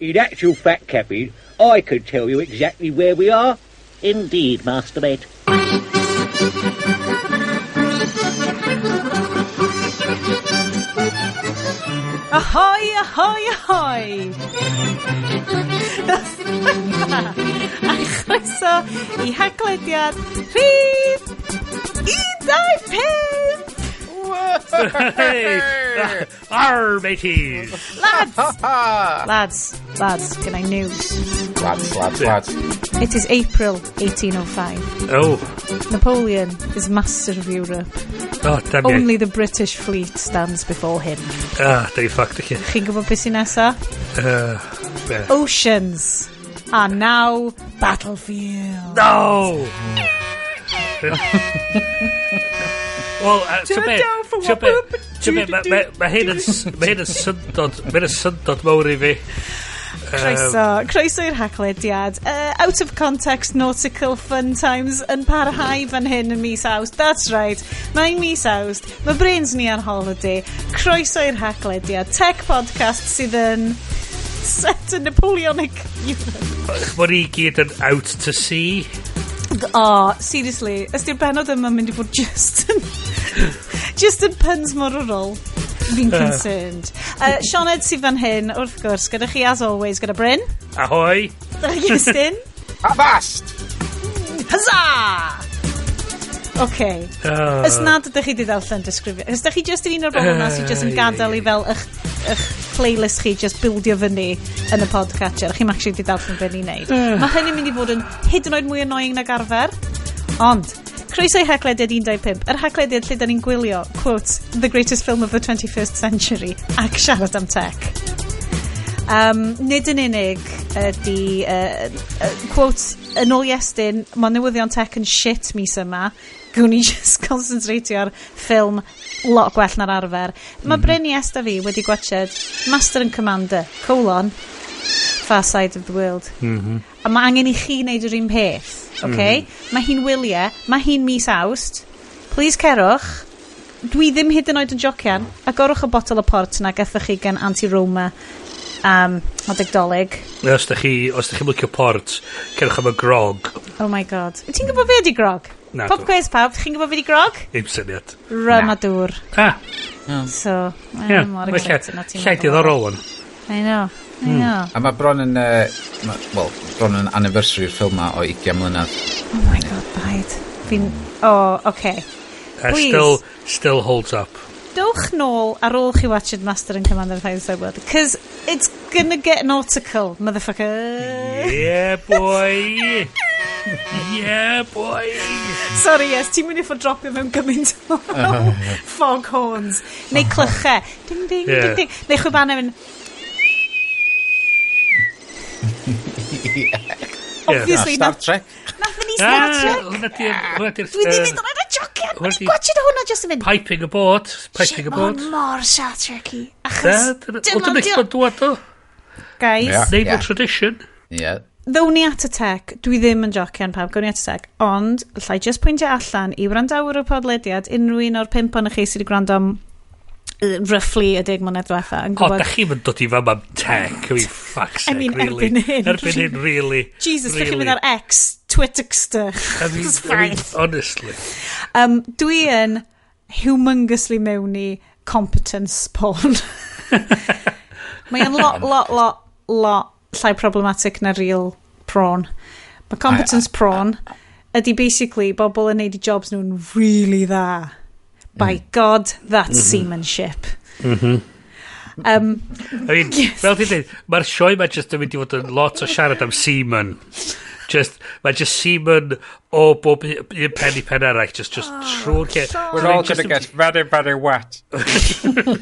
In actual fact, Captain, I could tell you exactly where we are. Indeed, Mastermate. Ahoy, ahoy, ahoy! A chroeso i haglediad rhif un, dau, pump! Hey! Arr, mateys! Lads! lads, lads, can I news? Lads, lads, lads. It is April 1805. Oh, Napoleon is master of Europe. oh, damn it. Only the British fleet stands before him. Ah, da i ffact chi. Chi'n gwybod beth sy'n nesa? Uh, be? Oceans are now battlefield. No! Wel, mae hyn yn syndod, mae hyn yn syndod mawr i fi. Croeso, croeso i'r haglediad. Uh, out of context nautical fun times yn parhau fan hyn yn mis awst. That's right, mae'n mis awst. Mae brains ni ar holiday. Croeso i'r haglediad. Tech podcast sydd yn set yn Napoleonic. Mae ni gyd yn out to sea. Oh, seriously, ysdi'r benod yma mynd i fod just yn... just yn puns mor mororol. Fi'n concerned. Uh, Sioned sydd fan hyn, wrth gwrs, gyda chi as always, gyda Bryn. Ahoy. Gyda chi Justin. Abast! Huzzah! Okay. Uh. Os nad ydych chi wedi ddarllen disgrifio, Ys ydych chi just yn un o'r bobl yna sydd just yn gadael i fel eich, eich playlist chi just buildio fyny yn y podcatcher. Chi'n actually di darllen beth ni'n neud. Eh. Mae hynny'n mynd i fod yn hyd yn oed mwy annoying nag arfer. Ond, croeso i haglediad 15, yr haglediad lle da ni'n gwylio, quote, the greatest film of the 21st century, ac siarad am tech. Um, nid yn unig ydy, uh, uh, quote, yn ôl iestyn, mae newyddion tech yn shit mis yma, gwn i just concentrate ar ffilm lot gwell na'r arfer. Mae mm. Bryn Iesta fi wedi gwachod Master and Commander, colon, Far Side of the World. Mm -hmm. A mae angen i chi wneud yr un peth, okay? Mm -hmm. Mae hi'n wyliau, mae hi'n mis awst. Please cerwch. Dwi ddim hyd yn oed yn jocian. Agorwch y botol o port na gathwch chi gan anti-roma um, o degdolig. Os da chi, os da chi'n licio port, cerwch am y grog. Oh my god. Ti'n gwybod be ydi grog? Na, Pop quiz pawb, chi'n gwybod fi di grog? Dim syniad. Ramadŵr. Ah. So, yeah. mor excited. Llai diddorol o'n. I know. I hmm. know. A mae bron yn, uh, well, bron yn anniversary ffilm ma o 20 mlynedd. Oh my god, baid. Fi'n, oh, oce. Okay. Uh, still, still holds up dowch nôl ar ôl chi watched Master and Commander of Fire World cause it's gonna get nautical motherfucker. Yeah boy. Yeah boy. Sorry yes ti'n mynd i fod dropio mewn gymaint o fog horns. Neu clychau ding ding yeah. ding. Ding neu chwibanau mynd. Yeah. obviously yeah. Star Trek. nath ni Star Trek. dwi di mynd o'n edrych jocian, o'n i'n gwachod hwnna jyst yn mynd. Piping y bod, piping y bod. Shit, mor Shark Turkey. Achos, dim ond diol. dwad o. Guys. Name a tradition. Ie. Ddown ni at y tech, dwi ddim yn jocian pawb, gawn ni at y tech, ond llai just pwyntio allan i wrandawyr y podlediad unrhyw un o'r pimp o'n chi sydd wedi gwrando am roughly y deg mlynedd diwetha. O, gwybod... da chi'n mynd dod i fama am tech, I mean, fuck's sake, I mean, really. Erbyn hyn. Erbyn hyn, really. Jesus, really. da chi'n mynd ar X, Twitterster. I mean, It's. I mean, honestly. Um, dwi yn humongously mewn i competence porn. Mae'n lot, lot, lot, lot llai problematic na real prawn. Mae competence I, I, prawn ydy basically bobl yn neud i jobs nhw'n really dda. By God, that's seamanship. Um, I mean, fel ti'n dweud, mae'r sioe ma just yn mynd i fod yn lot o siarad am seaman. Just, mae just seaman o bob un un pen i pen arall, just, just trwy'r lle. We're all gonna get very, very wet.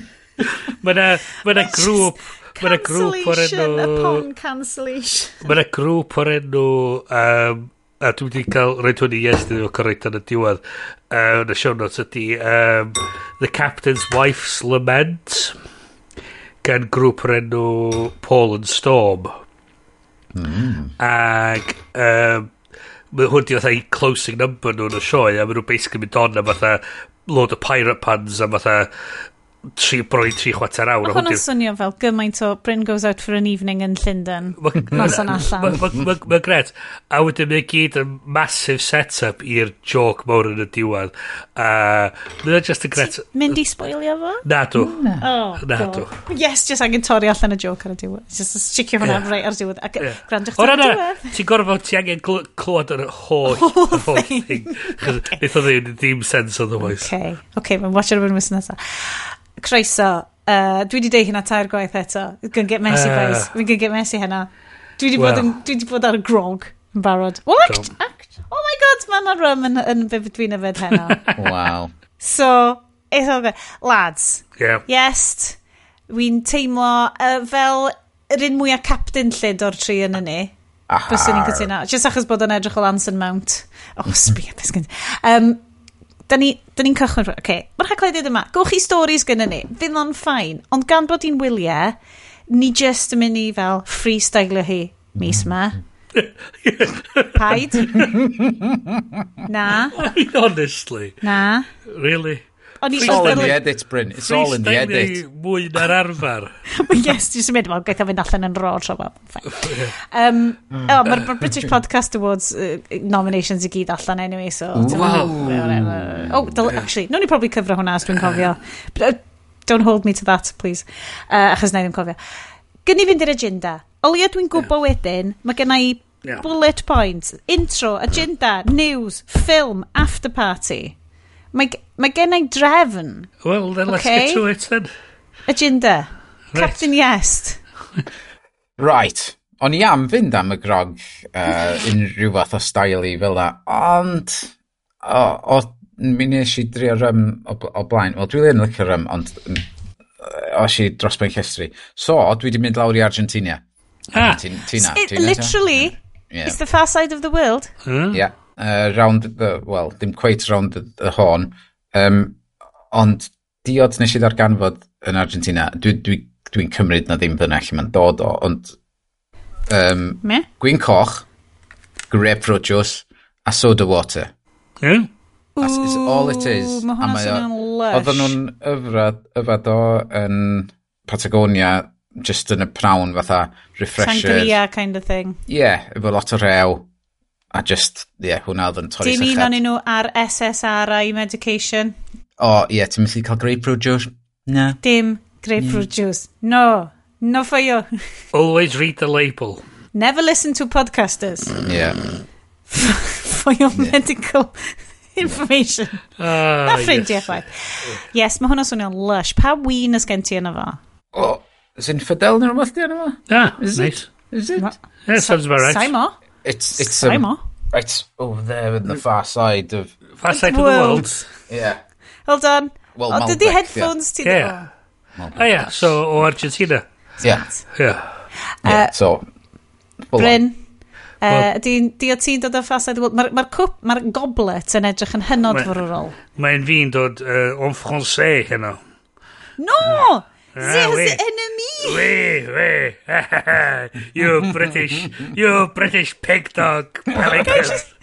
Mae na, ma na grŵp, mae na grŵp o'r cancellation enw... upon cancellation. Mae na grŵp o'r enw... Um, a dwi wedi cael rhaid hwn i yes dwi wedi cael yn y diwedd uh, yn y show notes ydy um, The Captain's Wife's Lament gan grŵp o'r enw Paul and Storm mm. ac um, mae hwn di fatha i closing number nhw'n y sioe a maen nhw basically mynd on a fatha load o pirate pans a fatha tri, broi tri chwater awr. Mae hwnna'n swnio fel gymaint o Bryn Goes Out for an Evening yn Llundain. Noson allan. Mae'n gret. A wedyn mae gyd yn massive set-up i'r joke mawr yn y diwedd. Uh, mae'n just yn gret. Mynd i spoilio fo? Na dw. Oh, Na dw. Yes, just angen torri allan y joke ar y diwedd. Just sticio hwnna yeah. ar y diwedd. Ac yeah. grandwch ar y diwedd. Ti'n gorfod, ti angen clywed yr holl, holl thing. Nid o e ddim, ddim sens otherwise. Okay, okay, mae'n watch ar y bwyd nesaf croeso. Uh, dwi wedi deud hynna tair gwaith eto. It's gonna get messy, uh, guys. We're gonna get messy hynna. Dwi wedi well, bod, yn, dwi wedi bod ar y grog yn barod. Well, act, act. Oh my god, mae yna rum yn, yn beth dwi'n yfed heno. wow. So, it's all good. Lads. Yeah. Yes. Wi'n teimlo uh, fel yr un mwyaf captain llyd o'r tri yn ni. Byswn ni'n cytuno. Just achos bod yn edrych o Lanson Mount. Oh, sbia, beth um, da ni'n ni cychwyn... Oce, okay. mae'r haglediad yma. Gwch chi stories gyda ni. Fydd o'n ffain. Ond gan bod hi'n wyliau, ni just yn mynd i fel freestyle hi mis yma. Paid. Na. I mean, honestly. Na. Really? It's all in the edit, Bryn. It's all in the edit. mwy na'r arfer. yes, dwi'n symud, Wel, gaeth o fynd allan yn ro tro fel. Um, hmm. oh, Mae'r British Podcast Awards uh, nominations i gyd allan anyway, so... Wow. Oh, they'll, actually, no ni probably cyfro hwnna os dwi'n cofio. But, uh, don't hold me to that, please. Uh, achos na i ddim cofio. Gynni fynd i'r agenda. Olia dwi'n gwybod wedyn, mae gen i yeah. bullet points, intro, agenda, news, film, after party. Mae, mae gen i drefn. Well, then let's okay? get to it then. Agenda. Right. Captain Yest. right. O'n i am fynd am y grog uh, unrhyw fath o stael i fel da, ond o, o, mi nes i drio rym o, o blaen. Wel, dwi ddim yn licio rym, ond mm, o si dros ben llestri. So, dwi wedi mynd lawr i Argentina. Ah. Tina, Tina, Tina, literally, yeah. it's the far side of the world. Huh? Yeah uh, round, the, well, dim quite round the, the horn, um, ond diod nes i ddarganfod yn Argentina, dwi'n dwi, dwi, dwi cymryd na ddim dyna lle mae'n dod o, ond um, Me? gwyn coch, grapefruit juice, a soda water. Yeah. That is all it is. Ooh, Mae hwnna'n swnio'n lush. Oedden nhw'n yfrad, yfad o yn Patagonia, just yn y prawn fatha refresher. Sangria kind of thing. Yeah, efo lot o rew. A just, ie, yeah, hwnna oedd yn torri sychad. Dim un o'n nhw ar SSRI medication. O, ie, yeah, ti'n i cael grapefruit juice? Na. Dim grapefruit mm. juice. No. No for you. Always read the label. Never listen to podcasters. Yeah. for, your yeah. medical information. Uh, Na ffrindiau yes. chwaith. Yes, mae hwnna swnio'n lush. Pa win ys gen ti yna fo? O, oh, sy'n ffidel neu rhywbeth di yna fo? Ah, Is nice. It? Is it? Ma, yeah, sounds about right. Saimo? it's it's um, a, it's over oh, there in the far side of far side the of the world. Yeah. Well done. Well, oh, dydy headphones ti yeah. Oh, yeah. So, o Argentina. Yeah. Yeah. yeah. Uh, so, uh, Well Bryn, uh, di o ti'n dod o ffasau? Mae'r ma cwp, mae'r goblet yn edrych yn hynod ma, fwrwrol. Mae'n fi'n dod uh, o'n Francais heno. No! Ah, There's oui. enemy! We, we. you British, you British pig dog. Gai just,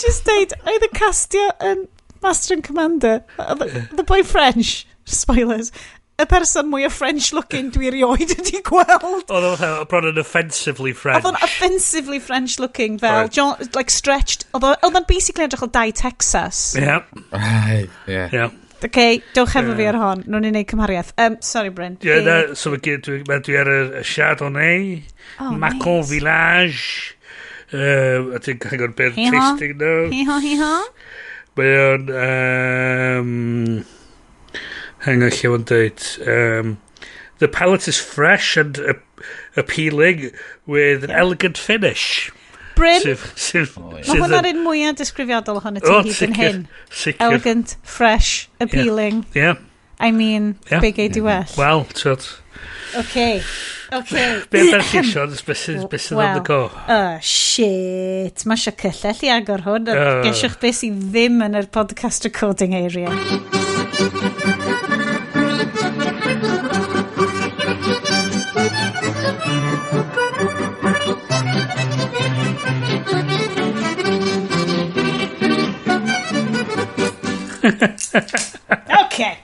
just deud, oedd y castio yn Master and Commander, uh, the, the boy French, spoilers, y person mwy o French looking dwi erioed wedi gweld. Oedd o'n bron yn offensively French. Oedd o'n offensively French looking fel, right. John, like stretched, oedd o'n basically edrych o dau Texas. Yeah. Right, yeah. Yeah okay, dewch efo fi ar hon. Nw'n ni'n neud cymhariaeth. Um, sorry, Bryn. Ie, yeah, na, so dwi, dwi, dwi ar y Chardonnay, oh, Macon nice. Village, uh, a ti'n cael gwrdd beth tasting nhw. Hi-ho, hi-ho. Mae o'n... Um, hang on, lle o'n dweud. Um, the palette is fresh and appealing with yeah. an elegant finish. Bryn. Sydd, sydd, Mae hwnna'r un mwyaf disgrifiadol ohono ti hyd yn hyn. Sicr. Elegant, fresh, appealing. Yeah. I mean, yeah. big AD yeah. well. Wel, twyd. OK. OK. Be chi ffeisiwn? Beth sydd on the go? Oh, shit. Mae eisiau cyllell i agor hwn. Uh. Gesiwch beth sydd ddim yn yr podcast recording area. okay.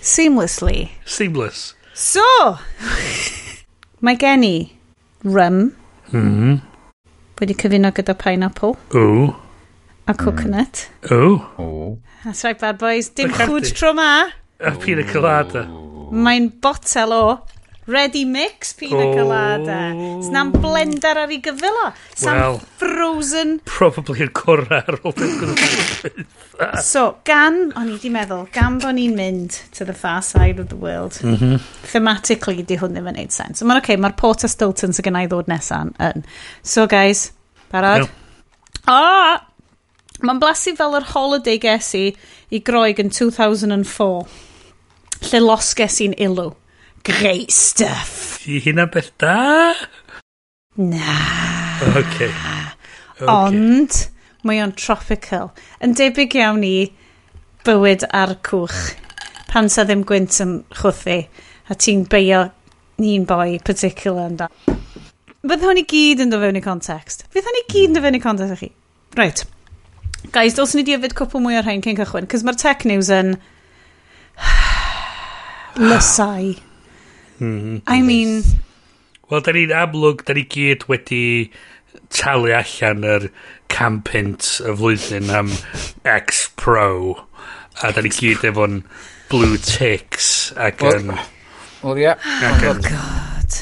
Seamlessly. Seamless. So, mae gen i rum. Mm. Wedi cyfuno gyda pineapple. O. A coconut. Mm. O. That's right, bad boys. Dim chwd tro ma. A pina colada. Mae'n botel o Ready mix pina oh. colada. Sna'n blender ar ei gyfilo. Sna'n well, frozen. Probably yn cwrra ar ôl So, gan, o'n i di meddwl, gan bod ni'n mynd to the far side of the world, mm -hmm. thematically di hwn ddim yn neud sens. Mae'n okay, mae'r Porter Stilton sy'n gynnau ddod nesan yn. So, guys, barod? No. Ah! Mae'n blasu fel yr holiday ges i groeg yn 2004, lle losges i'n ilw. Great stuff. Di hynna beth da? Na. Okay. okay. Ond, mae o'n tropical. Yn debyg iawn i bywyd ar cwch. Pan sa ddim gwynt yn chwthu, a ti'n beio ni'n boi particular yn da. Fydd hwn i gyd yn dod fewn i context. Fydd hwn i gyd yn dod fewn i context chi. Right. Guys, dylswn ni di yfyd cwpl mwy o'r rhain cyn cychwyn, cys mae'r tech news yn... lysau. Mm, I mean... Wel, da ni'n amlwg, da ni gyd wedi talu allan yr campint y flwyddyn am X Pro. A da ni gyd efo'n blue ticks ac yn... Wel, ia. Oh, God.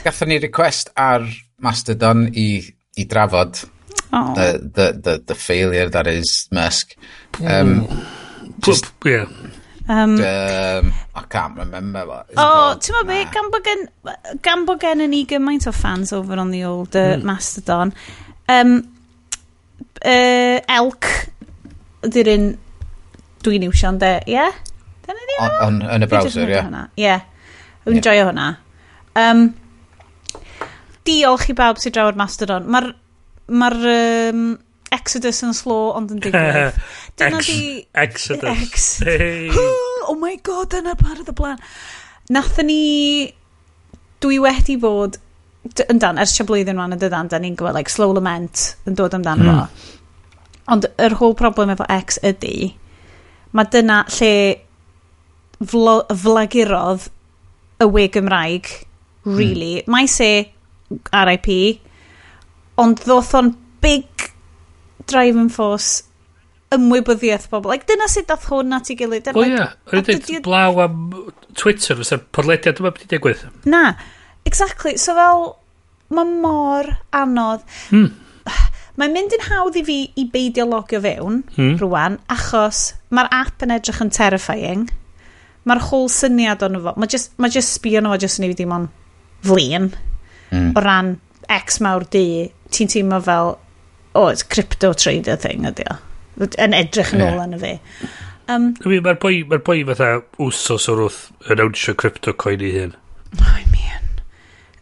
Gatho ni request ar Mastodon i, i drafod oh. the, the, the, the failure that is Musk. Um, mm. Just, yeah. Um, um, I can't remember what. It's Oh, ti'n meddwl be, gan bod gen, gan bod gen ni gymaint o fans over on the old uh, mm. Mastodon, um, uh, Elk, ydy'r un dwi'n iwsio iwsio'n de, ie? Yeah? Dyna ni on, on, yn y browser, ie. Ie, yn joio hwnna. Um, diolch i bawb sy'n draw'r Mastodon. Mae'r ma um, Exodus yn slow ond yn digwydd. Dyna Ex di... Exodus. Ex hey. oh my god, dyna part of the plan. Nathon ni... Dwi wedi fod... Yn dan, ers blwyddyn rhan y dydan, da ni'n gwybod, like, slow lament yn dod amdano mm. fo. Ond yr er whole problem efo X ydy, mae dyna lle flagurodd y we Gymraeg, hmm. really. Mm. Mae se RIP, ond ddoth o'n big driving force ymwybyddiaeth bobl. Like, dyna sut dath hwn at ei gilydd. O ia, rydyn dweud blaw am Twitter, fysa'r podlediad yma wedi digwydd. Na, exactly. So fel, mae mor anodd. Hmm. Mae'n mynd yn hawdd i fi i beidio logio fewn hmm. rwan, achos mae'r app yn edrych yn terrifying. Mae'r whole syniad o'n fo. Mae just, ma just sbio nhw, mae just yn ei ddim ond flin. Mm. O ran X mawr di. ti'n teimlo fel, oh, it's crypto trader thing ydi o yn edrych yn ôl yeah. anna fi. Um, I mean, Mae'r boi, mae boi fatha wsos o'r wrth yn awnsio crypto coin i hyn. I mean,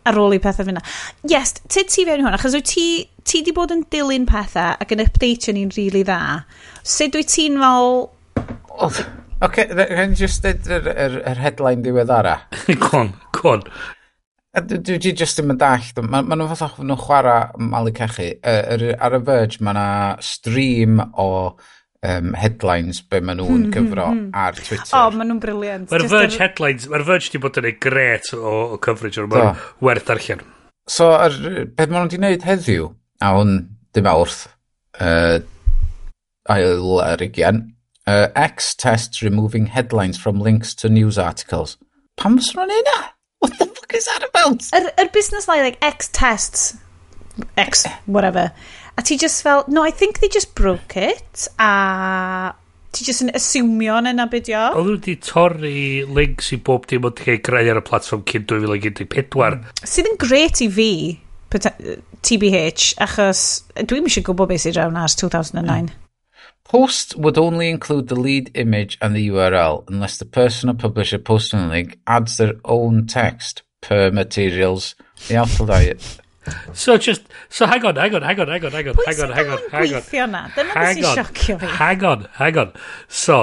ar ôl i pethau fyna. Yes, ti ti fewn i hwn, achos wyt ti, ti di bod yn dilyn pethau ac yn updatio ni'n rili really dda. Sut wyt ti'n fel... Oce, okay, rhaid just yr, yr, yr headline diweddara. Gwan, gwan. Dwi, dwi jyst ddim yn dallt. Mae ma nhw fatha nhw chwarae malu cachu. Ar, ar y Verge mae yna stream o um, headlines be maen nhw'n hmm, hmm, cyfro hmm. ar Twitter. O, oh, maen nhw'n briliant. Mae'r Verge ar... headlines, mae'r Verge di bod yn ei gret o, o coverage o'r maen werth darllen. So, ar, beth maen nhw wedi gwneud heddiw, a hwn dim awrth, uh, ail ar ugian, uh, X test removing headlines from links to news articles. Pam fes nhw'n ei na? what the fuck is that about? Yr, yr busnes like, like, X tests, X, whatever. A ti just fel, no, I think they just broke it, a ti just yn asiwmio yn yna bydio. Oedd nhw wedi torri links i bob dim ond cael greu ar y platform cyn 2014. Sydd yn gret i fi, TBH, achos dwi'n eisiau gwybod beth sydd drawn ars 2009. Mm. Posts would only include the lead image and the URL unless the person or publisher posting the link adds their own text per materials the alphabet. So just, so hang on, hang on, hang on, hang on, hang on, hang on, hang on, hang on. Gweithio na, dyna beth sy'n siocio fi. Hang on, hang on. So,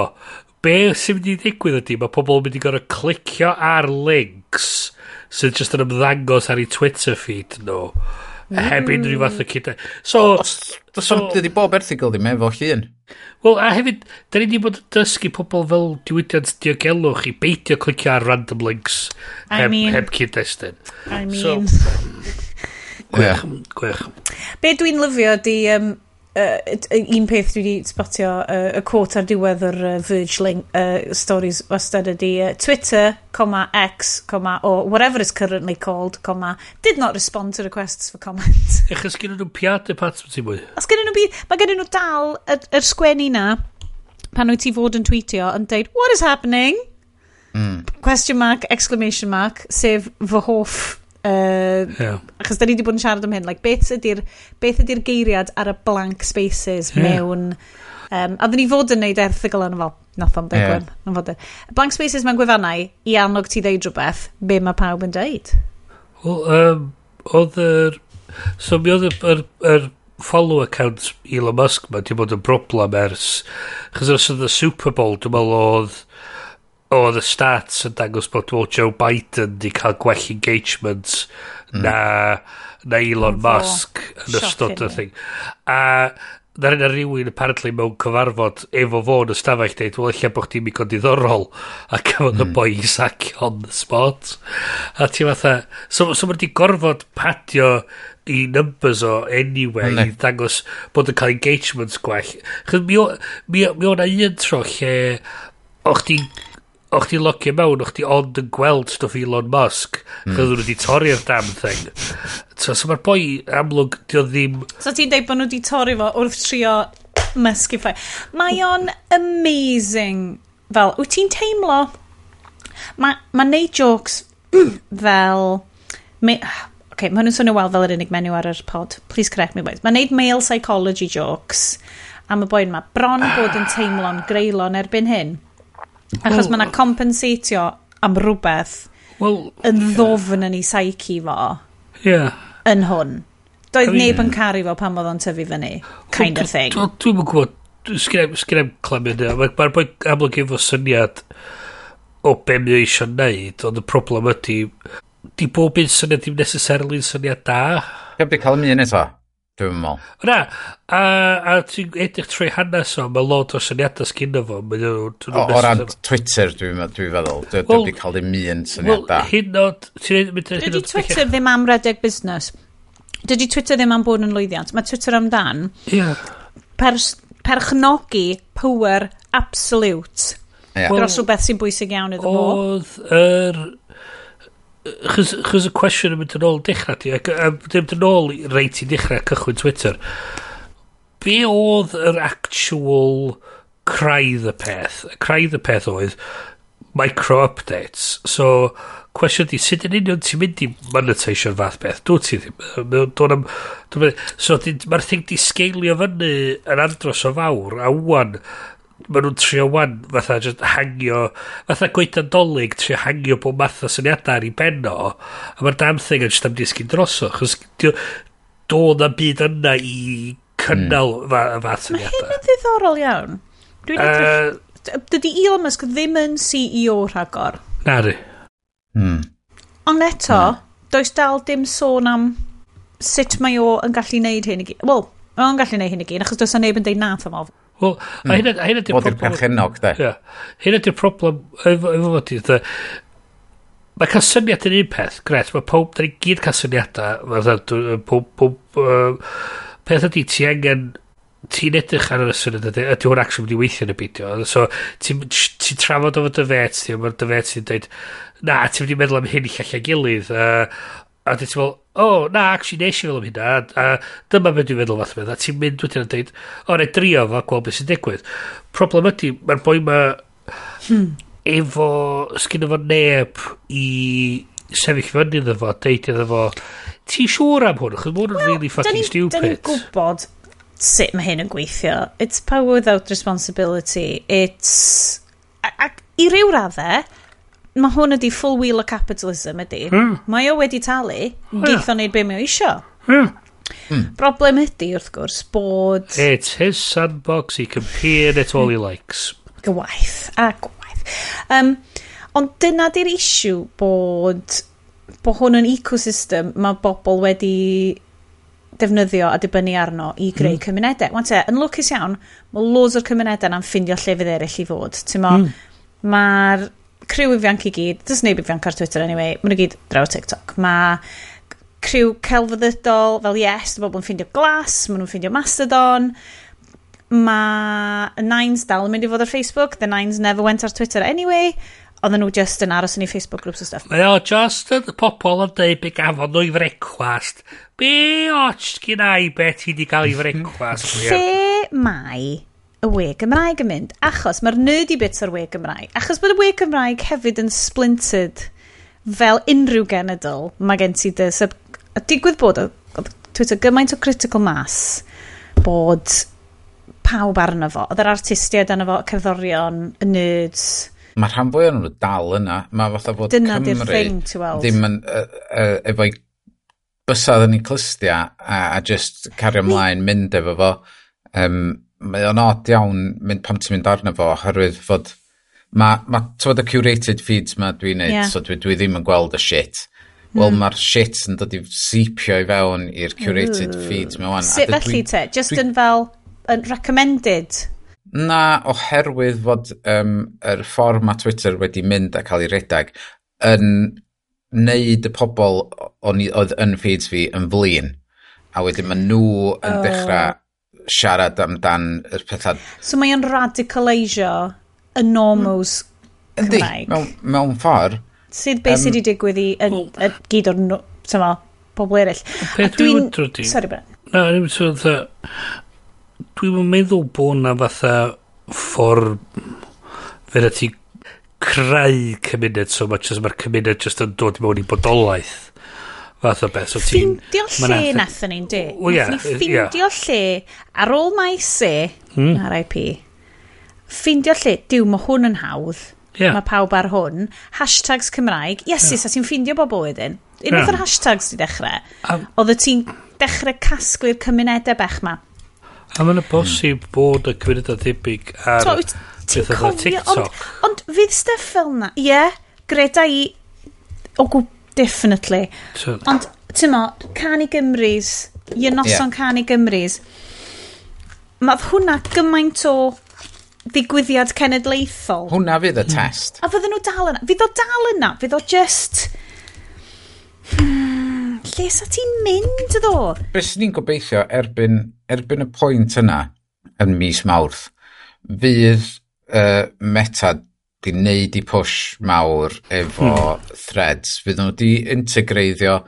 be sy'n mynd i ddigwydd ydy, mae pobl yn mynd i gorau clicio ar links sydd so just yn ymddangos ar ei Twitter feed nhw. No. Mm. Heb unrhyw fath o cyd... So... Does so, ddim wedi bob erthigol ddim efo llun. Wel, a hefyd, da ni wedi bod yn dysgu pobl fel diwydiant diogelwch i beidio clicio ar random links heb, I mean, heb cyd-destun. I mean... So, gwech, gwech. Be dwi'n lyfio di um, uh, un peth dwi wedi spotio uh, y quote ar diwedd yr uh, Verge link, uh, stories wastad ydi uh, Twitter, comma, X, comma, or whatever is currently called, comma, did not respond to requests for comment. Eich os gen nhw piad y pat ti mwy? Os gen nhw byd, mae gen nhw dal yr, yr sgwennu na pan wyt ti fod yn tweetio yn deud, what is happening? Mm. Question mark, exclamation mark, sef fy hoff Uh, yeah. Achos da ni wedi bod yn siarad am hyn, like, beth ydy'r ydy geiriad ar y blank spaces yeah. mewn... Um, a ddyn ni fod yn neud erthigol yn fel, nath o'n digwydd. Yeah. Yn Blank spaces mewn gwefannau i annog ti ddeud rhywbeth, be mae pawb yn deud. Wel, um, oedd yr... So mi oedd yr, yr follow account Elon Musk ma, di bod yn broblem ers... Chos ers oedd y Super Bowl, dwi'n meddwl oedd oedd y stats yn dangos bod o Joe Biden di cael gwell engagement mm. na, na Elon Fo. Musk yn ystod y thing. A na rhywun rhywun apparently mewn cyfarfod efo fo yn ystafell stafell dweud, wel, eich bod chdi'n mynd diddorol a cafodd mm. y boi i sacio on the spot. A ti fatha, so, so mae wedi gorfod padio i numbers o anyway mm. i ddangos bod yn cael engagements gwell. Chyd mi, o, mi, mi o'na un tro lle o'ch ti'n o'ch ti'n logio mewn, o'ch ti ond yn gweld stwff Elon Musk, mm. chydden nhw wedi torri'r damn thing. So, so mae'r boi amlwg, di o ddim... So ti'n deud bod nhw wedi torri fo wrth trio Muskify. Mae o'n amazing. Fel, wyt ti'n teimlo... Mae ma neud jokes fel... Me, okay, mae nhw'n swnio wel fel yr unig menyw ar yr pod. Please correct me, boys. Mae'n neud male psychology jokes. am y boi'n ma bron bod yn teimlo'n greulon erbyn hyn. Achos well, mae yna compensatio am rhywbeth well, yn ddofn yn ei psyche fo. Yeah. Yn hwn. Doedd I neb yn caru fo pan oedd o'n tyfu fyny. Kind well, of thing. Dwi'n mwyn gwybod, sgrim clymyd yna. Mae'r boi amlwg efo syniad o be mi eisiau neud, ond y problem ydy, di bob un syniad ddim necessarily yn syniad da. Heb di cael ym un eto. Dwi'n meddwl. Na, a, a ti'n edrych trwy hanes o, mae lot o syniadau sgynno fo. O o ran Twitter, dwi'n dwi feddwl. Dwi'n well, dwi cael ei mi'n syniadau. Wel, hyn o... Dydy Twitter ddim am redeg busnes. Dydy Twitter ddim am bod yn lwyddiant. Mae Twitter amdan. Yeah. Pers, perchnogi power absolute. Yeah. Well, dros rhywbeth sy'n bwysig iawn iddo fo. Oedd yr... Er, chys y cwestiwn yn mynd yn ôl dechrau ti, ac yn mynd yn ôl reit i dechrau cychwyn Twitter, be oedd yr actual craidd y peth? Craidd y peth oedd micro-updates. So, cwestiwn di, sut yn union ti'n mynd i monetisio'r fath beth? Dw ti ddim. Dwi'n am... So, mae'r thing di sgeilio fyny yn andros o fawr, a wwan, maen nhw'n trio wan fatha just hangio fatha gweithan dolyg trio hangio bob math o syniadau ar ei benno a mae'r damn thing yn just am disgyn droso chos doedd na byd yna i cynnal mm. fa, fa mae hyn yn ddiddorol iawn dwi'n edrych uh, dydy Elon Musk ddim yn CEO rhagor na di mm. ond eto mm. does dal dim sôn am sut mae o yn gallu neud hyn i gyd wel mae o'n gallu neud hyn i gyd achos does na neb yn deud nath am ofn Wel, a hynna, a hynna di'r problem... Fod i'r perchenog, de. Ia. Hynna di'r problem efo fod i, de. Mae cael syniad yn un peth, gret, mae pob, da ni gyd cael syniadau, mae pob, pob, peth ydy ti angen, ti'n edrych ar y syniad ydy, ydy hwn actually wedi weithio yn y beidio. So, ti'n ti trafod o fod dy fet, ti'n mae'r dy fet sy'n dweud, na, ti'n mynd i meddwl am hyn i llall gilydd, a, a ti'n meddwl, o, oh, na, actually, nes i fel am hynna, a, a dyma beth dwi'n meddwl fath beth, a ti'n mynd wedyn yn dweud, o, na, drio fo, gweld beth sy'n digwydd. Problem ydy, mae'r boi ma, hmm. efo, sgyn efo neb i sefyll fyny iddo fo, deud iddo fo, ti'n siŵr am hwn, chyd mwyn yn really fucking stupid. Da ni'n gwybod sut mae hyn yn gweithio. It's power without responsibility. It's... Ac i ryw raddau, mae hwn ydi full wheel o capitalism ydi. Mm. Mae o wedi talu, hmm. yeah. geithio wneud be mae o isio. Yeah. Broblem ydi wrth gwrs bod... It's his sandbox, he can pee it all he likes. Gwaith, a gwaith. Um, ond dyna di'r isiw bod, bod hwn yn ecosystem mae bobl wedi defnyddio a dibynnu arno i greu mm. cymunedau. Wan te, yn lwcus iawn, mae loads o'r cymunedau na'n ffindio llefydd eraill i fod. Ti'n mo, mm. mae'r criw ifanc i gyd, dys neb ifanc ar Twitter anyway, maen nhw gyd draw TikTok. Mae criw celfyddydol fel yes, bobl yn ffeindio glas, maen nhw'n ffeindio mastodon, mae Nines dal yn mynd i fod ar Facebook, the Nines never went ar Twitter anyway, oedden nhw just yn aros yn ei Facebook groups o stuff. Mae o just yn pobl yn dweud be gafon nhw i frecwast. Be o'ch gynna i beth i wedi cael i frecwast? Lle mae y we Gymraeg yn mynd, achos mae'r nerdy bits o'r we Gymraeg, achos bod y we Gymraeg hefyd yn splintered fel unrhyw genedl, mae gen ti dy... A digwydd bod, Twitter, gymaint o critical mass bod pawb arno fo. Oedd yr artistiaid arno fo, cerddorion, y nerds. Mae rhan fwy o'n nhw dal yna. Mae fatha bod Dyna Cymru thing, ddim yn, uh, uh, efo'i bysau yn ei clystia a, a just cario ymlaen mynd efo fo. Um, mae o'n od iawn mynd pam ti'n mynd arno fo, oherwydd fod... Mae, ma, ma y curated feeds ma dwi'n neud, yeah. so dwi, dwi ddim yn gweld y shit. Mm. Wel, hmm. mae'r shit yn dod i sipio i fewn i'r curated Ooh. feeds mewn. Sut felly te? Just yn fel, yn recommended? Na, oherwydd fod um, yr ffordd mae Twitter wedi mynd a cael ei redag yn neud y pobl oedd yn feeds fi yn flin. A wedyn mae nhw yn oh. dechrau siarad amdan y pethau... So mae o'n radicalisio y normals mm. Yndi, mewn, mewn ffordd. Sydd beth um, sydd wedi digwydd i y, y, gyd o'r tyma, pobl eraill. Peth dwi'n... Dwi Sorry, Ben. Na, dwi'n fatha... Dwi'n meddwl bod na fatha ffordd fe ti creu cymuned so much as mae'r cymuned just yn dod i mewn i bodolaeth fath o beth. So. Ffindio lle nath... nathon ni'n de. O ia. Ni ffindio yeah. lle ar ôl mae se, hmm. RIP, ffindio lle, diw mae hwn yn hawdd. Yeah. Mae pawb ar hwn. Hashtags Cymraeg. Yes, yeah. a ti'n ffindio bobl wedyn. Unwaith yeah. yr hashtags di dechrau, um, oedd ti'n dechrau casglu'r cymunedau bech ma. A mae'n bosib bod y cymunedau ddibyg ar beth oedd TikTok. Ond, ond fydd stuff fel na. Ie, yeah, greda i o gwbl Definitely. So. Ond, ti'n mo, Cani i noson yeah. Cani Gymrys, mae hwnna gymaint o ddigwyddiad cenedlaethol. Hwna fydd y hmm. test. A fydden nhw dal yna. Fydd o dal yna. Fydd o just... Hmm, lle sa ti'n mynd ddo? Beth sy'n ni'n gobeithio erbyn, erbyn y pwynt yna yn mis mawrth, fydd uh, meta di wneud i push mawr efo hmm. threads. Fydd nhw di integreiddio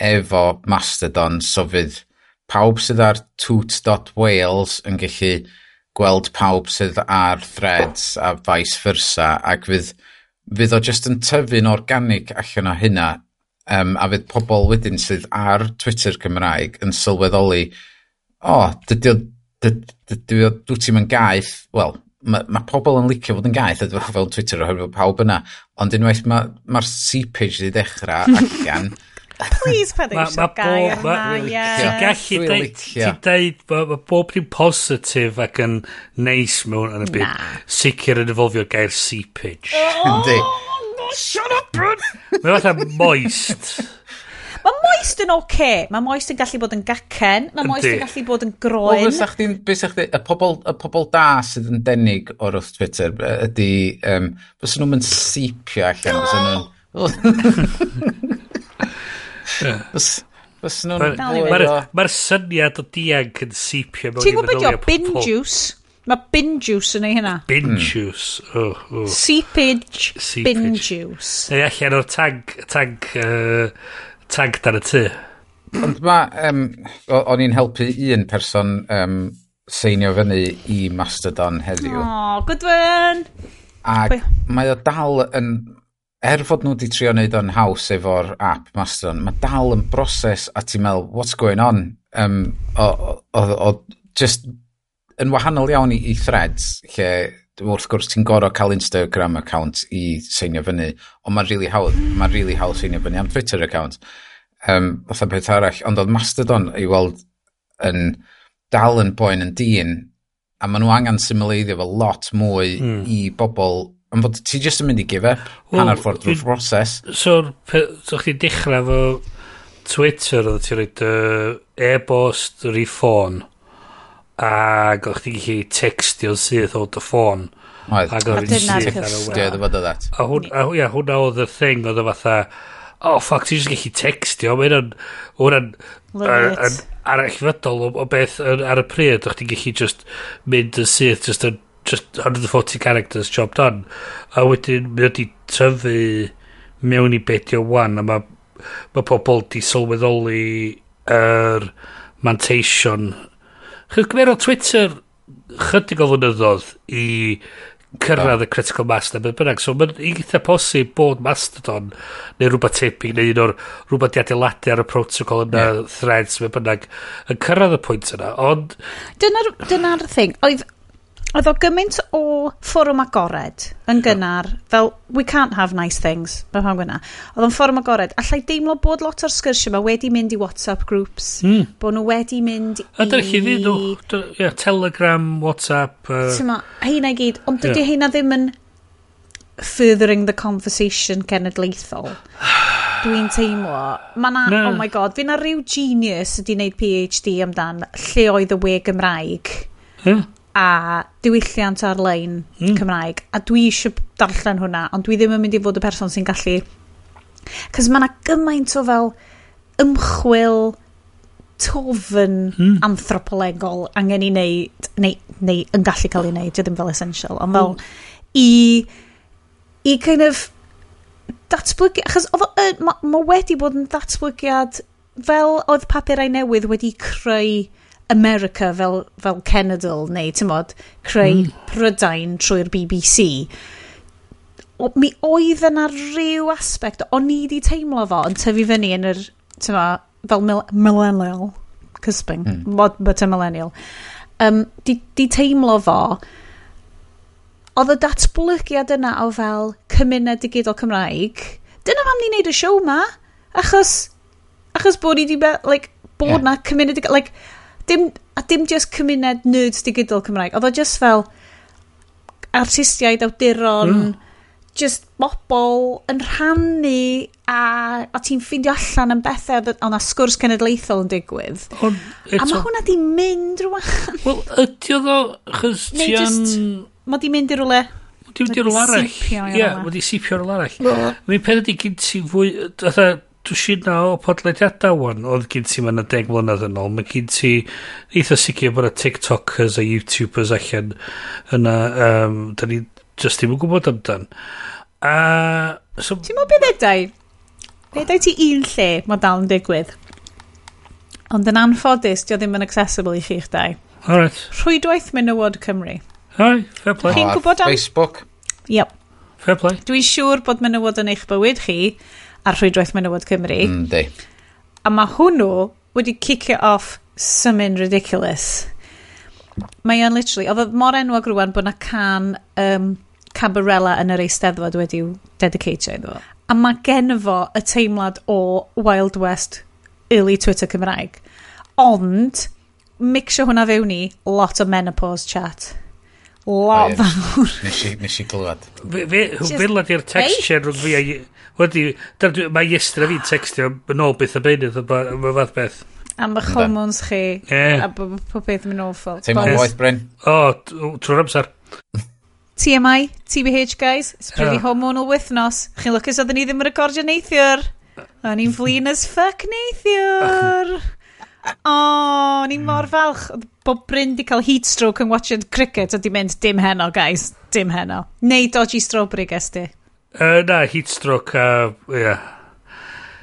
efo Mastodon, so fydd pawb sydd ar toot.wales yn gallu gweld pawb sydd ar threads a vice versa, ac fydd, fydd o just yn tyfu'n organig allan o hynna, um, a fydd pobl wedyn sydd ar Twitter Cymraeg yn sylweddoli, o, oh, dydy o, dwi ddim yn gaeth, wel, mae ma' pobl yn licio fod yn gaeth fel Twitter oherwydd bod pawb yna ond unwaith mae'r ma seepage wedi dechrau allan Please feddyliwch eisiau gair yma, ie. Ti'n gallu deud, ti'n deud, mae bob dim positif ac yn neis mewn yn y byd. Sicr yn efolfio gair seepage. Oh, shut up, Bryn! Mae'n fatha moist. Mae moist yn oce. Okay. Mae moist yn gallu bod yn gacen. Mae moist yn gallu bod yn groen. Wel, beth chdi'n... Beth chdi... Y pobol, y pobol da sydd yn denig o'r wrth Twitter ydy... Um, Fos nhw'n mynd sipio allan. Fos nhw'n... Fos nhw'n... Mae'r syniad o diag yn sipio. mewn i meddyliau pobl. Ti'n gwybod bin juice? Mae bin juice yn ei hynna. Bin mm. juice. Oh, oh. Seepage, Seepage. bin juice. Neu allan o'r tag, tag uh, tank dan y tu. Ond ma, um, o'n i'n helpu un person um, seinio fyny i Mastodon heddiw. O, oh, one! Ac mae o dal yn... Er fod nhw wedi trio wneud o'n haws efo'r app Mastodon, mae dal yn broses a ti'n meddwl, what's going on? Um, o, o, o, o, just yn wahanol iawn i, i threads, lle wrth gwrs ti'n gorau cael Instagram account i seinio fyny, ond mae'n really hawdd, mae'n really hawdd seinio fyny am Twitter account. Um, Otha beth arall, ond oedd Mastodon i weld yn dal yn boen yn dyn, a maen nhw angen symleiddio fo lot mwy mm. i bobl Ond bod ti jyst yn mynd i give up well, hanner ffordd drwy'r broses. So, so chdi dechrau fo Twitter oedd ti'n rhaid e-bost, rhi ffôn ac o'ch ti'n gallu textio syth o dy ffôn. Oedd. Ac o'ch ti'n gallu textio iddo fo ddat. A hwnna oedd y thing oedd y fatha, oh fuck, ti'n just gallu textio, mae hwnna'n, hwnna'n, arachfydol o, o beth ar y pryd, o'ch ti'n gallu just mynd yn syth, just yn, just 140 characters job done. A wedyn, mae wedi tyfu mewn i bedio wan, a mae ma pobl di sylweddoli yr er manteision Chos gymero Twitter chydig o flynyddoedd i cyrraedd y critical mass na beth bynnag. So mae'n eitha posib bod Mastodon neu rhywbeth tebyg neu un o'r rhywbeth di adeiladu ar y protocol yna yeah. threads beth bynnag yn cyrraedd y pwynt yna. Ond... Dyna'r dyna thing. Oedd Oedd o gymaint o fforwm agored yn gynnar, fel we can't have nice things, mae pan gwyna. Oedd o'n fforwm agored. Allai deimlo bod lot o'r sgyrsiau yma wedi mynd i WhatsApp groups, mm. bod nhw wedi mynd i... A dyna chi ddyn nhw, yeah, Telegram, WhatsApp... Uh... Tyma, heina i gyd, ond dydy yeah. heina ddim yn furthering the conversation genedlaethol. Dwi'n teimlo, mae na, no. oh my god, fi na rhyw genius ydi wneud PhD amdan lle oedd y we Gymraeg. Yeah a diwylliant ar-lein mm. Cymraeg a dwi eisiau darllen hwnna ond dwi ddim yn mynd i fod y person sy'n gallu cos mae yna gymaint o fel ymchwil tofn mm. anthropolegol angen i wneud neu, neu yn gallu cael ei wneud ddim fel essential ond fel mm. i i kind of datblygu achos mae ma wedi bod yn datblygiad fel oedd papurau newydd wedi creu America fel, fel Cenedl neu, ti'n modd, creu mm. Prydain trwy'r BBC. O, mi oedd yna rhyw aspect, o'n i wedi teimlo fo yn tyfu fyny yn yr, ti'n ma, fel mil, millennial, cysping, mm. mod but a millennial, um, di, di teimlo fo, oedd y datblygiad yna o fel cymuned digidol Cymraeg, dyna mam ni'n neud y siow ma, achos, achos bod ni di, be, like, bod yeah. na cymuned, like, dim, a dim just cymuned nerds digidol Cymraeg. Oedd o just fel artistiaid awduron, mm. just bobl yn rhannu a, a ti'n ffeindio allan yn bethau oedd o'na sgwrs cenedlaethol yn digwydd. On, a mae hwnna di mynd rwan. Wel, ydy oedd o, chys ti yn... Mae di mynd i rwle. Mae di mynd i rwle arall. Ie, mae di sipio rwle arall. Mae'n peth ydy gyd ti fwy dwsina o podlediadau wan oedd gyd ti ma'n 10 mlynedd yn ôl mae gyd ti eitha sicr bod y TikTokers a YouTubers allan yna um, da ni just ddim yn gwybod amdan a so, ti'n mwyn beth edau? Edau ti un lle mae dal yn digwydd ond yn anffodus dio ddim yn accessible i chi'ch dau Alright. Rhwydwaith Menywod Cymru. Alright, fair play. Chi'n oh, gwybod am... Facebook. Yep. Fair play. Dwi'n siŵr bod menywod yn eich bywyd chi ar rhwydwaith menywod Cymru. Yndi. Mm, a mae hwnnw wedi cicio off something ridiculous. Mae o'n literally, oedd mor enwog rwan bod na can um, cabarella yn yr eisteddfod wedi'w dedicatio iddo. A mae gen fo y teimlad o Wild West early Twitter Cymraeg. Ond, mixio hwnna fewn i lot o menopause chat. Lot fawr. Nes i glywed. Fe, fe, fe, fe, fe, fe, fe, fe, Wedi, mae ystyr a fi textio yn ôl beth y beinydd, mae fath beth. Am eich hormones chi, a pob beth yn mynd awful. Teimlo'n waith, Bryn. O, trwy'r amser. TMI, TBH guys, it's pretty yeah. hormonal wythnos. Chi'n lwcus oedden ni ddim yn recordio neithiwr. O'n i'n flin as fuck neithiwr. O, o'n i'n mor falch. Bob Bryn di cael heat stroke yn watching cricket a di mynd dim heno, guys. Dim heno. Neu dodgy strawberry, guys di. Uh, na, heat stroke a... Uh, yeah.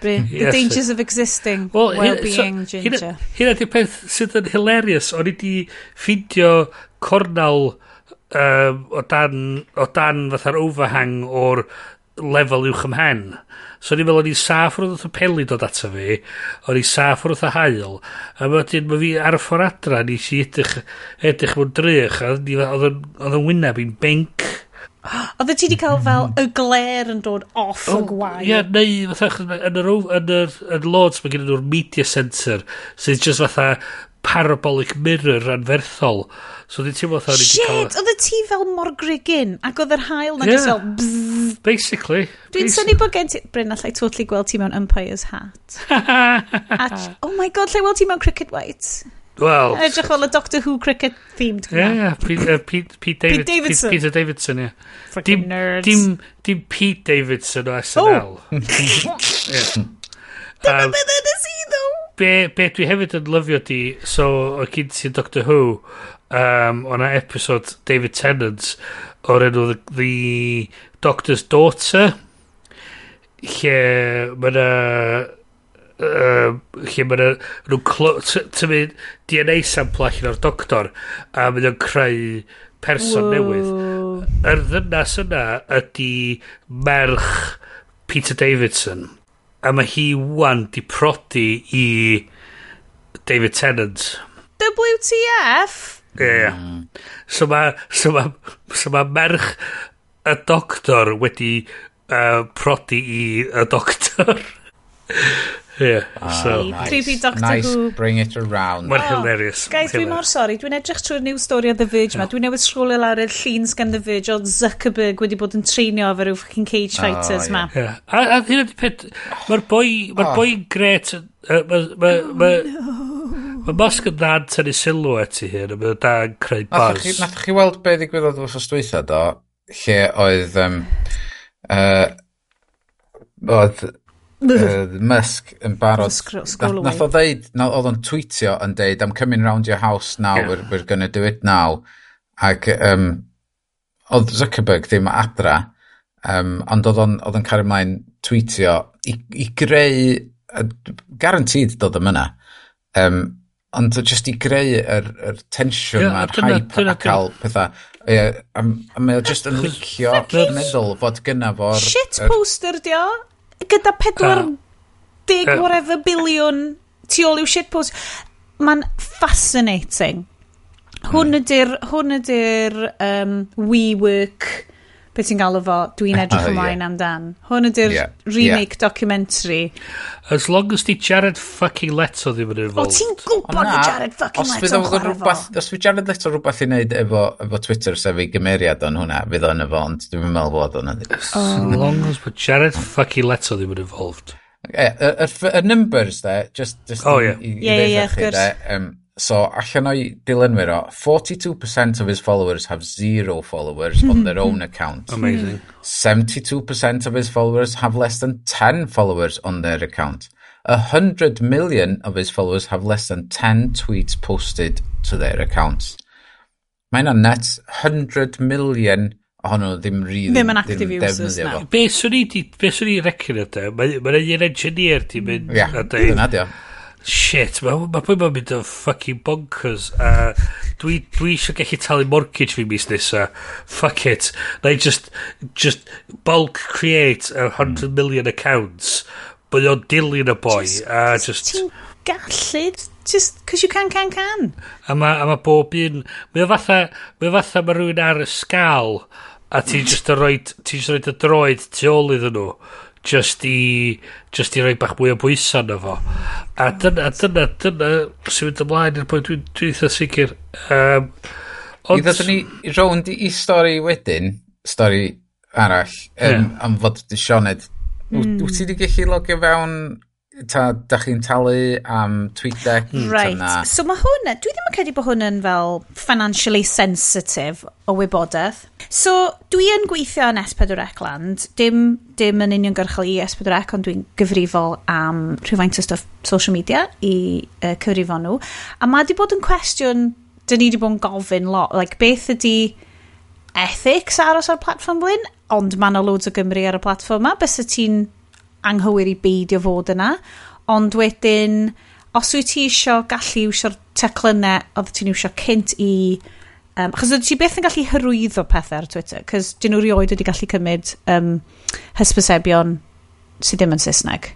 Bryn, the yes. dangers of existing well, well-being so, ginger. Hynna di peth sydd yn hilarious. O'n i di ffidio cornal um, o dan, o dan fatha'r overhang o'r lefel uwch ymhen. So ni'n meddwl o'n i'n saff roedd wrth y peli dod ato fi, o'n i'n saff wrth y hael, a wedyn mae fi ar y ffordd adra, ni si edrych, edrych mewn drych, a oedd yn wyneb i'n benc Oedd ti wedi cael fel y gler yn dod off oh, y gwael. Ie, yeah, neu fatha yn yr, yn yr, yn Lords mae gen nhw'r media centre sydd just fatha parabolic mirror anferthol. So oeddet ti fatha... Shit, oeddet ti fel mor grigin ac oedd yr hael na yeah. fel bzzz. Basically. Dwi'n syni bod gen ti... Bryn, allai totally gweld ti mewn Umpire's Hat. At, oh my god, lle weld ti mewn Cricket White. Wel... Edrych fel y Doctor Who cricket themed. Ie, yeah, Pete, uh, Pete, Pete, David, Pete Davidson. Pete, Peter Davidson, ie. Yeah. Dim, nerds. Dim, dim Pete Davidson o SNL. Oh. Dyna um, beth yna si, ddo. Be, be dwi hefyd yn lyfio di, so o gyd sy'n Doctor Who, um, o'na episode David Tennant o'r enw the, the Doctor's Daughter, lle mae'na uh, lle mae nhw'n tymud DNA sample allan o'r doctor a mynd yn creu person Whoa. newydd yr ddynas yna ydy merch Peter Davidson a mae hi wan di prodi i David Tennant WTF ie yeah. so mae so ma, so ma merch y doctor wedi uh, prodi i y doctor Yeah, oh, so. Nice. Creepy Doctor nice. Who. bring it around. Mae'n oh, hilarious. Guys, dwi mor sori. Dwi'n edrych trwy'r new story o The Verge ma. Dwi'n newid sgrwlio lawr y llun sgan The Verge o Zuckerberg wedi bod yn treinio efo rhyw fucking cage oh, fighters oh, ma. Yeah. A, a hyn ydy peth, mae'r boi, mae'r oh. boi gret, mae ma, ma, oh, ma, Musk yn dad tynnu sylw ati hyn, a mae'n da'n creu buzz. Nath chi weld be ddigwyddodd wrth dwytha do, lle oedd... Um, uh, oedd uh, Musk yn barod. Scroll nath o ddeud oedd o'n tweetio yn deud I'm coming round your house now. Yeah. we're, we're gonna do it now. Ac um, oedd Zuckerberg ddim adra um, ond oedd o'n, oedd o'n cario mlaen tweetio i, i greu guaranteed dod am yna. Um, ond just i greu yr, yr tensiwn yeah, a'r hype a cael pethau. Yeah, a, a mae o just yn licio meddwl fod gyna fo'r... Shit poster di o, gyda 40 uh, whatever biliwn tu ôl i'w shitpost. Mae'n fascinating. Hwn hmm. ydy'r, hwn ydy'r um, WeWork beth ti'n galw fo, dwi'n oh, edrych oh, ymlaen yeah. amdan. Hwn ydy'r yeah. remake yeah. documentary. As long as di Jared fucking Leto ddim yn involved. O, ti'n gwybod na Jared fucking os Leto yn rhywbeth, Os fi Jared Leto rhywbeth i wneud efo, efo Twitter sef i gymeriad o'n hwnna, fydd o'n efo, ond dwi'n meddwl bod o'n hynny. As long as bod Jared fucking Leto ddim yn involved. Yeah, y, y, y numbers there, just, just oh, yeah. i, i yeah, yeah, chi, um, So allan o'i dilynwyr o, 42% of his followers have zero followers on their own account. Amazing. 72% of his followers have less than 10 followers on their account. 100 million of his followers have less than 10 tweets posted to their accounts. Mae'n a net 100 million ohonyn nhw ddim rili... Ddim yn active users, na. Be swn i di, be swn i record o? Mae'n un engineer di mynd... Ia, dyna shit, mae ma pwy mae'n mynd yn fucking bonkers Uh, dwi, dwi eisiau gallu talu mortgage fi mis nesa. Fuck it. Na i just, just bulk create a 100 mm. million accounts but o'n dilyn y boi a just ti'n gallu just cos you can can can. A mae ma bob un mae o fatha mae o fatha mae rhywun ar y sgal a ti hmm. just a roed ti just a roed y droed tu ôl iddyn nhw just i just i roi bach mwy o bwysa na fo a mm. dyna dyna dyna sy'n mynd ymlaen i'r pwynt dwi'n dwi eitha sicr um, ond... i ddod ni rownd i stori wedyn stori arall um, yeah. am fod dy Sioned mm. wyt ti wedi gallu logio fewn ta, da chi'n talu am TweetDeck? Right, tana. so mae hwn, dwi ddim yn credu bod hwn yn fel financially sensitive o wybodaeth. So dwi yn gweithio yn S4C land, dim, dim yn uniongyrchol i S4C, ond dwi'n gyfrifol am rhywfaint o stuff social media i uh, cyfrifo nhw. A mae di bod yn cwestiwn, dyn ni wedi bod yn gofyn lot, like beth ydy ethics aros ar platform blyn, ond mae yna loads o Gymru ar y platform yma, bys y ti'n anghywir i beidio fod yna. Ond wedyn, os wyt ti eisiau gallu iwsio'r teclynnau oedd ti'n iwsio cynt i... Um, achos ti beth yn gallu hyrwyddo pethau ar Twitter, cos dyn nhw rioed wedi gallu cymryd um, hysbysebion sydd ddim yn Saesneg.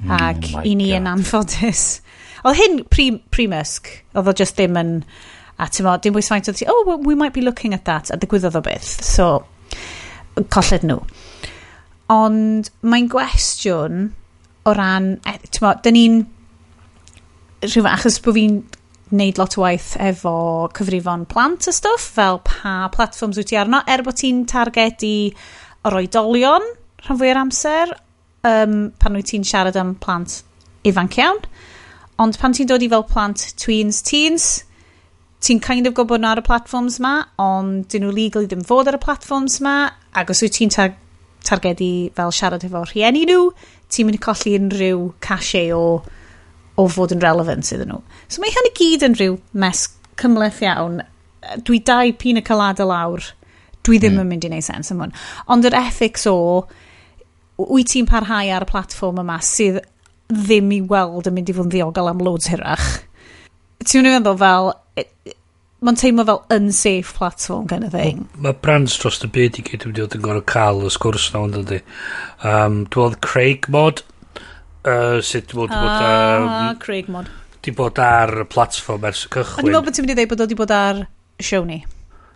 Mm, ac i ni God. yn anffodus. Oedd hyn primusg, pre oedd o just ddim yn... A ti'n dim bwys faint oedd ti, oh, well, we might be looking at that, a ddigwyddodd o beth. So, colled nhw. Ond mae'n gwestiwn o ran, e, ti'n dyn ni'n rhywbeth, achos bod fi'n neud lot o waith efo cyfrifon plant a stwff, fel pa platforms wyt ti arno, er bod ti'n targedu yr oedolion rhan fwy o'r amser, um, pan wyt ti'n siarad am plant ifanc iawn. Ond pan ti'n dod i fel plant tweens, teens, ti'n kind of gwybod nhw ar y platforms ma, ond dyn nhw legally ddim fod ar y platforms ma, ac os wyt ti'n targedu fel siarad efo rhieni nhw, ti'n mynd i colli unrhyw cache o, o fod yn relevant iddyn nhw. So mae hyn i gyd yn rhyw mes cymleth iawn. Dwi dau pina colada lawr. Dwi ddim mm. yn mynd i wneud sens am hwn. Ond yr ethics o, wyt ti'n parhau ar y platform yma sydd ddim i weld yn mynd i fod yn ddiogel am loads hirach. Ti'n mynd i feddwl fel, mae'n teimlo fel unsafe platform kind of thing. Mae ma brands dros y byd i gyd wedi bod yn gorau cael y sgwrs na ond ydy. Um, Dwi'n Craig Mod, uh, sut wedi bod... Ah, um, Craig Mod. Di bod ar y platform ers y cychwyn. Ond i'n meddwl bod ti'n mynd i ddeud bod wedi bod ar siow ni.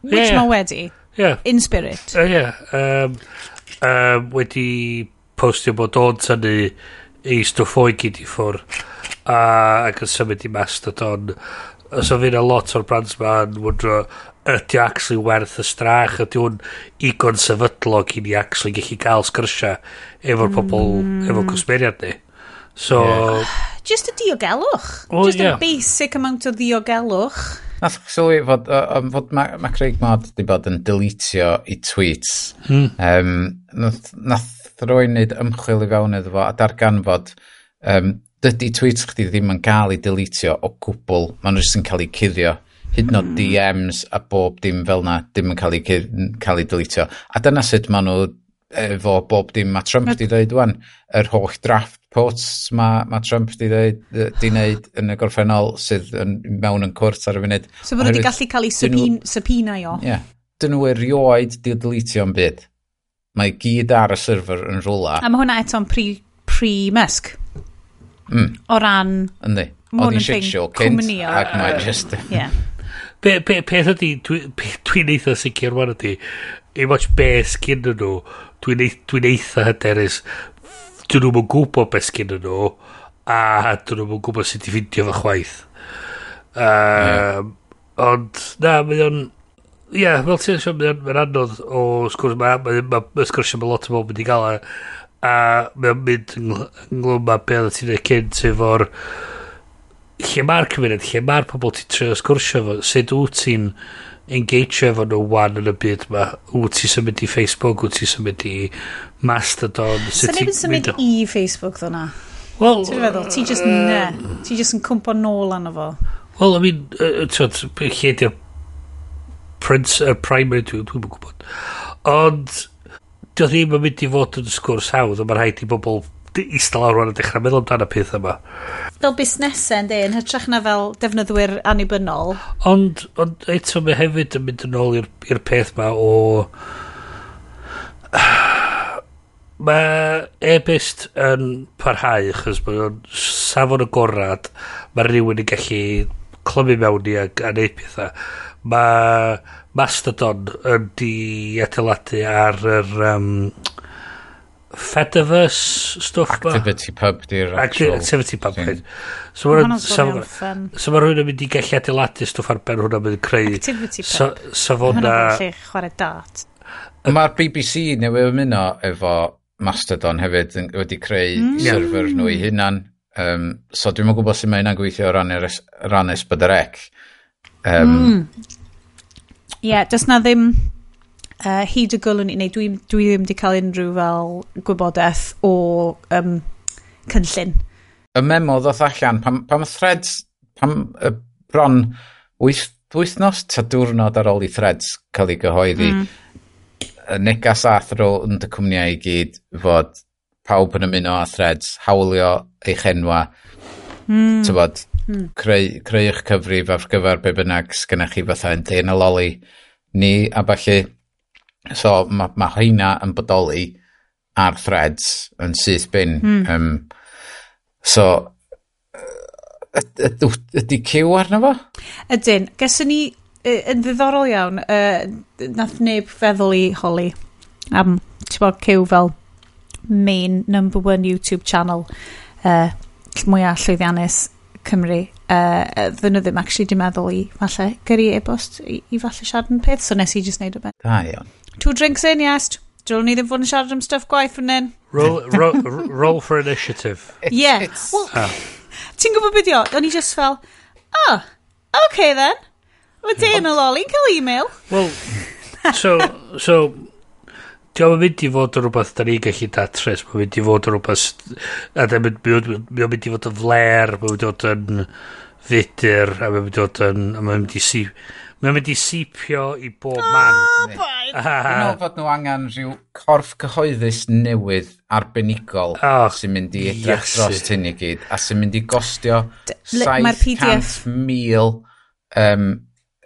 Which yeah. mae wedi. Yeah. In spirit. Uh, yeah. Um, um, wedi postio bod o'n tynnu i stwff o'i gyd i ffwr. Uh, ac yn symud i Mastodon. Uh, os o fydd a lot o'r brands ma'n wyndro ydy o actually werth y strach ydy hwn igon sefydlog i ni actually gallu cael sgyrsia efo'r pobl mm. efo'r cwsmeriad ni so yeah. just y diogelwch well, just yeah. a basic amount o diogelwch Nath sylwi fod, uh, fod mae ma Craig Mod wedi bod yn deletio i tweets. Hmm. Um, nath, nath rwy'n neud ymchwil i fewn iddo fo a darganfod um, dydy tweets chdi ddim yn cael ei deletio o gwbl, maen nhw jyst yn cael ei cuddio. Hyd yn oed mm. DMs a bob dim fel na, dim yn cael ei, cael ei deletio. A dyna sut maen nhw efo bob dim mae Trump wedi dweud wan, yr holl draft posts mae ma Trump wedi dweud, di wneud yn y gorffennol sydd yn, mewn yn cwrt ar y funud. So fod wedi gallu cael ei subpoenau o. Ie. Yeah, dyn nhw erioed di deletio yn byd. Mae gyd ar y server yn rwla. A mae hwnna eto'n pre-Musk. Pre Mm. O ran... Yndi. Oedd hi'n shit show cynt. Ac mae'n just... Yeah. Be, be, peth ydy, dwi'n dwi, dwi eitha sicr wan ydy, i watch be sgyn nhw, dwi'n dwi eitha hyderus, dyn nhw'n gwybod be sgyn nhw, a dyn nhw'n gwybod sut i ffindio fy chwaith. Uh. Ond, na, mae o'n... Ie, yeah, fel ti'n siarad, mae'n anodd o sgwrs, mae'n ma, ma, ma, ma, ma, lot o bobl wedi gael e, a mae o'n mynd ynglwm â beth oedd ti'n ei cynt efo'r lle mae'r cymuned, lle mae'r pobl ti'n trio sgwrsio fo, sut wyt ti'n engage efo nhw wan yn y byd yma. Wyt ti'n symud i Facebook, wyt ti'n symud i Mastodon. Sa'n neb yn symud i Facebook ddo na? Wel... Ti'n feddwl, ti just ne. Ti just yn cwmpo nôl anna fo. Wel, I mean, uh, ti'n lle di'r Prince, uh, Primary, dwi'n gwybod. Ond Dio ddim yn mynd i fod yn sgwrs hawdd, ond mae rhaid i bobl eistedd lawr rwan a dechrau meddwl amdano peth yma. Fel busnesau, ynddi, yn hytrach na fel defnyddwyr annibynnol. Ond, ond eto mae hefyd yn mynd yn ôl i'r peth yma o... Mae e-bist yn parhau, achos mae o'n safon agorad, mae rhywun yn gallu clymu mewn i a, a neud pethau. Mae Mastodon ydi adeiladu ar yr um, Fediverse stwff ma. Activity? Pub di'r actual Activity Pub thing. So mae so, so ma rhywun yn mynd i gallu adeiladu stwff ar ben hwnna mynd i creu Activity so, Pub so, so hwnna gallu chwarae dart Mae'r BBC newydd ymuno efo Mastodon hefyd wedi creu mm. server nhw i hunan um, so dwi'n mwyn gwybod sut mae hynna'n gweithio o ran, ran Esbydrec um, mm ie, yeah, does na ddim uh, hyd y gwlwn i neu dwi, dwi ddim wedi cael unrhyw fel gwybodaeth o um, cynllun. Y memo ddoth allan, pam, pam threads, pam y bron wyth, wythnos ta diwrnod ar ôl i threads cael ei gyhoeddi, mm. negas athro yn dy cwmniau i gyd fod pawb yn ymuno a threads, hawlio eich enwa, mm. tybod, Hmm. Creu, creu eich cyfrif ar gyfer be bynnag sgynnach chi fatha yn dyn y loli ni a falle. So mae ma hynna yn bodoli ar threads yn syth bin. Hmm. Um, so ydy cyw arno fo? Ydyn. Geswn ni yn ddiddorol iawn, uh, nath neb feddwl i holi am, ti'n bod, cyw fel main number one YouTube channel uh, mwyaf llwyddiannus Cymru uh, ddyn nhw ddim actually dwi'n meddwl i falle gyrru e-bost i, i falle siarad yn peth so nes i just neud o ben da iawn two drinks in yes Dylwn ni ddim fod yn siarad am stuff gwaith fan hyn. Roll, roll, roll for initiative. Yeah. Well, ah. Ti'n gwybod beth o? O'n i just fel, oh, okay then. Mae Dana Lolly'n cael email. Well, so, so Diolch yn mynd i fod yn rhywbeth da ni'n gallu datrys. Mae'n mynd i fod yn rhywbeth... A mae'n mynd i fod yn fler, mae'n mynd i fod yn fudur, a mae'n mynd i fod yn... A mae'n mynd i si... Mae'n mynd i sipio i bob man. Dwi'n meddwl fod nhw angen rhyw corff cyhoeddus newydd arbenigol oh, sy'n mynd i edrych yes. dros hyn i gyd a sy'n mynd i gostio 700,000 um,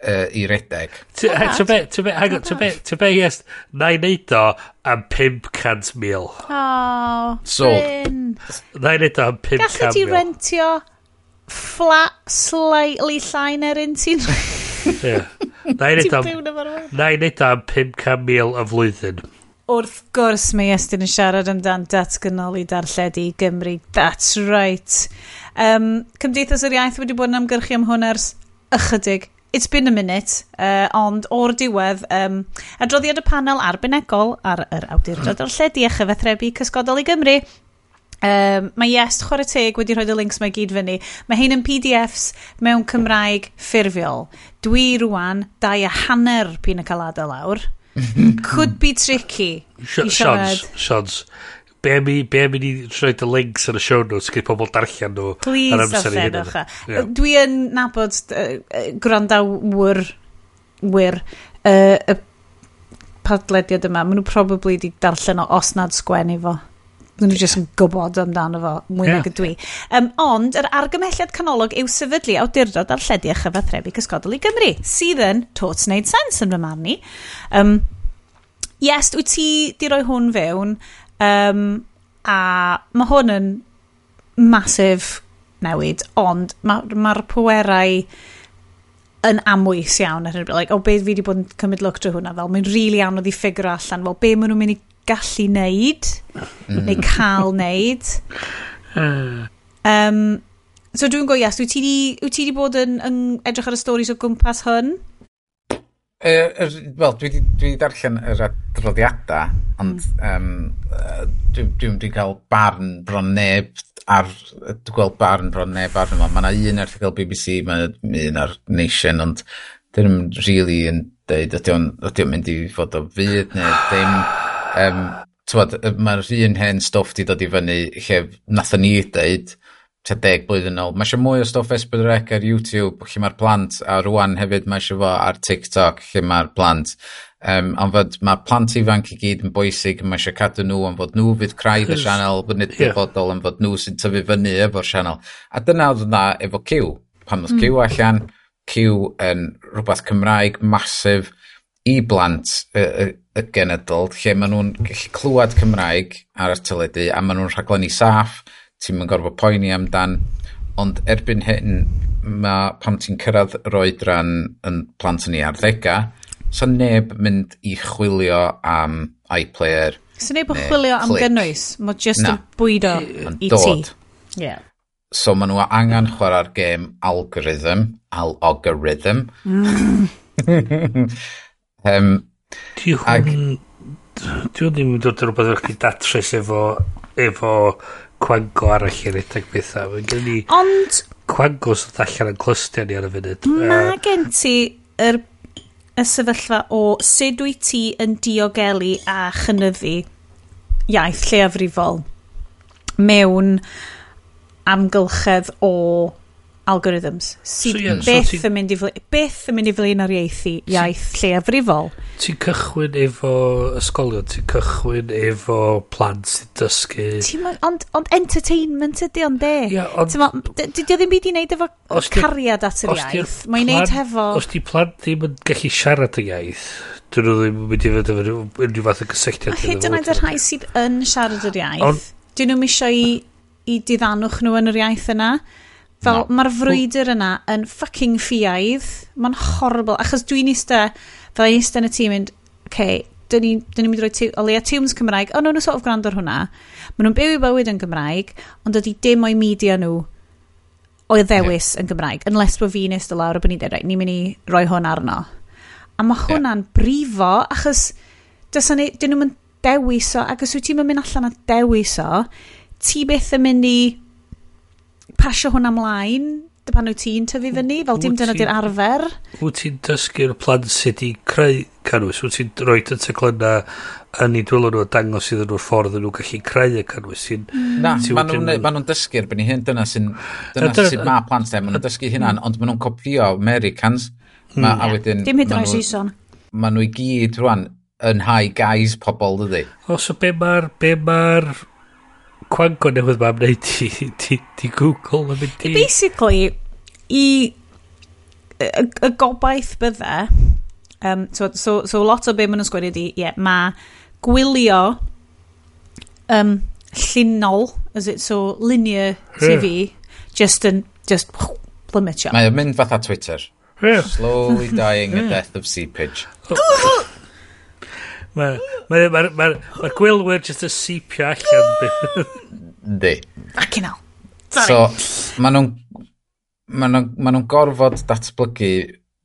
uh, i redeg. Ti'n be to be, hang on, to be, to be, yes, na i neud o am 500,000. Oh, so, Bryn. Na i neud o am 500,000. Gallu ti rentio flat slightly llai na rent ti'n... Na i neud o am 500,000 y flwyddyn. Wrth gwrs mae Estyn yn siarad amdan datganoli darlledu i Gymru. That's right. Um, Cymdeithas yr Iaith wedi bod yn amgyrchu am hwn ers ychydig It's been a minute, uh, ond o'r diwedd, um, adroddiad y panel arbenigol ar yr awdurdod o'r lledu a chyfathrebu cysgodol i Gymru, Um, mae Yes chwarae teg wedi rhoi y links mae gyd fyny. Mae hyn yn PDFs mewn Cymraeg ffurfiol. Dwi rwan, dau a hanner pyn y calada lawr. Could be tricky. Sh Siods, be am i, be am i ni rhoi y links yn y show notes gyda pobl darllen nhw Please, ar amser i hynny. Yeah. Dwi yn nabod uh, gwrandawr wir uh, y padlediad yma, maen nhw probably di darllen o os nad sgwennu fo. Maen nhw jyst yn gwybod amdano fo, mwy yeah. nag ydw i. Um, ond, yr argymhelliad canolog yw sefydlu awdurdod ar lledu a chyfathrebu cysgodol i Gymru, sydd yn tot wneud sens yn fy marn i. Um, yes, wyt ti di roi hwn fewn, Um, a mae hwn yn masif newid, ond mae'r ma, pwerau yn amwys iawn ar hyn like, o beth fi wedi bod yn cymryd look drwy hwnna fel, mae'n rili really anodd i ffigur allan fel be maen nhw'n mynd i gallu neud mm. neu cael neud um, so dwi'n go yes, wyt ti wedi bod yn, yn edrych ar y storys o gwmpas hwn? er, wel, dwi, dwi darllen yr adroddiadau, ond hmm. um, dwi'n dwi, dwi cael barn bron neb ar, dwi'n gweld barn bron neb ar yma. Mae yna un erthigol BBC, mae un ar Nation, ond dyn nhw'n really yn deud, ydy o'n, ydy o'n mynd i fod o fydd neu ddim. Um, Mae'r un hen stwff di dod i fyny lle nathon ni dweud, tua deg blwyddyn ôl. Mae eisiau mwy o stwff S4C ar YouTube lle mae'r plant a rwan hefyd mae eisiau fo ar TikTok lle mae'r plant. Um, ond fod mae plant ifanc i gyd yn bwysig mae eisiau cadw nhw am fod nhw fydd craidd y sianel nid yeah. dyfodol am fod nhw sy'n tyfu fyny efo'r sianel a dyna oedd yna efo Q pan oedd mm. Q allan Q yn rhywbeth Cymraeg masif i blant y, y, y genedl lle maen nhw'n gallu clywed Cymraeg ar y teledu a maen nhw'n rhaglenni saff ti'n mynd gorfod poeni amdan. Ond erbyn hyn, mae pam ti'n cyrraedd yr oedran yn plant yn ei arddegau, so neb mynd i chwilio am iPlayer. So neb yn chwilio am gynnwys, mae jyst yn bwydo i ti. Yeah. So maen nhw angen chwarae'r gêm algorithm, al-algorithm. Um, mm. Di hwn... Ag... Di hwn ddim yn dod o rhywbeth o'ch chi datrys efo, efo cwango arall i redeg bethau. Mae gen ni Ond, cwango sydd allan yn clystio ni ar y funud. Mae gen ti yr, y sefyllfa o sut wyt ti yn diogelu a chynyddu iaith lleafrifol mewn amgylchedd o algorithms sydd so, yeah, beth, so ti... yn mynd i beth yn mynd i flin ar ieithi, iaith ti... lleafrifol. Ti'n cychwyn efo ysgolion, ti'n cychwyn efo plant sy'n dysgu. Ond ond entertainment ydy ond de. Yeah, ond... Dydy o ddim byd i wneud efo os cariad at yr iaith. Mae'n wneud hefo... Os di plant ddim yn gallu siarad y iaith, dyn nhw ddim yn mynd i fod efo unrhyw fath o gysylltiad. A hyd yn oed y rhai sydd yn siarad yr iaith, dyn nhw'n misio i, i diddanwch nhw yn yr iaith yna. Fel no. mae'r frwydr yna yn fucking ffiaidd. Mae'n horrible. Achos dwi'n eista, fel i eista yn y tîm mynd, okay, dyn ni'n ni mynd i roi o leia tiwms Cymraeg. O, oh, no, nhw'n sort of gwrando ar hwnna. Maen nhw'n byw i bywyd yn Gymraeg, ond ydy dim o'i media nhw o'i ddewis yeah. yn Gymraeg. Unless bod fi'n eista lawr a bod ni'n dweud, right, ni'n mynd i roi hwn arno. A mae hwnna'n yeah. brifo, achos dyn nhw'n dewis o, ac os wyt ti'n mynd allan a dewis o, ti beth yn mynd i pasio hwn amlaen dy pan wyt ti'n tyfu fyny, fel dim dyna di'r arfer. Wyt ti'n dysgu'r plan sydd i creu cynnwys, wyt ti'n rhoi y teclynna yn ei dwylo nhw a dangos iddyn nhw'r ffordd nhw gallu creu y cynnwys. Hmm. Na, maen nhw'n dysgu'r byn i hyn, dyna sy'n ma plant e, maen nhw'n dysgu hynna'n, hmm. ond maen nhw'n copio Americans. Hmm. Ma, a wedyn, dim hyd yn oed season. Maen nhw i gyd rwan yn high guys pobl, dydy. O, so be mae'r cwango newydd ma'n wneud ti, ti, ti Google yn mynd i... Basically, i... Y, y gobaith bydde... Um, so, so, so lot o be maen nhw'n sgwennu di, ie, yeah, mae gwylio um, llunol, is it, so linear TV, just yn, just plymutio. Mae o'n mynd fatha Twitter. Yeah. Slowly dying a death of seepage. Mae'r ma, ma, ma, ma gwylwyr jyst yn sipio allan. Di. Ac yna. So, maen nhw'n ma nhw, ma nhw gorfod datblygu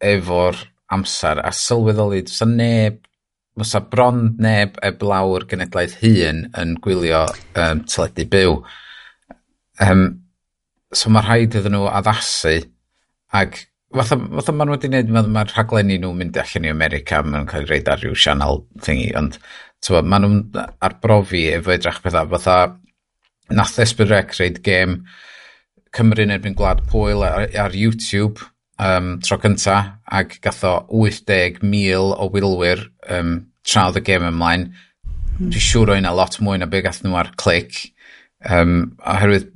efo'r amser a sylweddoli, fysa neb, fysa bron neb eblaw'r genedlaeth hun yn gwylio um, teledu byw. Um, so mae rhaid iddyn nhw addasu ac fatha, fatha maen nhw wedi gwneud, mae ma rhaglenni nhw'n mynd allan i America, maen nhw'n cael ei reid ar ryw sianel thingy, ond tywa, maen nhw'n arbrofi efo edrych pethau, fatha nath Esbyrec reid gêm Cymru yn erbyn Gwlad Pwyl ar, ar YouTube um, tro cynta, ac gath o 80,000 o wylwyr um, traf y gêm ymlaen. Mm. Dwi'n siŵr o'n lot mwy na be gath nhw ar clic, um, oherwydd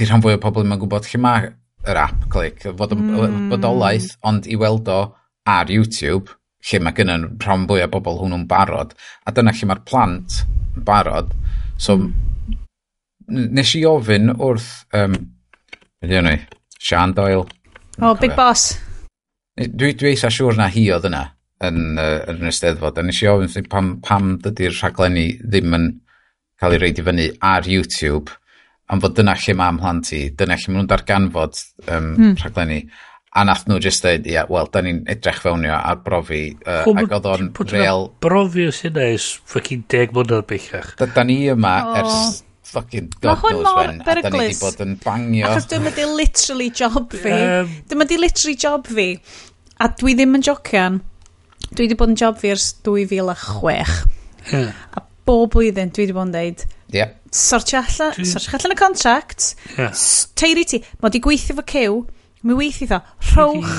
di rhan fwy o pobl yma'n gwybod lle mae yr app clic, fod mm. bodolaeth, ond i weld o ar YouTube, lle mae gennym rhan fwy o bobl hwnnw'n barod, a dyna lle mae'r plant yn barod. So, hmm. nes i ofyn wrth, um, beth yw ni, Sian Doyle. O, oh, Big Boss. Dwi, dwi eitha siŵr na hi oedd yna yn, uh, yn y steddfod, a nes i ofyn pam, pam dydy'r rhaglenni ddim yn cael ei reid i fyny ar YouTube, am fod dyna lle mae mhlant i, dyna lle maen nhw'n darganfod um, mm. rhaglenni. A nath nhw just dweud, ia, yeah, wel, da ni'n edrych fewnio ar brofi. Uh, Pwm, ac oedd o'n real... Brofi os hynna is ffocin deg mlynedd bellach. Da, da ni yma oh. ers fucking god knows when. A da ni wedi bod yn bangio. Achos dyma di literally job fi. Um, dyma di literally job fi. A dwi ddim yn jocian. Dwi wedi bod yn job fi ers 2006. Yeah. A bob blwyddyn dwi wedi bod yn deud, yeah sortio allan, sortio allan y contract, yeah. teiri ti, mod di gweithio fo cyw, mi weithio ddo, rhowch,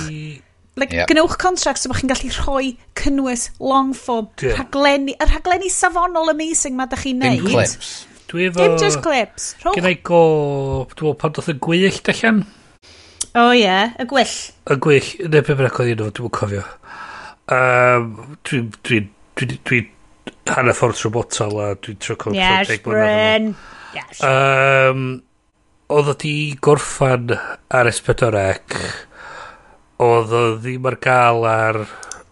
like, yep. gnewch contract so bod chi'n gallu rhoi cynnwys long form, yeah. rhaglenni, y rhaglenni safonol amazing ma da chi'n neud. Dim clips. Dwi efo... Dim just clips. Rhowch. Gynnau i go, dwi'n pan doth y gwyll allan. O oh, ie, yeah. y gwyll. Y gwyll, neu pe bynnag oedd un o, dwi'n cofio. Um, dwi'n dwi, dwi, dwi, dwi hanner ffordd trwy botol a dwi'n trwy cofio yes, Bryn. yes. um, oedd o di gorffan ar S4C oedd o ddim ar gael ar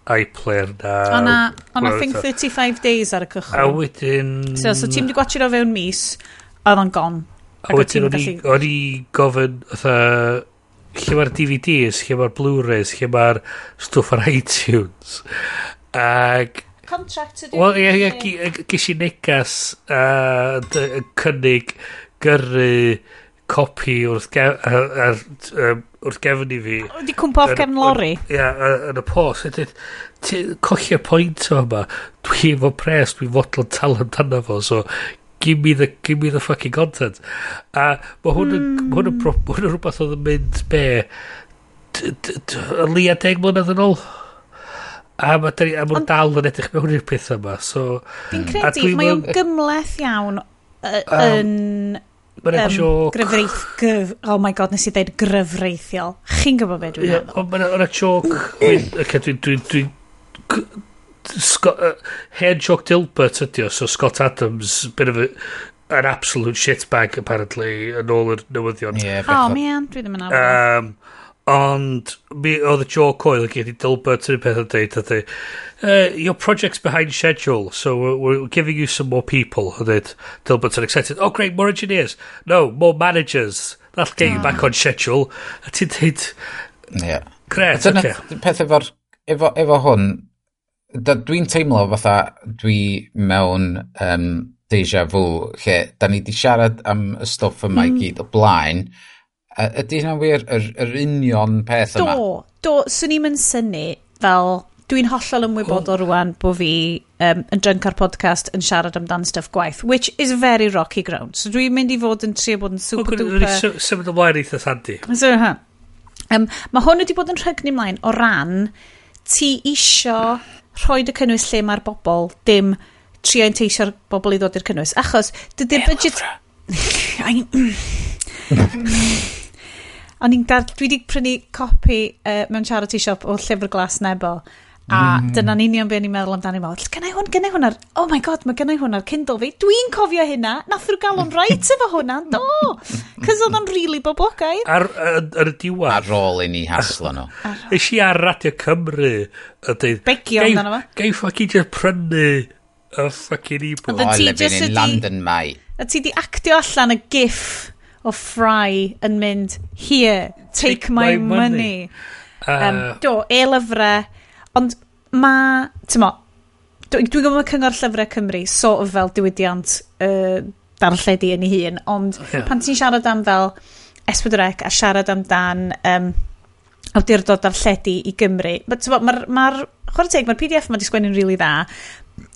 iPlayer na o'na on thing 35 days ar y cychwyn. A wedyn so, so ti'n di gwachio o fewn mis oedd o'n gon a wedyn o'n i gofyn oedd lle mae'r DVDs, lle mae'r Blu-rays, lle mae'r stwff ar iTunes. Ac contract ydy... Wel, ie, ie, ges i negas uh, cynnig gyrru copi wrth, gef, uh, uh, wrth gefn i fi. Wedi cwmpa off gefn lori. Ie, yn y post. Cochio pwynt o yma. Dwi efo pres, dwi fodlon tal amdano fo, so give me the, give me the fucking content. A mae hwn yn, mm. hwn yn hmm. rhywbeth oedd yn mynd be, y lia deg mlynedd yn ôl? A mae ma nhw'n dal yn edrych mewn i'r peth yma. So, Fi'n credu, mae o'n gymleth iawn yn... Mae'n um, um, gryfreith, gryf, oh my god, nes i ddeud gryfreithiol. Chi'n gwybod beth dwi'n meddwl? Yeah, Mae'n o'n joc... Dwi'n... Dwi, dwi, Scott, uh, head Jock Dilbert ydi o, so Scott Adams, bit of a, an absolute shitbag apparently yn ôl yr newyddion. Yeah, oh man, dwi ddim yn awr. Um, Ond mi oedd y Joe Coyle gyd i Dilbert yn peth yn dweud, ydy uh, eh, your project's behind schedule, so we're, we're giving you some more people, Ydy Dilbert yn excited, oh great, more engineers, no, more managers, that'll get you hmm. back on schedule, a ti'n dweud, yeah. gret, a dyna okay. peth efo'r, efo, efo hwn, dwi'n teimlo fatha dwi mewn um, deja vu lle da ni di siarad am y stwff yma mm. i hmm. gyd o blaen Ydy hynna'n wir yr, yr union peth yma? Do, do, swn i'n mynd syni fel dwi'n hollol ymwybodol oh. rwan bod fi um, yn drunk ar podcast yn siarad amdan stuff gwaith, which is very rocky ground. So dwi'n mynd i fod yn trio bod yn super oh, duper... Rwy'n symud ymlaen eitha sandy. So, ha. Um, mae hwn wedi bod yn rhygnu mlaen o ran ti isio rhoi y cynnwys lle mae'r bobl dim trio enteisio bobl i ddod i'r cynnwys. Achos, dydy'r budget... I... O'n i'n dar... Dwi wedi prynu copi uh, mewn charity shop o llyfr glas nebo. A mm. dyna'n union be o'n i'n meddwl amdani mo. Gynnau hwn, gynnau hwn ar... Oh my god, mae gynnau hwn ar Kindle fi. Dwi'n cofio hynna. Nath rhyw galon rhaid efo hwnna. Do. Cys oedd o'n really boblogaidd. Ar, ar, ar, y diwedd. Ar ôl i ni haslo nhw. Ys i ar Radio Cymru. y dweud... Begio amdano fo. Gei ffocin just prynu y ffocin e-book. Oedd ti in, ydi... London, mai. A ti di actio allan y gif o Fry yn mynd, here, take, take my, my money. money. Uh, um, do, e-lyfrau, ond ma, ti'n mo, dwi'n dwi gwybod mae Cyngor Llyfrau Cymru sort of fel diwydiant uh, darlledu yn ei hun, ond oh, yeah. pan ti'n siarad am fel esbydrec a siarad amdan um, awdurdod darlledu i Gymru, mae'r, ma, ma chwarae teg, mae'r PDF yma di sgwennu'n rili really dda,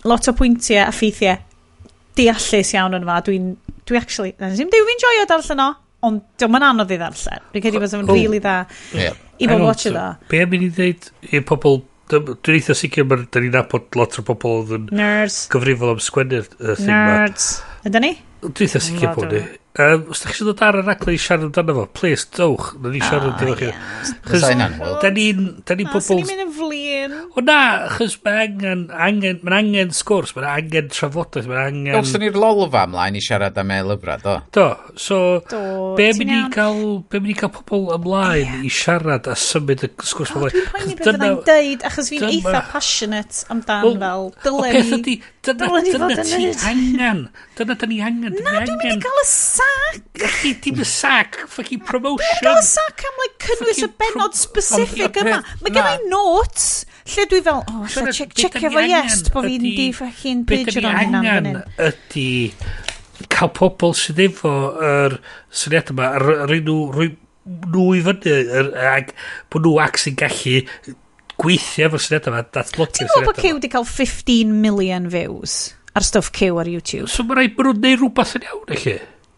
lot o pwyntiau a ffeithiau deallus iawn yn yma, dwi'n dwi actually, na ddim dwi'n fi'n joio darllen o, ond diolch ma'n anodd i ddarllen. Dwi'n credu bod yn rili dda yeah. i bod watcher dda. Be am i ni ddeud i'r pobl, dwi'n eitha sicr mae da ni'n nabod lot o bobl oedd yn Nerds. gyfrifol am sgwennu'r thing ma. Nerds. Ydy ni? Dwi'n eitha sicr bod ni. Um, os da chi eisiau dod ar y raglen i siarad amdano fo, please, dowch, ah, na ni siarad amdano chi. Chos, da ni'n Da ni pobl... ni'n mynd yn flin. O na, chys mae angen, angen, mae'n angen sgwrs, mae'n angen trafodaeth, mae'n angen... Os da ni'r lolfa ymlaen i siarad am e lyfrad, do? Do, so, do, be mynd i gael, be mynd i gael pobl ymlaen oh, i siarad a symud y sgwrs ymlaen. Dwi'n poeni beth yna'n deud, achos fi'n eitha passionate amdan fel, dylen ni... Dylen ni fod yn neud. Dyna da angen, dyna da ni angen. Na, dwi'n mynd i gael y sac! Chi, dim y sac, fucking promotion. Dwi'n gael sac am, like, cynnwys y benod specific yma. Mae gen i notes lle dwi fel, o, oh, checio efo yes, bo fi'n di fucking bridge o'n hynna. Beth angen ydy cael pobl sydd efo yr syniad yma, yr un nhw nhw i fyny, ag bod nhw ac sy'n gallu gweithio efo'r syniad yma, datblygu syniad yma. Ti'n gwybod bod Cyw wedi cael 15 million views ar stuff Q ar YouTube? So mae rhaid bod nhw'n neud rhywbeth yn iawn, eich?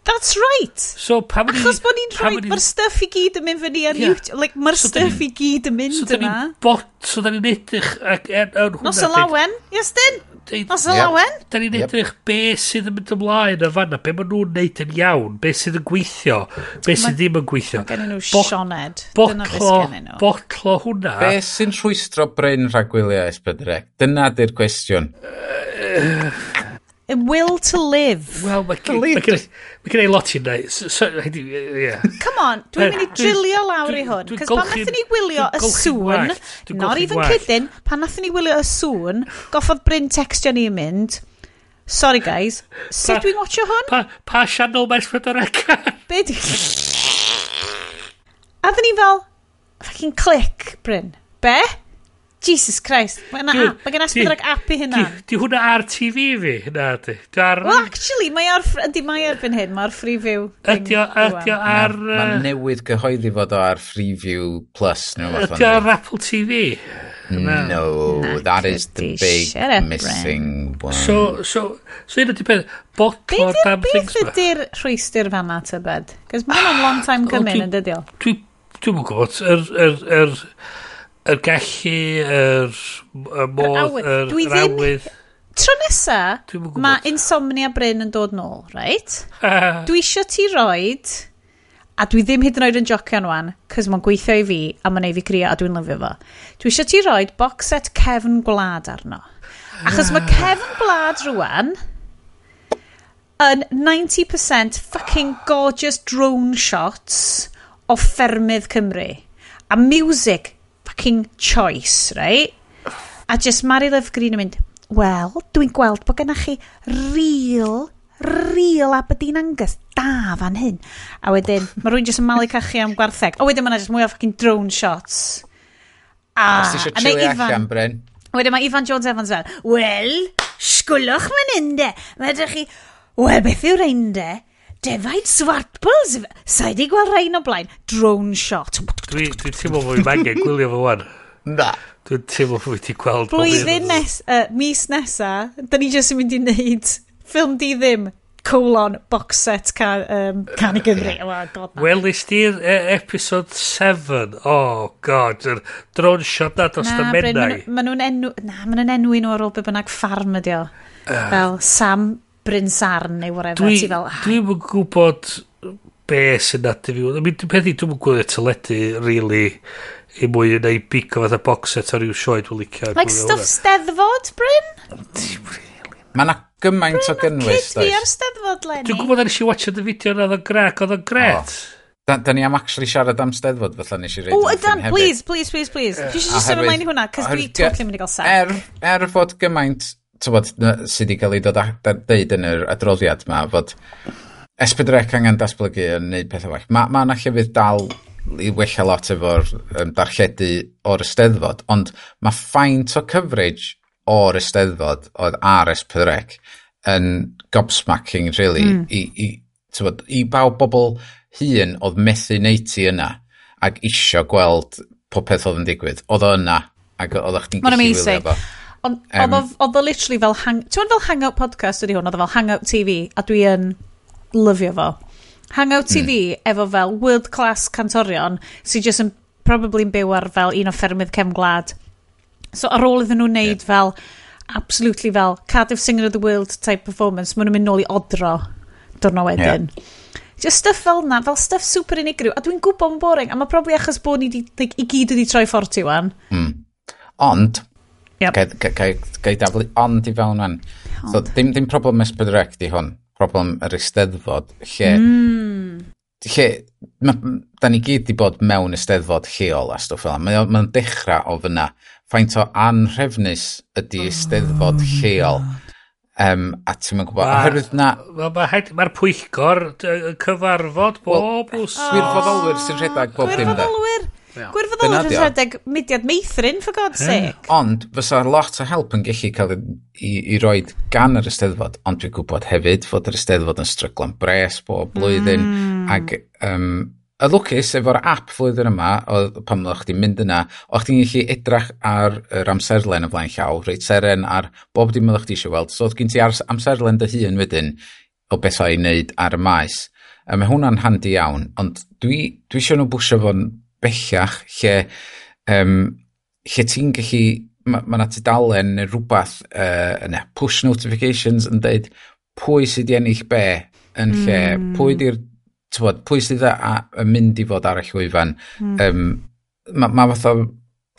That's right. So pam wedi... Achos bod ni'n rhoi... Mae'r stuff i gyd yn mynd fyny ar yeah. YouTube. Like, mae'r so stuff i gyd yn mynd so yma. Bot, so da ni'n edrych... E, Nos y lawen. Iestyn? dyn. Nos y lawen. Da ni'n edrych be sydd yn mynd ymlaen y fanna. Be maen nhw'n neud yn iawn. Be sydd yn gweithio. Be sydd ddim yn gweithio. Mae gen nhw sioned. Botlo, botlo hwnna. Be sy'n rhwystro bryn rhagwyliau S4C? Dyna di'r cwestiwn. A will to live. Wel, mae gen i lot i'n neud. So, so, yeah. Come on, dwi'n mynd i drilio lawr i hwn. Cos pan nathon ni wylio y sŵn, not even kidding, pan nathon ni wylio y sŵn, goffodd Bryn textio ni yn mynd, Sorry guys, sut dwi'n watcho hwn? Pa, pa sianel mae o'r Eca? Be di... A ddyn ni fel, fucking click, Bryn. Be? Jesus Christ, mae yna app, mae gen Aspen Drag app i hynna. Di hwnna ar TV fi, hynna di. Ar... Well, actually, mae ar, ydy mae erbyn hyn, mae ar Freeview. Ydy o, ydy o ar... Mae newydd gyhoeddi fod o ar Freeview Plus. Ydy o ar Apple TV. No, that is the big missing one. So, so, so yna di peth, boc o'r damn things ma. Beth ydy'r rhwystr fan'na tybed? Cos mae'n long time gymyn yn dydio. Dwi'n gwybod, yr... Er, er, Yr gallu, yr, y modd, yr Dwi ddim... awydd. Tro nesa, mae insomnia Bryn yn dod nôl, reit? dwi eisiau ti roed, a dwi ddim hyd yn oed yn jocio yn wan, cys mae'n gweithio i fi, a mae'n ei fi grio, a dwi'n lyfio fo. Dwi eisiau ti roed box set cefn gwlad arno. Achos mae cefn gwlad rwan yn 90% fucking gorgeous drone shots o ffermydd Cymru. A music fucking choice, right? A just Mary Love Green yn mynd, wel, dwi'n gweld bod gennych chi real, real Aberdeen Angus da fan hyn. A wedyn, mae rwy'n just yn malu cachu am gwartheg. A wedyn, mae'n just mwy o fucking drone shots. A, Os eisiau trwy allan, Bryn. Wedyn mae Ifan Jones Evans fel, wel, sgwlwch mae'n un de. Mae ydych chi, wel, beth yw'r ein de? defaid swartballs. Sa i di gweld rhain o blaen. Drone shot. Dwi, dwi teimlo fwy mangen gwylio fo wan. Na. Dwi'n teimlo fwy ti gweld. Blwyddyn nes, uh, mis nesa, da ni jyst yn mynd i wneud ffilm di ddim colon box set can, um, can i Gymru. Oh, Wel, is di'r uh, e, episode 7. Oh, god. Yr drone shot na dros na, da mennau. ma nhw'n enw... Na, ma nhw'n enw nhw ar ôl be bynnag ffarm ydi o. Uh. Fel Sam Bryn Sarn neu whatever. Dwi, fel, ah. Dwi'n yn gwybod be sy'n nadu fi. I mean, peth i, dwi'n yn gwybod teledu, really, i mwy neu bigo fath o box set o ryw sioed wyl licio. Like stuff steddfod, Bryn? Mae na gymaint o gynnwys, Cyd fi ar steddfod, Lenny. Dwi'n gwybod nes i watcha y fideo na oedd o'n grec, oedd o'n gret. Da, da ni am actually siarad am steddfod fatha nes i reid. O, dan, please, please, please, please. Yeah. Dwi'n siarad ymlaen i hwnna, cos dwi'n totally mynd i gael sac. Er, er fod gymaint tywod, sydd wedi cael ei dod a deud yn yr adroddiad yma, fod S4C angen datblygu yn neud pethau well. Mae ma yna llefydd dal i wella lot efo'r um, darlledu o'r ysteddfod, ond mae ffaint o coverage o'r ysteddfod oedd ar S4C yn gobsmacking, really, mm. i, i, tywod, i bawb bobl hun oedd methu neud ti yna ac isio gweld popeth oedd yn digwydd. Oedd o yna ac oedd o'ch ti'n gallu wylio fo. Ond um, oedd o literally fel hang... Ti'n fel Hangout Podcast ydi hwn? Oedd fel Hangout TV, a dwi yn lyfio fo. Hangout TV mm. efo fel world class cantorion sy'n just yn probably yn byw ar fel un o ffermydd cem gwlad. So ar ôl iddyn nhw wneud yeah. fel absolutely fel Cardiff Singer of the World type performance, maen nhw'n mynd nôl i odro dwrno wedyn. Just stuff fel na, fel stuff super unigryw. A dwi'n gwybod yn boring, a mae probably achos bod ni di, like, i gyd wedi troi 40 wan. Mm. Ond, Yep. Gael daflu ond i fewn fan. So, dim, dim problem S4C di hwn, problem yr Eisteddfod, lle... Mm. Lle, ma, da ni gyd di bod mewn Eisteddfod lleol a stwff fel yna. Mae'n ma dechrau o fyna. Faint o anhrefnus ydy Eisteddfod oh, lleol. Um, a ti'n mynd gwybod, oherwydd na... Mae'r ma, ma pwyllgor cyfarfod bob well, wsnos. Gwirfoddolwyr sy'n rhedeg bob dim da. Gwirfoddolwyr! Gwirfoddolwr yn rhedeg mudiad meithrin, for God's sake. Ond, fysa lot o help yn gallu cael i, i, i roi gan yr ysteddfod, ond dwi'n gwybod hefyd fod yr ysteddfod yn stryglo'n bres bob blwyddyn. Mm. Ac, um, y lwcus efo'r app flwyddyn yma, o, pan oedd chdi'n mynd yna, o'ch chdi'n gallu edrach ar yr amserlen y flaen llaw, reit seren ar bob dim oedd chdi eisiau weld. So oedd gen ti ar amserlen dy hun wedyn o beth o'i wneud ar y maes. A mae hwnna'n handi iawn, ond dwi, dwi eisiau nhw bwysio fo'n bellach lle, um, lle ti'n gallu, mae yna ma tudalen neu rhywbeth, uh, neu push notifications yn dweud pwy sydd i ennill be yn mm. lle, hmm. pwy di'r Tywod, pwy sydd yn mynd i fod ar y llwyfan. Mm. Um, mae ma fatha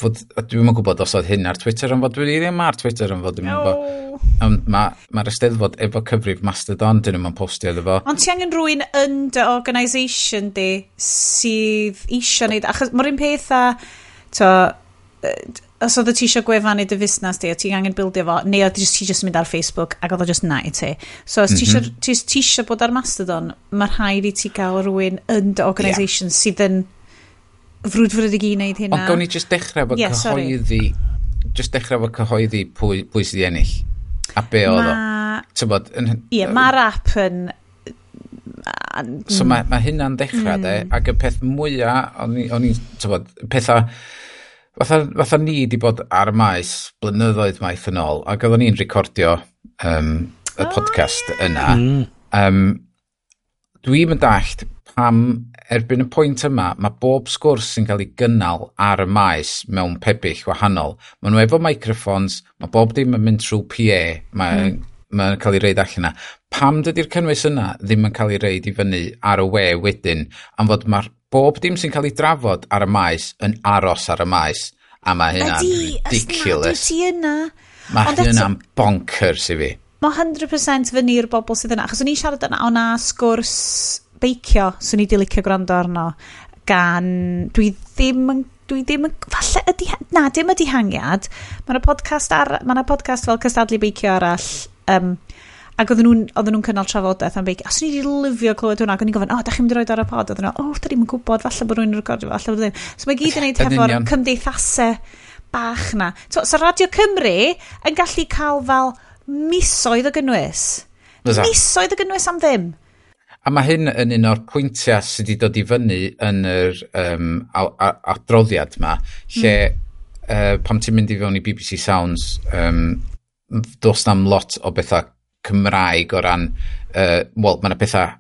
fod, dwi'n yn gwybod os oedd hyn ar Twitter yn fod, dwi ddim ar Twitter yn fod, dwi'n no. gwybod. Ond mae'r ma, ma efo cyfrif Mastodon, dyn nhw'n postio iddo fo. Ond ti angen rhywun yn dy organisation di sydd eisiau neud, achos mae'r un peth a, to, os oedd ti eisiau gwefan dy fusnes di, o ti angen bildio fo, neu oedd ti just mynd ar Facebook, ac oedd o just na i ti. So os mm -hmm. ti mhm. eisiau bod ar Mastodon, mae'r rhaid i ti gael rhywun yn dy organisation yeah. sydd yn frwd fwrdd i gyd wneud hynna. Ond gawn ni jyst dechrau bod yeah, cyhoeddi, jyst dechrau fo cyhoeddi pwy, pwy sydd i ennill. A be oedd o? Tybod, yn... Ie, yeah, mae'r app yn... So mae ma hynna'n dechrau, mm. de, ac y peth mwyaf, o'n i, tybod, pethau... Fatha, fatha ni di bod ar y maes blynyddoedd maith yn ôl, ac oeddwn ni'n recordio um, y podcast oh, yeah. yna. Mm. Um, Dwi'n mynd dallt pam erbyn y pwynt yma, mae bob sgwrs sy'n cael ei gynnal ar y maes mewn pebyll wahanol. Maen nhw efo microphones, mae bob dim yn mynd trwy PA, mae mm. mae'n cael ei reid allan yna. Pam dydy'r cynnwys yna ddim yn cael ei reid i fyny ar y we wedyn, am fod mae'r bob dim sy'n cael ei drafod ar y maes yn aros ar y maes. A mae hynna'n ridiculous. Ydy, yna. Mae hynna'n bonkers i fi. Mae 100% fyny i'r bobl sydd yna. Achos o'n i'n siarad yna, o'na sgwrs beicio, swn i di licio gwrando arno, gan, dwi ddim yn dwi ddim yn, falle ydi, na, dim ydi hangiad. Mae yna podcast, ar, mae yna podcast fel Cystadlu Beicio arall, um, ac oedden nhw'n oedden nhw'n cynnal trafodaeth am beicio. a swn i wedi lyfio clywed hwnna, ac o'n i'n gofyn, o, oh, da chi'n mynd i roed ar y pod? Oedden nhw, o, oh, da ni'n gwybod, falle bod rwy'n recordio, falle bod ddim. So mae gyd yn neud hefo'r cymdeithasau bach na. So, so Radio Cymru yn gallu cael fel misoedd o gynnwys. Misoedd o gynnwys am ddim. A mae hyn yn un o'r pwyntiau sydd wedi dod i fyny yn yr um, adroddiad yma, lle mm. uh, pam ti'n mynd i fewn i BBC Sounds, um, dos na'm lot o bethau Cymraeg o ran, uh, wel, mae yna bethau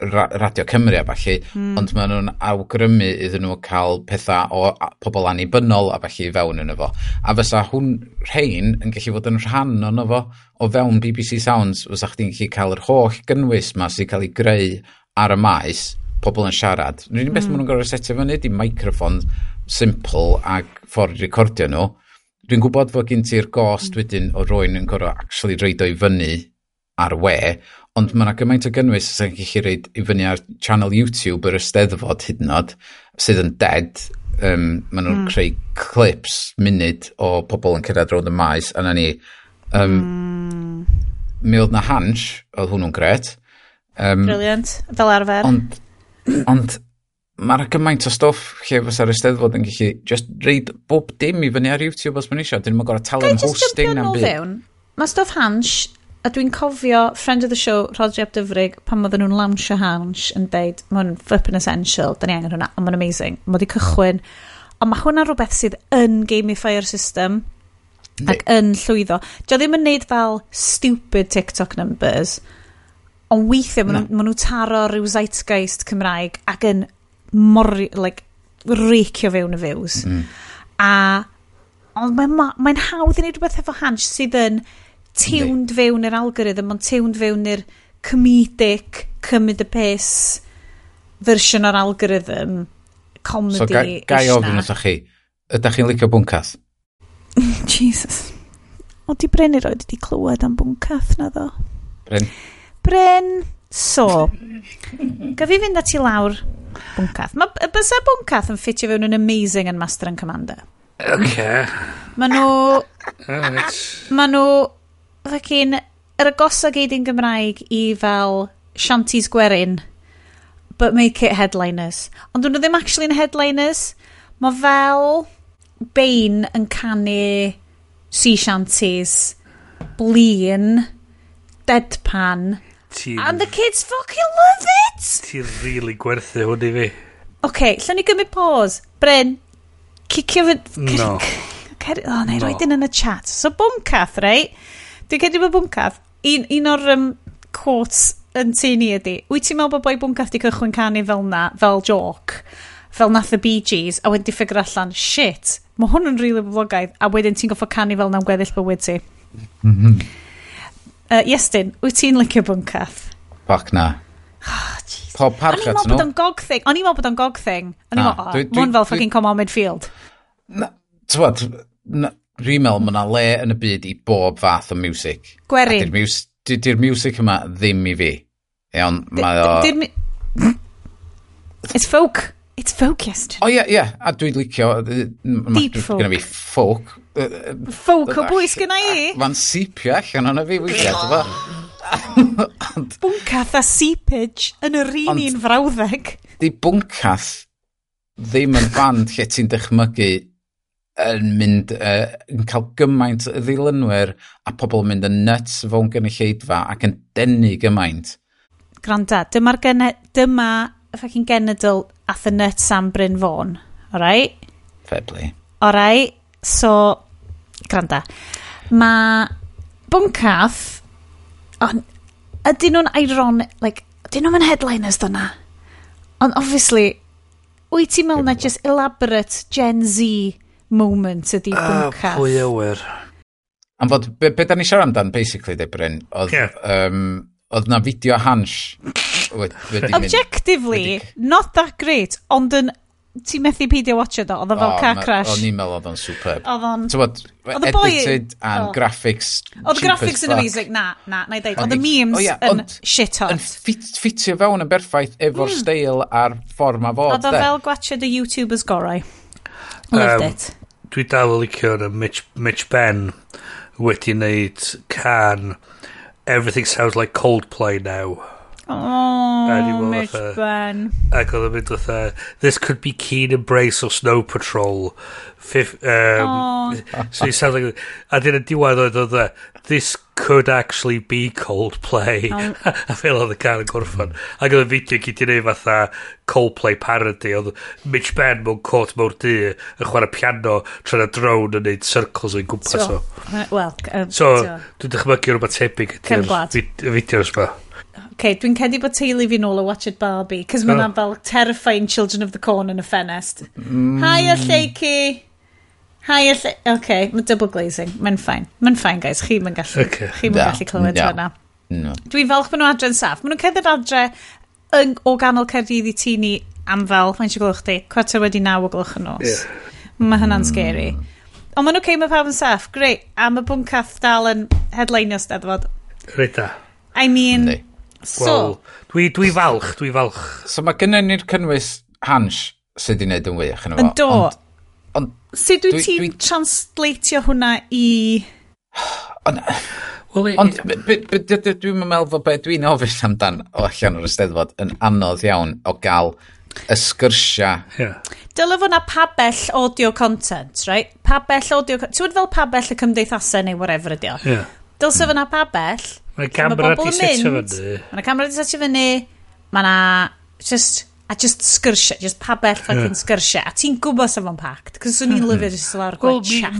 ra Radio Cymru a falle, mm. ond maen nhw'n awgrymu iddyn nhw cael pethau o pobl annibynnol a falle i fewn yn efo. A fysa hwn rhain yn gallu fod yn rhan o'n efo o fewn BBC Sounds, fysa chdi'n gallu cael yr holl gynnwys ma sy'n cael ei greu ar y maes, pobl yn siarad. Rwy'n mm. beth maen hmm. nhw'n gorau setio fyny di microffon simple ag ffordd recordio nhw. Dwi'n gwybod fod gen ti'r gost hmm. wedyn o rwy'n yn gorau actually reidio i fyny ar we, ond mae yna gymaint o gynnwys sy'n gallu reid i fyny ar channel YouTube yr Ysteddfod hyd yn oed sydd yn dead um, maen nhw'n mm. creu clips munud o pobl yn cyrraedd rownd y maes a hmm. na ni um, mm. mi oedd na hans oedd hwnnw'n gret um, Brilliant, fel arfer ond, ond mae'r gymaint o stwff lle fysa'r ysteddfod yn gallu just reid bob dim i fyny ar YouTube os ma'n eisiau. Dyn nhw'n gorau talu am hosting na'm byd. Mae stwff hans a dwi'n cofio friend of the show, Roger Abdyfrig, pan oedden nhw'n lawnsio Hansh yn deud, mae'n flippin' essential, da ni angen hwnna, a mae'n amazing, mae wedi cychwyn. Ond mae hwnna rhywbeth sydd yn gamifio'r system ac yn llwyddo. Dio ddim yn neud fel stupid TikTok numbers, ond weithiau maen nhw taro rhyw zeitgeist Cymraeg ac yn mor, like, reicio fewn y views. Mm. A ond mae'n ma, ma hawdd i wneud rhywbeth efo Hansh sydd yn tiwned fewn i'r algorithm, ond tiwned fewn i'r comedic, cymryd y pes fersiwn o'r algorithm, comedy. So, ga, ga i ofyn wrthych chi, ydych chi'n licio bwncath? Jesus. O, di Bryn i roed wedi clywed am bwncath na ddo. Bryn. Bryn. So, gaf i fynd at i lawr bwncath. Mae bysa bwncath yn ffitio fewn yn amazing yn Master and Commander. Okay. Mae nhw... Right. Mae nhw fucking, yr agosog i di'n Gymraeg i fel shanties gwerin, but make it headliners. Ond dwi'n ddim actually yn headliners. Mae fel Bain yn canu sea shanties, blin, deadpan. Ti... And the kids fucking love it! Ti'n really gwerthu hwn i fi. OK, lle ni gymryd pause. Bryn, cicio fy... No. Cer... Oh, neu no. roed yn y chat. So, Bumcath, reit? Dwi'n cedi bod bwncath, un, un o'r um, quotes yn tu ni ydi, wyt ti'n meddwl bod boi bwncath di cychwyn canu fel na, fel joc, fel nath y Bee Gees, a wedyn di ffigur allan, shit, mae hwn yn rili really boblogaidd, a wedyn ti'n goffo canu fel na'n gweddill bywyd ti. Uh, Iestyn, wyt ti'n licio bwncath? Fuck na. Oh, Pob parch at nhw. O'n i'n meddwl bod o'n gog thing. O'n i'n meddwl bod o'n gog thing. O'n i'n ah, meddwl, oh, fel fucking come on midfield. Na, tywad, Dwi'n meddwl mae yna le yn y byd i bob fath o music. Gweri. Di'r mus, di, di music yma ddim i fi. Iawn, mae o... It's folk. It's folk, yes. O, ie, ie. A dwi'n licio... Deep folk. Gynna fi folk. Folk o bwys gynna i. Ma'n sipio allan o'na fi weithiau. Bwncath a seepage yn yr un un frawddeg. Di bwncath ddim yn band lle ti'n dychmygu yn mynd uh, yn cael gymaint y ddilynwyr a pobl yn mynd yn nuts fo'n gynulleidfa ac yn denu gymaint. Granda, dyma'r gene, dyma fucking genedl ath y nuts am Bryn Fôn, alright? Fair play. Alright, so, granda, mae Bwncath, on, ydyn nhw'n ironic, like, ydyn nhw'n headliners dyna? Ond obviously, wyt ti'n meddwl na just elaborate Gen Z moment ydy bwnca. Uh, pwy awyr. Am fod, be, be da ni siarad amdan, basically, de Bryn, oedd yeah. um, oedd na fideo hans wedi Objectively, wedi... not that great, ond yn ti methu peidio watcha do, oedd o fel oh, car crash. O'n i'n meddwl oedd o'n superb. Oedd o'n... Oedd y boi... Edited and oh. graphics. Oedd graphics yn amazing, na, na, na i ddeud. Oedd y memes oh, yeah, yn shit hot. Yn ffitio fewn yn berffaith efo'r mm. steil a'r ffordd ma fod. Oedd o fel gwatcha the YouTubers gorau. Loved um, it. Dwi dal o licio'r Mitch, Mitch Ben wedi wneud can Everything Sounds Like Coldplay Now. Oh, Mitch otha, Ben. Ac oedd yn mynd otha, this could be Keen Embrace or Snow Patrol. Fif, um, oh. So it sounds like... A dyn y diwedd oedd oedd this could actually be Coldplay. a fel oedd y car yn gorffan. Ac oedd y fideo gyd i neud fatha Coldplay parody. Oedd Mitch Ben mewn cot mawr dŷ yn chwarae piano tra'n y drone yn neud circles o'i gwmpas o. um, so, dwi'n dychmygu rhywbeth tebyg y fideos yma. Okay, dwi'n cedi bod teulu fi nôl o Watch It Barbie, cos no. mae'n fel terrifying Children of the Corn yn y ffenest. Mm. Hiya, Lleiki! Hai, oce, okay, mae double glazing. Mae'n ffain. Mae'n ffain, guys. Chi mae'n gallu, okay. chi mae'n gallu clywed no. hwnna. No. Dwi'n falch bod nhw adre'n saff. Mae nhw'n cerdded adre yn, o ganol cerdydd i tu ni am fel, mae'n siŵr glwch chi, cwarter wedi naw o glwch yn nos. Yeah. Mae hynna'n mm. scary. Ond maen nhw'n ceim y pawb yn saff. Greit. A mae bwncath dal yn headlineio steddfod. Rita. I mean... Nei. So... Well, dwi, dwi falch, dwi falch. So mae gennym ni'r cynnwys Hans sydd wedi wneud yn wych. Yn do. Ond Sut wyt dwi ti'n dwi... translatio hwnna i... Ond, well, ond dwi'n meddwl fod beth dwi'n ofyn amdan o allan o'r ysteddfod yn anodd iawn o gael y sgyrsiau. Yeah. Dyle fod na pabell audio content, right? Pabell audio... Ti'n fel pabell y cymdeithasau neu whatever ydi o? Yeah. Dylse fod na pabell... Mae camera di setio fyny. Mae camera di setio fyny. Mae na... Just a just sgyrsia, just pa bell fucking sgyrsia. a ti'n gwybod sef o'n pact, cos o'n i'n lyfio jyst lawr gwaith chat.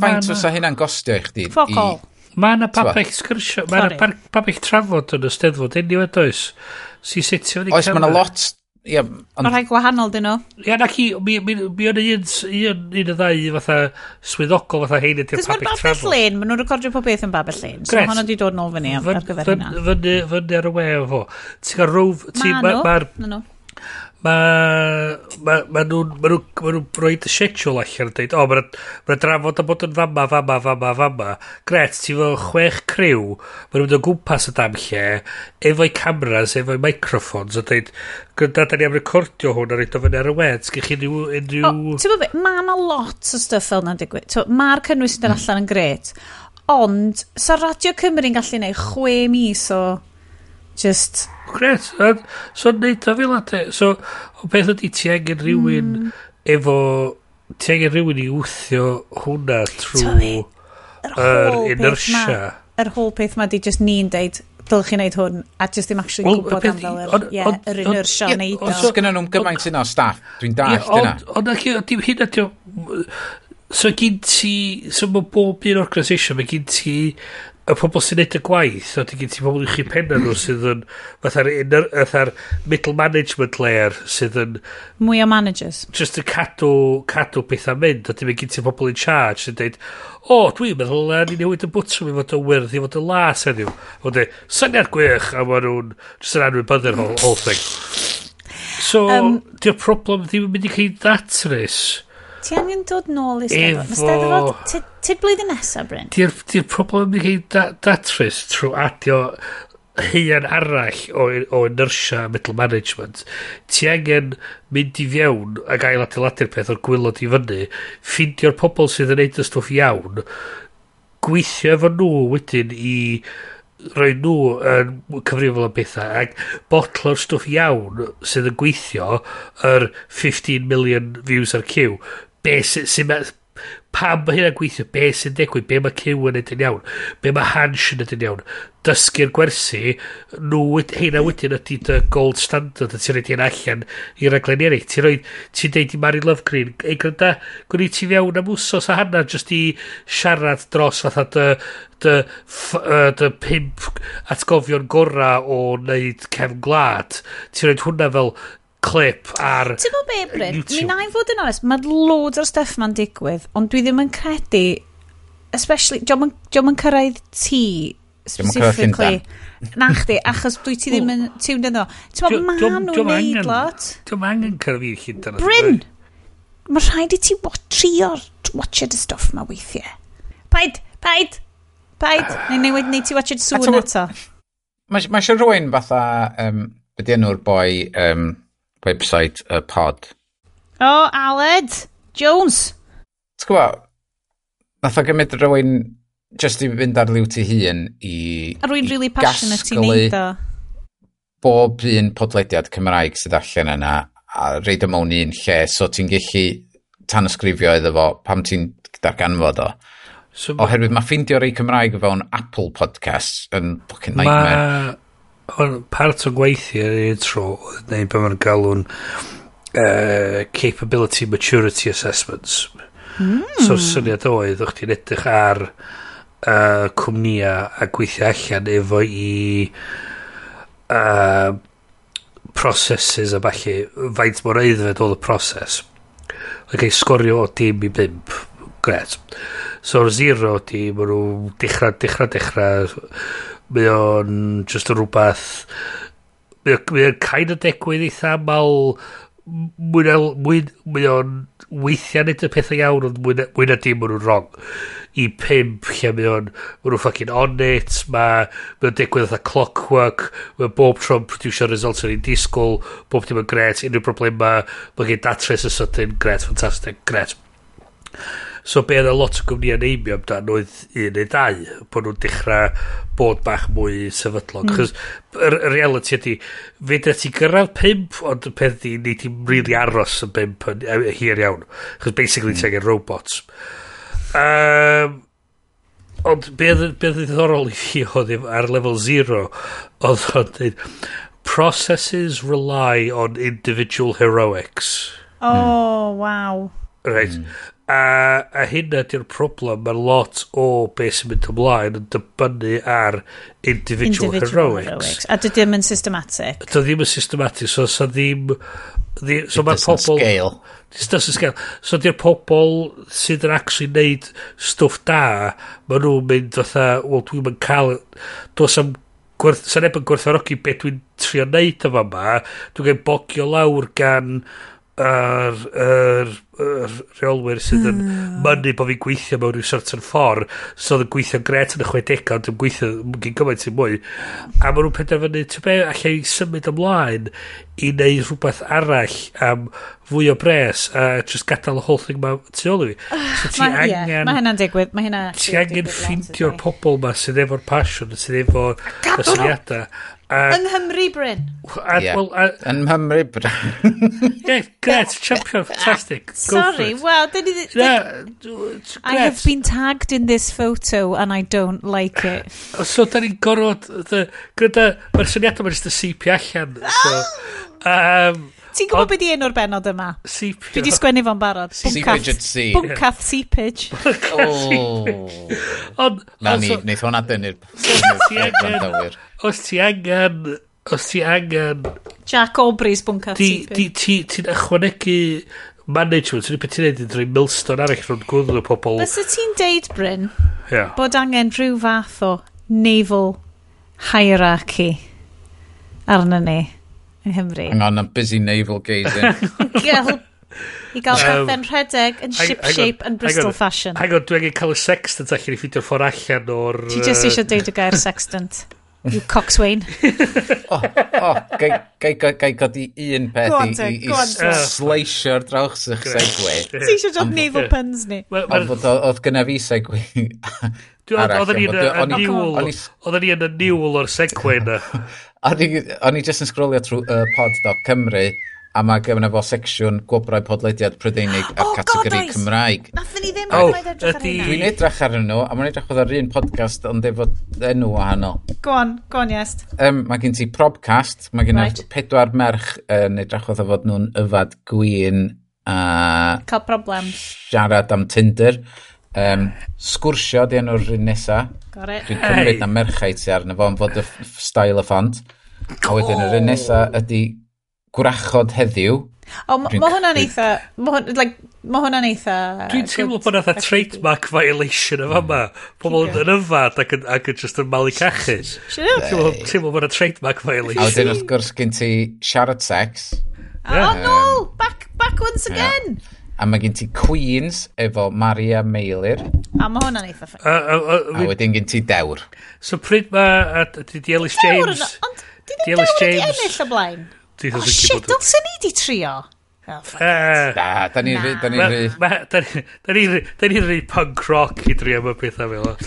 Faint os hynna'n gostio i chdi? Fuck all. Mae yna papell sgyrsio, mae yna papell trafod yn y steddfod, enni wedi oes. Si setio ni Oes, mae yna lot Ie, ond... Mae rhai gwahanol dyn nhw. Ia, na chi, mi, mi, mi o'n un, un, un y ddau fatha swyddogol fatha hein ydy'r Babell Travel. Cys Babell Lane, maen nhw'n recordio pob beth yn Babell Lane. So hwnna di dod nôl fyny ar gyfer hynna. Fyny ar y we o fo. Ti'n cael rwf... Maen nhw, maen nhw mae ma, ma nhw'n ma nhw, ma nhw rhoi y schedule allan yn dweud, o, mae'n ma drafod a bod yn fama, fama, fama, fama. Gret, ti fo chwech criw, mae'n mynd o gwmpas y dam lle, efo'i cameras, efo'i microphones, a dweud, gyda da ni am recordio hwn a reid o fyny ar y wed, sgych chi unrhyw... unrhyw... Ti'n bod mae yna lot o stuff fel yna'n digwydd. Mae'r cynnwys yn dod allan yn gret, ond, sa Radio Cymru'n gallu gwneud chwe mis o Just... Gret. So, neud o fel ate. So, o beth ydy ti angen rhywun mm. efo... Ti angen rhywun i wthio hwnna trwy yr inertia. Yr holl peth ma di just ni'n deud, dylech chi wneud hwn, a just ddim actually well, gwybod am fel yr, yeah, yr inertia yeah, wneud o. Os gyda nhw'n gymaint yna o staff, dwi'n dallt yna. Ond ac dim hyn at So gyn ti, so mae bob un organisation, mae gyn ti y pobl sy'n neud y gwaith, ond i gen ti pobl i chi penna nhw sydd yn fatha'r fatha middle management layer sydd yn... Mwy o managers. Just yn cadw, cadw pethau mynd, ond i gen ti pobl in charge sy'n dweud, o, oh, dwi'n meddwl na ni newid y bwtrwm i fod yn wyrdd i fod yn las heddiw. Ond e, syniad gwych a maen nhw'n just yn anwybyddu'r whole, whole thing. So, um, di'r problem ddim yn mynd i chi ddatrys. Ti angen dod nôl i Steddfod. Efo... Mae Steddfod... Ti, ti blwyddyn nesaf, Bryn? Ti'r ti problem i chi da, datrys trwy adio hyn arall o, o inertia middle management. Ti angen mynd i fiewn a gael adeiladu'r peth o'r gwylod i fyny, ffindio'r pobl sydd yn neud y stwff iawn, gweithio efo nhw wedyn i rhoi nhw yn cyfrifol am bethau ac botlo'r stwff iawn sydd yn gweithio yr 15 million views ar cyw be sy'n... Sy, sy pam mae hynna'n gweithio, be sy'n digwydd, be mae cyw yn edrych iawn, be mae hans yn edrych iawn, dysgu'r gwersi, nhw wed, heina wedyn ydy dy gold standard, a ti'n rhaid i'n allan i'r aglen eraill. Ti'n rhaid, ti'n deud i Mary Lovegreen, ei gryda, gwni ti fewn am wsos a hanna, jyst i siarad dros fatha dy, dy, dy pimp atgofion gora o wneud cefn gwlad. Ti'n rhaid hwnna fel clip ar Ti'n gwybod be, Bryn? Mi na i fod yn onest, mae loads o'r stuff ma'n digwydd, ond dwi ddim yn credu, especially, diolch yn cyrraedd ti, specifically, na chdi, achos dwi ti ddim yn, tiwn dweud o, ti'n gwybod, ma nhw'n neud lot. Diom angen cyrraedd i'r llun Bryn! Mae rhaid i ti trio watched y stuff ma weithiau. Paid, paid, paid. Neu newid neu ti watched sŵn eto. Mae eisiau rhywun fatha, um, beth enw'r boi, um, website y pod. O, oh, Aled Jones. T'w gwybod, nath o gymryd rhywun just i fynd ar liw ti hun i... A rwy'n really passionate i neud o. Bob un podlediad Cymraeg sydd allan yna a reid o mewn un lle so ti'n gallu tanysgrifio iddo fo pam ti'n darganfod o. So, Oherwydd mae ffeindio rei Cymraeg fewn Apple Podcasts yn fucking nightmare on, part o gweithio yn intro neu be mae'n galw'n uh, capability maturity assessments. Mm. so syniad oedd o'ch ti'n edrych ar uh, cwmnïa a gweithio allan efo i uh, processes a falle faint mor eiddfed oedd y proses? Ac okay, sgorio o dim i bimp gret so o'r zero di maen nhw dechrau dechrau dechrau mae o'n just o rhywbeth mae o'n kind of degwydd eitha mal mae o'n weithiau nid y pethau iawn ond mwy na dim nhw'n wrong. I pimp lle mae o'n mae nhw'n ffucking on it mae mae o'n digwydd fatha clockwork mae bob tro'n producer results yn ei disgwyl bob dim yn gret unrhyw broblema mae gen datres y sydyn gret fantastic gret So be oedd lot o gwmnïau neimio amdan oedd un neu dau, bod nhw'n dechrau bod bach mwy sefydlog. Mm. Chos y reality ydy, fe dda ti gyrraedd pimp, ond y peth di, ni ti'n rili really aros yn pimp yn hir iawn. Chos basically mm. ti'n gen robots. Um, ond be oedd ddiddorol i fi oedd ar level zero, oedd o'n dweud, processes rely on individual heroics. Mm. Oh, mm. wow. Right. Mm. A, a hynna di'r problem, mae lot o beth sy'n mynd ymlaen yn dibynnu ar individual, individual heroics. heroics. A dydy ddim yn systematic. Dydy ddim yn systematic, so sa ddim... Ddi, so mae'r pobl... scale. It doesn't scale. So di'r pobl sydd yn actually neud stwff da, mae nhw'n mynd fatha, wel dwi'n mynd cael... Does am gwerth, sa'n ebyn gwerthfarogi beth dwi'n trio neud yma yma, dwi'n gael bogio lawr gan yr, yr, yr rheolwyr sydd yn mm. mynnu bod fi'n gweithio mewn rhyw certain ffordd so oedd yn gweithio gret yn y 60 ond yn gweithio gyn gymaint i mwy a maen nhw'n penderfynu ti'n be allai symud ymlaen i wneud rhywbeth arall am fwy o bres a just gadael y whole thing ma tu ôl i fi. So ti ma, angen yeah, mae hynna'n digwydd mae hynna ti angen ffeindio'r pobl ma sydd efo'r passion sydd efo y syniadau A, yng Nghymru, Bryn. A, yeah. well, a, yng Nghymru, Bryn. yeah, great, champion, fantastic. Go Sorry, wow. Did, did, did, yeah, I have been tagged in this photo and I don't like it. so, da ni'n gorfod, gyda, mae'r syniad yma just y CP allan. So, um, Ti'n gwybod beth i enw'r benod yma? Seepio. Dwi di sgwennu fo'n barod. Seepage at sea. Bwncath seepage. Oh. Na ni, wneith hwnna dynnu'r grandawyr. Os ti angen... Os ti angen... Jack Aubrey's buncath seepage. Ti'n ychwanegu management, Ti'n beth ti'n neud yn drwy milstone arall rhwng gwrdd o pobl. Bys y ti'n deud, Bryn, yeah. bod angen rhyw fath o naval hierarchy arna ni. Yng Nghymru. Hang on, I'm busy navel gazing. I gael caffen rhedeg yn ship-shape yn Bristol on. fashion. Hang on, dwi'n cael y sextant allan i ffeidio'r ffordd allan o'r... Ti just eisiau deud y gair sextant. You coxswain. o, oh, oh, gai godi un peth i, i, i sleisio'r drawchsych segwe. Ti eisiau dod navel puns ni. Ond bod oedd gyna fi segwe arall. Oedden ni yn y niwl o'r segwe na. O'n i just yn scrollio trwy uh, pod.cymru a mae gyfna fo secsiwn gwobrau podlediad Prydeinig a'r oh, categori God, Cymraeg. Nathon ni ddim oh, edrych ar hynna. Dwi'n edrych ar hwnnw, a mae'n edrych ar un podcast ond efo enw wahanol. Go on, go on, yes. Um, mae gen ti Probcast, mae gen right. pedwar merch yn uh, edrych oedd fod nhw'n yfad gwyn a... Cael problems. Siarad am Tinder. Um, sgwrsio di enw'r un nesa. Gorau. Dwi'n cymryd na merchaid ti arno fo, fod y style y ffont. A wedyn yr un oh. nesa ydy gwrachod heddiw. O, ma hwnna'n eitha... Ma hwnna'n eitha... Dwi'n teimlo bod yna trademark violation yma yma. Pobl yn yfad ac yn, ac yn just yn malu cachu. Dwi'n teimlo bod yna trademark violation. A wedyn wrth gwrs gen ti siarad sex. Oh no! Back, back once again! A mae gen ti Queens efo Maria Meilir. A mae hwnna'n eitha ffyn. A, a, a, a wedyn gen ti Dewr. So pryd mae... Di Ellis James... Ond di Ellis James... Di ennill y blaen. Oh shit, dylsyn ni di trio. Oh, da, eh. da ni'n rhy... Da ni'n rhy... Da ni'n rhy punk rock i drio am y pethau fel. o.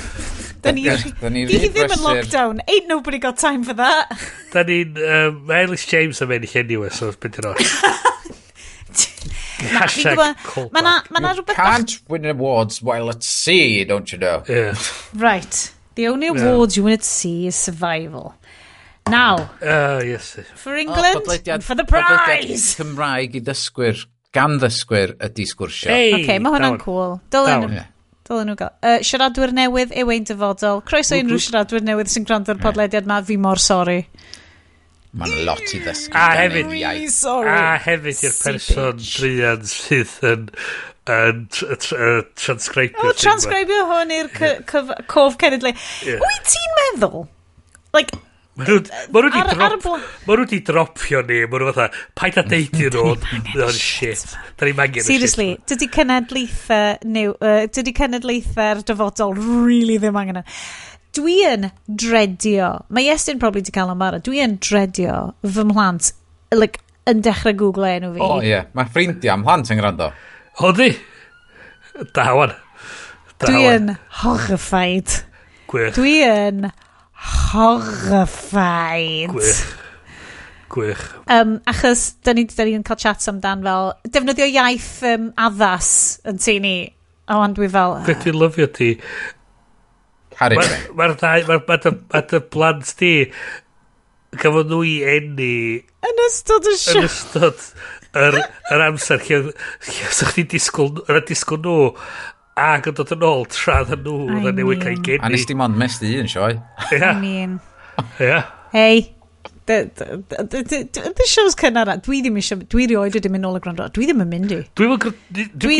Da ni'n rhy... Di hi ddim yn lockdown. Ain't nobody got time for that. Da ni'n... Mae Ellis James yn mynd i anyway, so beth yn oes. Hashtag callback. Ma na, ma na you rhywbeth can't bach... win awards while at sea, don't you know? Yeah. Right. The only awards yeah. you win at sea is survival. Now. Uh, yes. For England, oh, for the prize! Cymraeg i ddysgwyr, gan ddysgwyr ydi sgwrsio. Hey, OK, mae hwnna'n cool. Dylen nhw. Dylen nhw gael. Uh, siaradwyr newydd yw ein dyfodol. Croeso unrhyw siaradwyr newydd sy'n gwrando'r podlediad ma, fi mor sori. Mae'n lot i ddysgu a hefyd, sorry. A hefyd i'r person drian sydd yn, yn transcribio O, transgribio hwn i'r cof cenedlu. Wyt ti'n meddwl? Like, Mae nhw wedi drop, ma nhw wedi dropio ni, mae nhw fatha, paid a deud i'n nhw, oh shit, da ni'n mangen y shit. Seriously, dydy cenedlaethau, dydy cenedlaethau'r dyfodol really ddim angen. yna dwi yn dredio, mae Iestyn probably di cael amara, dwi yn dredio fy mhlant, like, yn dechrau Google e enw fi. O, oh, ie. Yeah. Mae ffrindiau am mhlant yn gwrando. O, di. Da, wan. Dwi yn horrified. Gwych. Dwi yn horrified. Gwych. Gwych. Um, achos, da ni, da ni yn cael chats amdan fel, defnyddio iaith um, addas yn tu ni. A wan dwi fel... Uh... Ah. Beth dwi'n lyfio ti Harry Frank. Mae'r ddau, mae dy blant di, gafodd nhw i enni... Yn ystod y sio. Yn ystod yr, yr amser lle sa'ch chi disgwyl, yr disgwyl nhw ac yn dod yn ôl tra dda nhw dda newid cael geni. A nes di mond mes di un sioe. Ia. I mean. Ia. Hei. The shows cynnar, dwi ddim eisiau, dwi rioed wedi mynd nôl y gwrando, dwi ddim yn mynd i. Dwi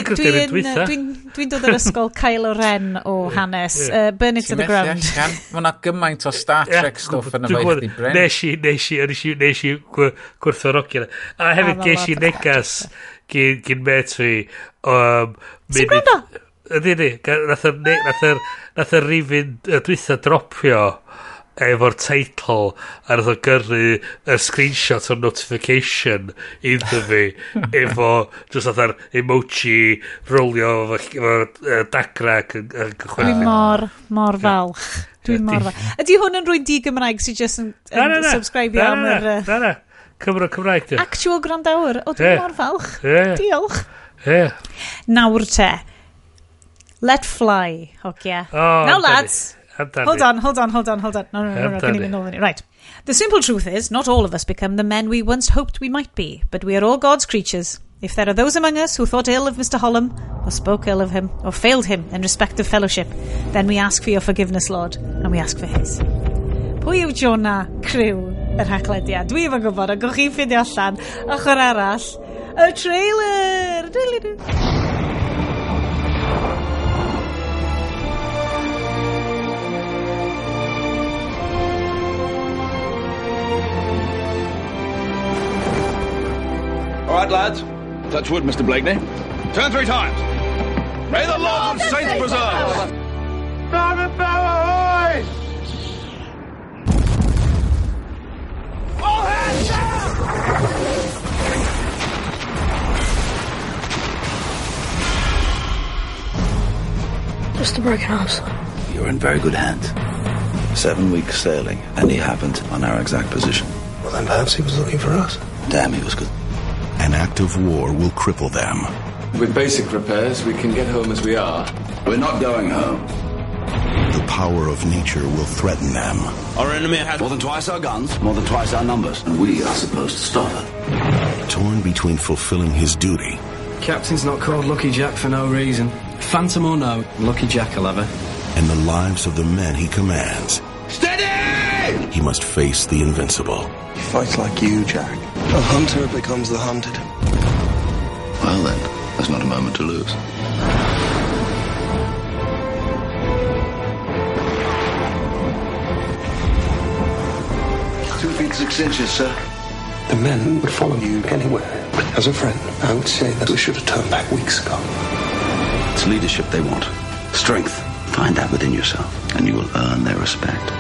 ddim yn dweitha. Dwi'n dod o'r ysgol Kylo Ren o hanes, Burn It to the Ground. Mae yna gymaint o Star Trek stuff yn y faith di Bryn. Nes i, nes i, nes i nes i, gwrthorogio. A hefyd ges i negas gyn met fi. S'n gwrando? Ydy, ydy. Nath yr rifin dwytha dropio efo'r teitl a nath o gyrru y screenshot o'r notification iddo fi efo just oedd ar emoji rolio efo, efo uh, dagra yn cychwyn dwi mor mor falch. Dwi mor falch. Ydy hwn yn rwy'n di Gymraeg sy'n just yn, yn subscribe am yr na na. Cymru Cymraeg di. Actual grandawr o dwi mor falch. Diolch. Nawr te. Let fly hogia. Now lads. Hold on, hold on, hold on, hold on. No, no, no, no, no. Even over right. The simple truth is, not all of us become the men we once hoped we might be, but we are all God's creatures. If there are those among us who thought ill of Mr. Hollam, or spoke ill of him, or failed him in respect of fellowship, then we ask for your forgiveness, Lord, and we ask for his. Pwy yw Jonah Crew yr haglediad? Dwi efo'n gwybod, a gwch chi'n ffindio allan, ochr arall, y trailer! Right, lads. Touch wood, Mr. Blakeney. Turn three times. May the Lord oh, and Saints preserve. All hands down! Just a broken arm, sir. You're in very good hands. Seven weeks sailing, and he happened on our exact position. Well, then perhaps he was looking for us. Damn, he was good. An act of war will cripple them. With basic repairs, we can get home as we are. We're not going home. The power of nature will threaten them. Our enemy has more than twice our guns, more than twice our numbers, and we are supposed to stop it. Torn between fulfilling his duty Captain's not called Lucky Jack for no reason. Phantom or no, Lucky Jack will have her. and the lives of the men he commands, Steady! he must face the invincible. He fights like you, Jack. A hunter becomes the hunted. Well then, there's not a moment to lose. Two feet six inches, sir. The men would follow you anywhere. As a friend, I would say that we should have turned back weeks ago. It's leadership they want. Strength. Find that within yourself, and you will earn their respect.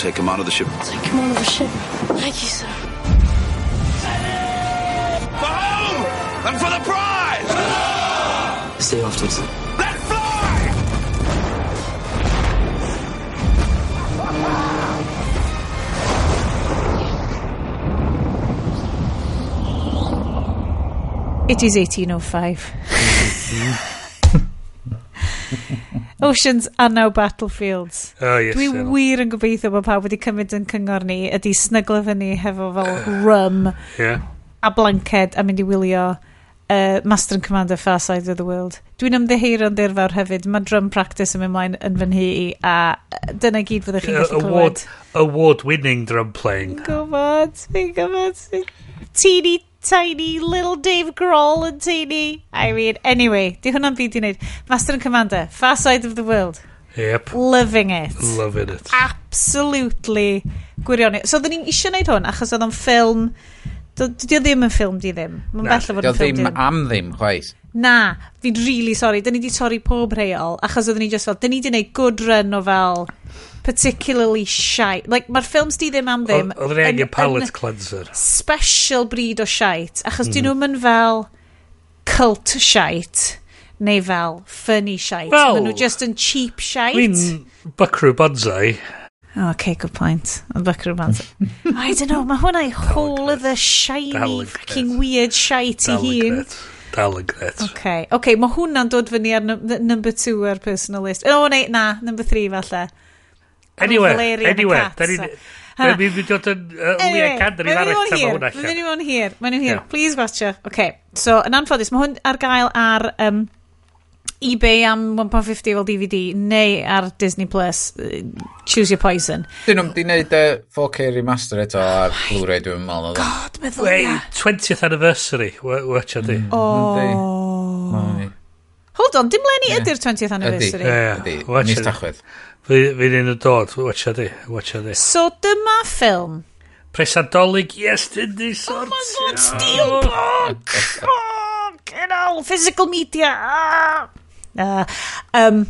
Take him out of the ship. Take him out of the ship. Thank you, sir. For home! And for the prize! See you afterwards. Let fly! It is 1805. Oceans are now Battlefields. Oh, yes, Dwi so. wir yn gobeithio bod pawb wedi cymryd yn cyngor ni ydy snyglo fyny hefo fel rum yeah. a blanced a mynd i wylio uh, Master and Commander Far Side of the World. Dwi'n ymddeheir yn ddirfawr hefyd. Mae drum practice yn mynd mlaen yn fy nhi i a dyna gyd fyddwch chi'n gallu clywed. Award-winning drum playing. Fi'n gwybod, fi'n gwybod. Teeny tiny little Dave Grohl yn teeny. I mean, anyway, di hwnna'n byd i wneud. Master and Commander, Far Side of the World. Yep. Loving it. Loving it. Absolutely gwirion. So, oedden ni'n eisiau gwneud hwn, achos oedd o'n ffilm... Dydy o ddim yn ffilm di ddim. Mae'n bell o fod yn ffilm ddim. ddim. am ddim, chwaith. Na, fi'n really sorry. Dyn ni di torri pob rheol, achos oedden ni just fel, dyn ni di wneud good run o fel particularly shy. Like, mae'r ffilms di ddim am ddim. Oedd yn angen palate cleanser. Special breed o shite, achos mm. dyn mhm. nhw'n fel cult shite neu fel funny shite. Well, Maen nhw just yn cheap shite. Dwi'n Buckaroo Banzai. Oh, okay, good point. Buckaroo Banzai. I don't know, mae hwnna'i whole of the shiny Dalig fucking weird shite i hun. Dal yn gret. Okay, okay mae hwnna'n dod fyny ar number two ar personal list. O, oh, nei, na, number three falle. Anyway, anyway, da ni'n... Mae'n mynd i dod yn Lea Candry ar eich tema hwnna. Mae'n mynd i mewn hir. Mae'n mynd i mewn hir. Please watch her. Okay, so yn anffodus, mae hwn ar gael ar... Um, eBay am 1.50 fel DVD neu ar Disney Plus Choose Your Poison Dyn nhw'n di wneud 4K remaster eto ar oh Blu-ray dwi'n meddwl God, meddwl Wait, 20th anniversary watch di mm. oh. Hold on, dim Lenny ydy'r 20th anniversary Ydy, ydy, mis tachwedd Fy'n un yn dod, watch di, watch di So dyma ffilm Presadolig yesterday sort. Oh my god, Steelbook! oh, get out, physical media! Ah. Uh, um,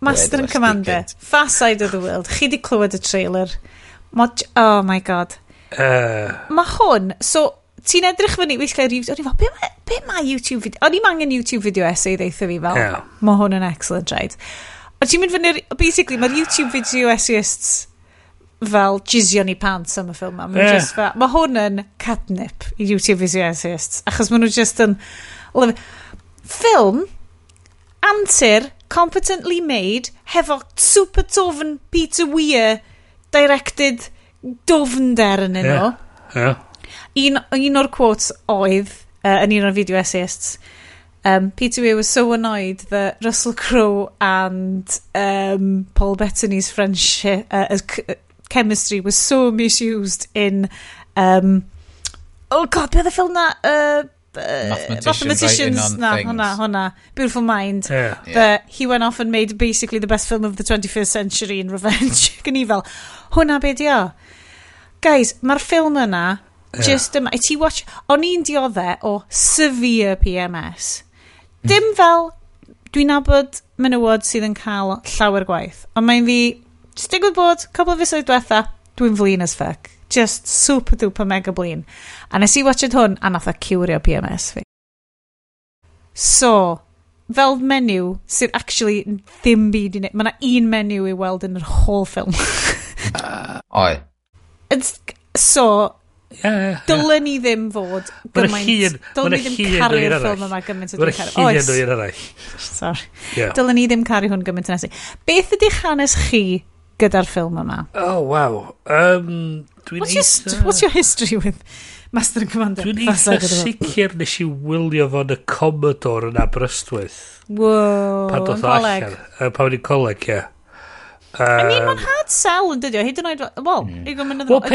Master and Commander, Far Side of the World. Chi di clywed y trailer? Mod oh my god. Uh. Mae hwn, so ti'n edrych fyny, weithio gael reviews, o'n i fel, be, ma, be mae YouTube video? O'n i'm angen YouTube video essay ddeitha fi fel, yeah. mae hwn yn excellent right? Ond ti'n mynd fyny, basically, mae'r YouTube video essayists fel jizio ni pants am y ffilm yma. Yeah. Just fel, mae hwn yn catnip i YouTube video essayists, achos maen nhw just yn... Ffilm Antur, competently made, hefo super dofn Peter Weir directed dofnder yn yno. Yeah. Yeah. Un, un o'r quotes oedd uh, yn un o'r video essayists. Um, Peter Weir was so annoyed that Russell Crowe and um, Paul Bettany's friendship, uh, uh chemistry was so misused in... Um, oh god, be oedd y ffilm na? Uh, mathematicians, mathematicians right na, things. hwnna, hwnna. Beautiful Mind. Yeah. But he went off and made basically the best film of the 21st century in Revenge. gan i fel, hwnna be di o? Guys, mae'r ffilm yna, just yma, ti watch, o'n i'n diodde o severe PMS. Dim mm. fel, dwi'n nabod menywod sydd yn cael llawer gwaith, ond mae'n fi, just digwydd bod, couple of fisoedd diwetha, dwi'n flin as fuck just super duper mega blin. A nes i watched hwn a nath o curio PMS fi. So, fel menu sy'n actually ddim byd i wneud. Mae yna un menu i weld yn yr whole ffilm. uh, oi. So, yeah, dylen yeah. ni ddim fod gymaint... Dylen ni ddim caru'r ffilm yma gymaint o dwi'n caru. Oes. Dylen ni ddim caru hwn gymaint yn esu. Beth ydych hanes chi gyda'r ffilm yma? Oh, wow. Um, what's, your, eitha... your, what's your history with Master and Commander? Dwi'n eitha sicr nes i wylio fo'n y Commodore yn Aberystwyth. Wow, pan yn coleg. Uh, pan wedi coleg, ie. Yeah. Um, I mean, mae'n hard sell yn dydio, hyd yn oed... Wel, mm. i gwmwn yn ddod...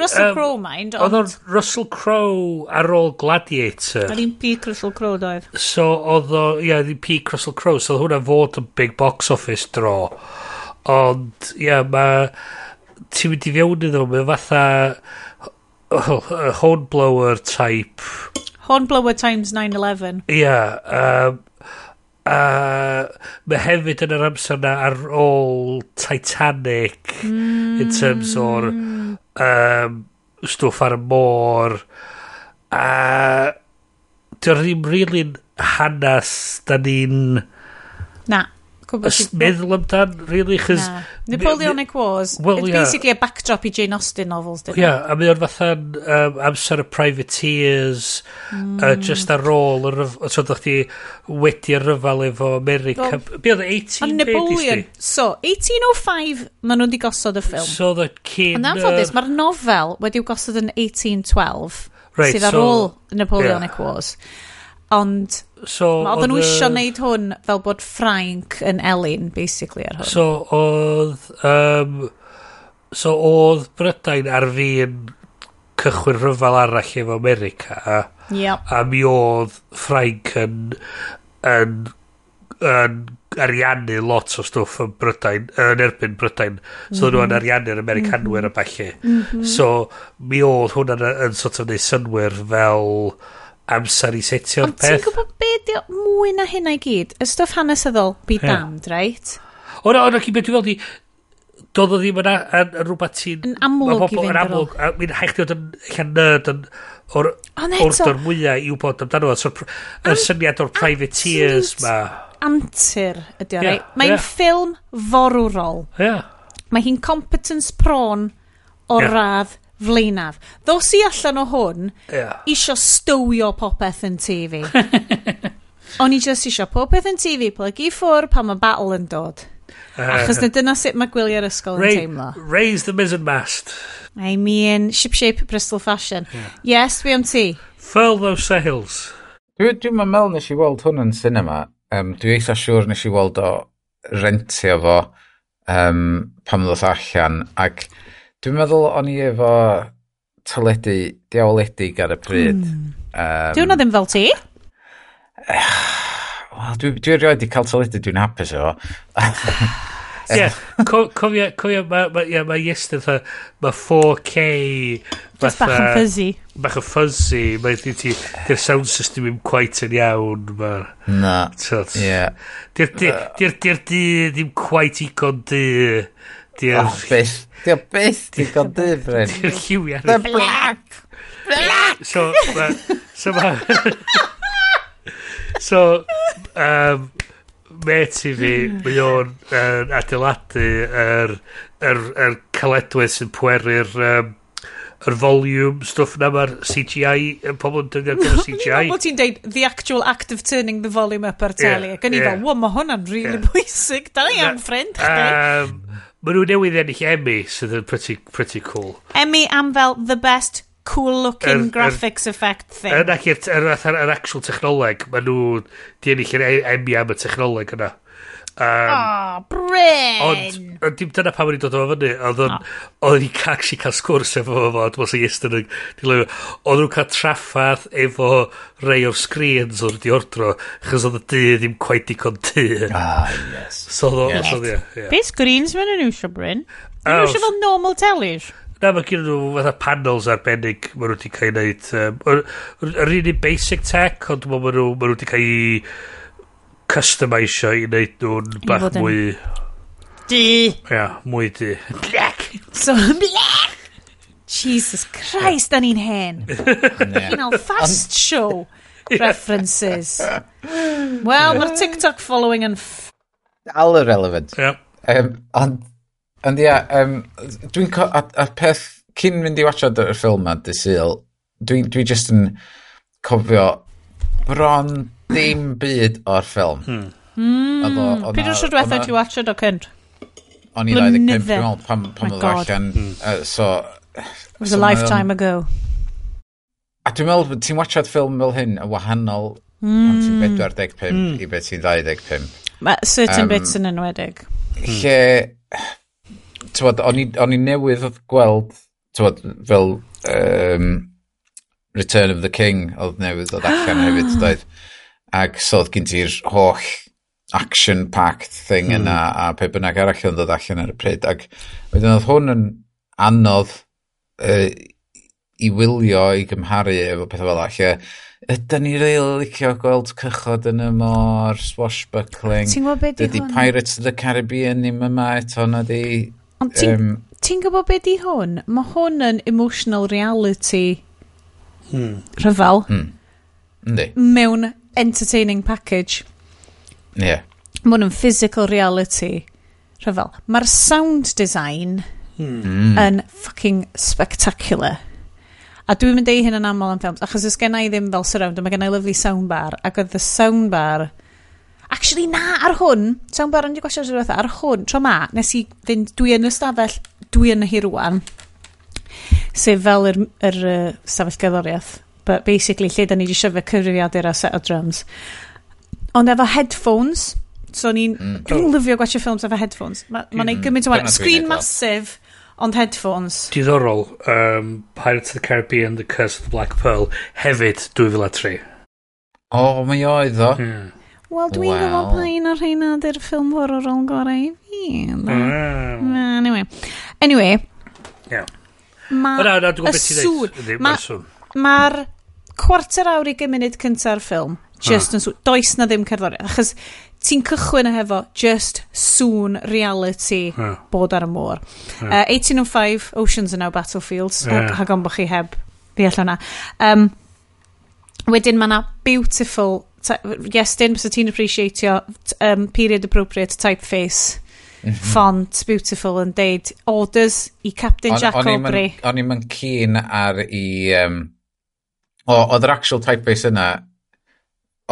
Russell um, Crowe, mind. dod. Oedd o'n Russell Crowe ar ôl Gladiator. Oedd hi'n peak Russell Crowe, doedd. So, oedd o... Ie, yeah, hi'n peak Russell Crowe, so oedd hwnna fod yn big box office draw. Ond, ia, mae... Ti'n mynd i fewn iddo mae fatha... Oh, hornblower type. Hornblower times 9-11. Ia. Um, a uh, mae hefyd yn yr amser na ar ôl Titanic mm. in terms o'r um, stwff ar y môr a uh, dio'r ddim rili'n really hanes da ni'n na Ys meddwl amdan, really, chys... Napoleonic Wars. Well, It's yeah. basically a backdrop i Jane Austen novels, dyn nhw. Yeah, a mae o'r fatha'n um, amser y privateers, mm. uh, just ar ôl, so ddech chi wedi ryfal efo America. Well, Be oedd 18... Napoleon. So, 1805, maen nhw'n di gosod y ffilm. So, the cyn... Ond anffodus, mae'r nofel wedi'w gosod yn 1812, right, sydd ar so, ôl Napoleonic yeah. Wars. Ond So, Oedden nhw isio wneud hwn fel bod Frank yn Elin, basically, ar hwn. So, oedd... Um, so, oedd Brydain ar fi'n cychwyn rhyfel arall efo America. Yep. A mi oedd Frank yn, yn, yn, ariannu lot o stwff yn Brydain, yn erbyn Brydain. So, mm -hmm. nhw'n mhm. ariannu'r Americanwyr mm -hmm. a mhm. falle. Mm -hmm. So, mi oedd hwnna'n yn sort of neud synwyr fel amser i setio'r peth. Ond ti'n gwybod be di mwy na hynna i gyd? Y stwff hanesyddol, be yeah. damned, right? O na, o na, cyn beth dwi'n fel doedd o ddim yn, yn, yn rhywbeth sy'n... Yn amlwg i fynd ar ôl. A mi'n haich dod yn allan nerd yn o'r ordor mwyaf i wybod amdano. So, y syniad o'r privateers ma. Antur ydy o, yeah, Mae'n yeah. ffilm forwrol. Yeah. Mae hi'n competence prone o yeah. radd flaenaf. Ddos i allan o hwn, yeah. isio stywio popeth yn TV. O'n i just isio popeth yn TV plygu ffwr pan mae battle yn dod. Achos na dyna sut mae gwylio'r ysgol ra yn teimlo. Raise the mizzen mast. I mean, ship-shape Bristol fashion. Yeah. Yes, ti. Furl those sails. Dwi'n dwi meddwl nes i weld hwn yn cinema. Um, dwi eitha siŵr nes i weld o rentio fo um, pam ddod allan. Ac Dwi'n meddwl o'n i efo tyledu diawledig ar y pryd. Mm. Um, Dwi'n ddim fel ti? Wel, dwi'n dwi rioed i cael tyledu, dwi'n hapus efo. Ie, cofio, cofio, mae ma Iestyn fatha, mae 4K... Just bach yn fuzzy. Bach yn fuzzy, mae di ti, di'r sound system ddim quite yn iawn. Na, ie. Di'r dydd ddim quite i gon dydd. Di'r... Oh, byth. Di'r byth. Di'r gondyf, Bryn. Di'r lliwiau. The black. Black. So, ma... so ma... so, um, met i fi, mae o'n uh, adeiladu yr, yr, yr caledwedd sy'n pweru'r um, yr volume stwff na mae'r CGI yn pobl yn dynnu'r gyda'r CGI Ni'n bod ti'n deud the actual act of turning the volume up ar teli ac yn i fel wow mae hwnna'n really bwysig da ni am ffrind chdi. um, Mae nhw newydd ennill Emmy, sydd yn pretty, pretty cool. Emmy am fel the best cool looking er, graphics er, effect thing. Yr er, er, er, er, actual technoleg, mae nhw di ennill e- Emmy am y technoleg yna. Um, oh, Bryn! Ond, ond dim dyna pam wedi dod o fyny. Oedd o'n, oh. o'n i'n actually cael sgwrs efo fo, fo. dwi'n meddwl iestyn yn dilyn. Oedd nhw'n cael traffath efo rei o'r screens o'r diordro, chos oedd y dy ddim quite digon dy. Ah, yes. So, oedd yes. oedd, ie. Be screens mae'n yn iwsio, Bryn? Mae'n oh, iwsio fel normal tellish? Na, mae gen nhw fatha panels arbennig maen nhw wedi cael ei wneud. Yr um, un basic tech, ond maen nhw wedi cael ei customisio i wneud nhw'n bach yn... mwy... Di! Ia, yeah, mwy di. Black! So, black! Jesus Christ, da ni'n hen. know fast show references. Well, mae'r TikTok following yn... All irrelevant. Yeah. Um, ond, ond ia, um, dwi'n... A peth, cyn mynd i watchad y ffilm ma, dysil, dwi'n dwi just yn cofio bron dim byd o'r ffilm. Hmm. Mm. Pryd o'r diwethaf ti watched o cynt? O'n i 25 yn ôl pam, pam oedd allan. Uh, so... It was so a lifetime um, ago. A dwi'n meddwl, ti'n watchad ffilm fel hyn yn wahanol mm. pan ti'n 45 mm. Hmm. i beth ti'n 25. Ma, certain um, bits yn enwedig. Lle, mm. o'n i newydd oedd gweld, tywod, fel um, Return of the King oedd newydd oedd allan hefyd doedd ac so oedd gen ti'r holl action packed thing mm. yna a pe bynnag arall yn dod allan ar y pryd ac wedyn oedd hwn yn anodd uh, i wylio i gymharu efo pethau fel lle ydyn ni reil licio gweld cychod yn y môr swashbuckling ti'n gwybod beth di hwn? Pirates of the Caribbean ddim yma eto na di ond ti'n um, ti gwybod beth di hwn? mae hwn yn emotional reality Hmm. rhyfel mm. Yndi. mewn entertaining package. Ie. Yeah. Mae hwn yn physical reality rhyfel. Mae'r sound design mm. yn fucking spectacular. A dwi'n mynd ei hyn yn aml am ffilms, achos ys gen i ddim fel surround, mae gen i lyflu soundbar, ac oedd y soundbar... Actually, na, ar hwn, soundbar yn di gwasio rhywbeth, ar hwn, tro ma, nes i fynd, dwi yn y stafell, dwi yn y hi rwan, sef fel yr, yr uh, stafell gerddoriaeth. But basically, lle da ni wedi siarad cyfrifiadur ar a set o drums. Ond efo headphones, so ni'n... Mm. Dwi'n lyfio gwachio ffilms efo headphones. Mae'n ma, ma mm, gymaint o waith. Screen massive, ond headphones. Diddorol, um, Pirates of the Caribbean, The Curse of the Black Pearl, hefyd 2003. O, oh, mae oedd o. Mm. Wel, dwi'n wow. gwybod pa un o'r rhain ydy'r ffilm horrorol gorau i fi. Mm. Anyway. Anyway. Yeah. Ma o na, na, dwi'n gwybod beth ti'n dweud. Mae'r cwarter awr i gymuned cynta'r ffilm, just yn sŵn, does na ddim cerddoriaeth, achos ti'n cychwyn hefo just sŵn reality yeah. bod ar y môr. Uh, 1805, Oceans are now battlefields, yeah. hag ond bod chi heb fi allan na. Um, wedyn mae na beautiful, yes, dyn bys ti'n appreciatio um, period appropriate typeface Mhm. font beautiful yn deud orders i Captain Jack Aubrey. O'n i'n mynd cyn ar i... Um, o, oedd yr actual typeface yna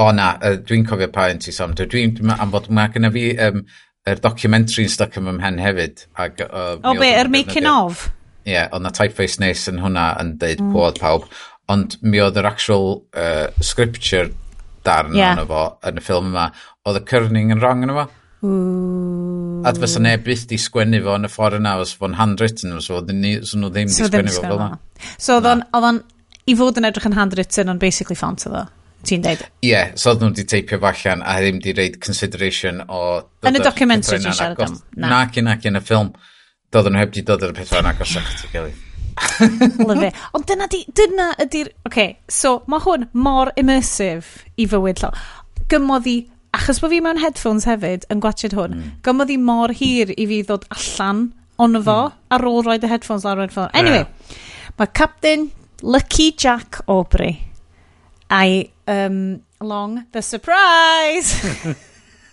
o na, dwi'n cofio pa yn ti som. Dwi'n dwi am fod mae gen fi um, er yn stuck yn ymhen hefyd. Ag, uh, o be, yr making of? Ie, yeah, ond na typeface nes yn hwnna yn deud mm. bod pawb. Ond mi oedd yr actual uh, scripture darn yeah. o'n efo yn y ffilm yma. Oedd y cyrning yn wrong yn efo? Ooh. A fysa neb byth di sgwennu fo yn y ffordd yna, os fo'n handwritten, os fo'n nhw ddim di so sgwennu fo fel yna. So oedd o'n, i fod yn edrych yn handwritten, ond basically font oedd o. Ti'n deud? Ie, yeah, so oedd nhw wedi teipio allan a ddim di reid consideration o... Yn y documentary dwi'n siarad am. Nac i nac yn y ffilm, doedd nhw heb di dod ar y pethau yn agos ac ti'n gilydd. Lyfo. Ond dyna, di, dyna ydy'r... Oce, okay, so mae hwn mor immersive i fywyd llaw. Gymodd i achos bod fi mewn headphones hefyd yn gwachod hwn, mm. gymodd i mor hir i fi ddod allan ond fo mm. ar ôl roed y headphones ar roed ffôn. Anyway, yeah. mae Captain Lucky Jack Aubrey a'i um, long the surprise.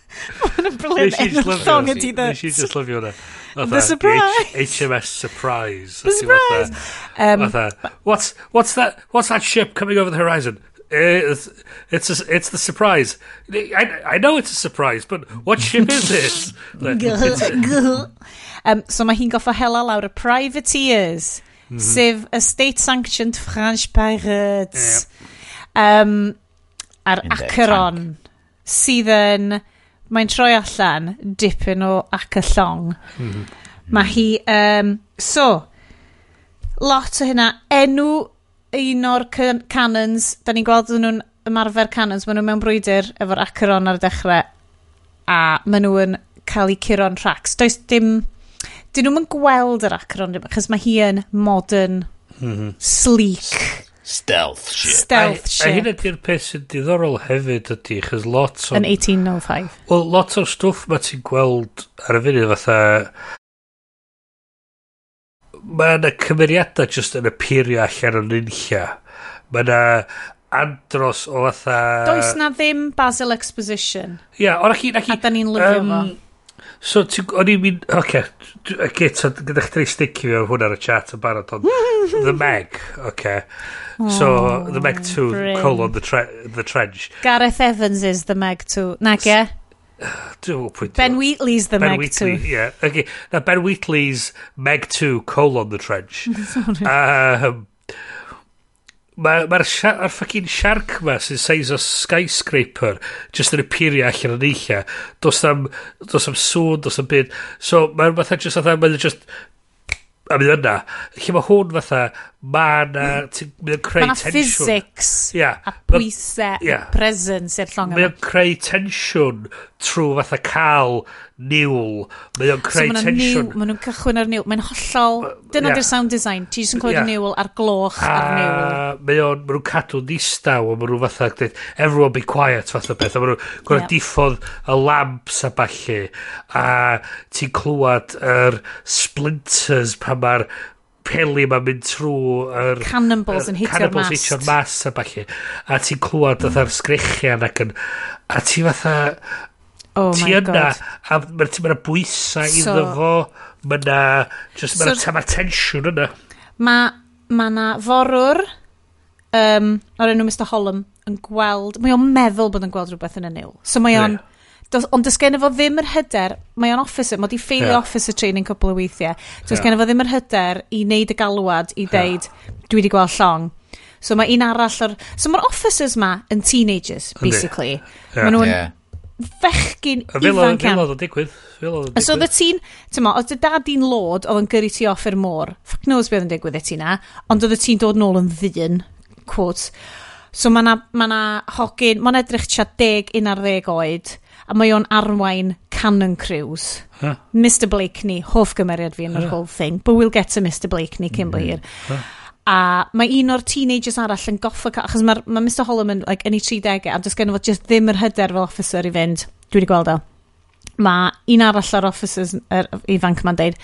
Mae'n brilliant enw'r llong ydi dda. Nes i just lyfio hwnna. The surprise. H HMS surprise. The uh, surprise. Um, Otha, what's, what's, that, what's that ship coming over the horizon? Eh, it's it's a, it's the surprise. I, I know it's a surprise, but what ship is this? um, so mae hi'n goffa hela lawr y privateers, mm -hmm. sef y state-sanctioned French pirates. Yeah. Um, a'r Acheron sydd yn mae'n troi allan dipyn o ac y llong. Mm -hmm. Mae hi... Um, so, lot o hynna enw un o'r can canons, da ni'n gweld nhw'n ymarfer canons, maen nhw mewn brwydr efo'r acheron ar y dechrau a maen nhw yn cael eu curo'n tracks. Does dim... Dyn nhw'n gweld yr acheron, achos mae hi yn modern, mm -hmm. sleek. Stealth ship. Stealth ship. A, a hyn ydy'r peth sy'n diddorol hefyd ydy, chys lot o... Yn 1805. Wel, lot o'r stwff mae ti'n gweld ar y funud fatha mae yna cymeriadau just yn apirio allan o'n unlla. Mae yna andros o fatha... Does na ddim Basil Exposition. Ia, yeah, ond ac i... A da ni'n lyfio um, fo. So, o'n i'n mynd... Oce, okay, so, gyda chdi sticky fi o hwnna ar y chat yn barod, ond The Meg, oce. Okay. So, oh, The Meg 2, colon the, tre the Trench. Gareth Evans is The Meg 2. Nag e? Ben Wheatley's the ben Meg Wheatley, 2. Yeah. Okay. Now, Ben Wheatley's Meg 2, colon the trench. um, Mae'r ma ma ffucking shark ma sy'n seis o skyscraper just yn appeario allan yn eilla. Dos am, does am sŵn, dos am byd. So, mae'n fatha just fatha, mae'n just... A mynd yna. Lle mae hwn fatha mae yna... Hmm. Mae o'n creu tensiwn. Mae yna physics yeah. a pwysau yeah. presence i'r llong yma. Mae o'n creu tensiwn trwy fatha cael niwl. Mae o'n creu so tensiwn. Mae nhw'n cychwyn ar niwl. Mae'n hollol... Dyna yeah. di'r sound design. Ti jyst yn clywed yeah. niwl a'r gloch a, ar niwl. Mae o'n... Mae nhw'n cadw nistaw a mae nhw'n fatha... Dweud, everyone be quiet fatha beth. A mae nhw'n gwneud yeah. diffodd y lamps a balli. A ti'n clywed yr splinters pan mae'r peli ma'n mynd trwy yr... Cannonballs yn hitio'r mast. Cannonballs hitio'r mast a falle. A ti'n clywed mm. fatha'r sgrechian ac yn... A ti fatha... Oh ti yna, a mae'n ma bwysa so, iddo fo, mae'n just so, mae'n ma tensiwn yna. Mae ma na forwr um, o'r enw Mr Hollum yn gweld, mae o'n meddwl bod yn gweld rhywbeth yn y niwl. So mae o'n yeah. Dos, ond does gen i fo ddim yr hyder, mae o'n officer, mae wedi ffeilio yeah. officer training cwbl o weithiau. Does yeah. gen i fo ddim yr hyder i wneud y galwad i ddeud, yeah. dwi wedi gweld llong. So mae un arall o'r... So mae'r officers ma yn teenagers, basically. Yeah. Mae nhw'n yeah. fechgyn ifanc iawn. Fel oedd o digwydd. A so oedd y tîn, ti'n mo, oedd y dadi'n lod oedd yn gyrru ti off i'r môr. Fuck knows beth yn digwydd i ti na. Ond oedd y tîn dod nôl yn ddyn, quote. So mae na, ma na hogyn, mae'n edrych tia deg, un ar ddeg oed a mae o'n arwain Cannon Cruise. Huh. Mr Blakeney, hoff gymeriad fi yn huh. yr whole thing, but we'll get to Mr Blakeney cyn mm. Huh. A mae un o'r teenagers arall yn goffa, achos mae, ma Mr Holloman like, yn ei 30 a does gen i fod just ddim yr hyder fel officer i fynd. Dwi wedi gweld o. Mae un arall o'r officers er, ifanc ma'n deud,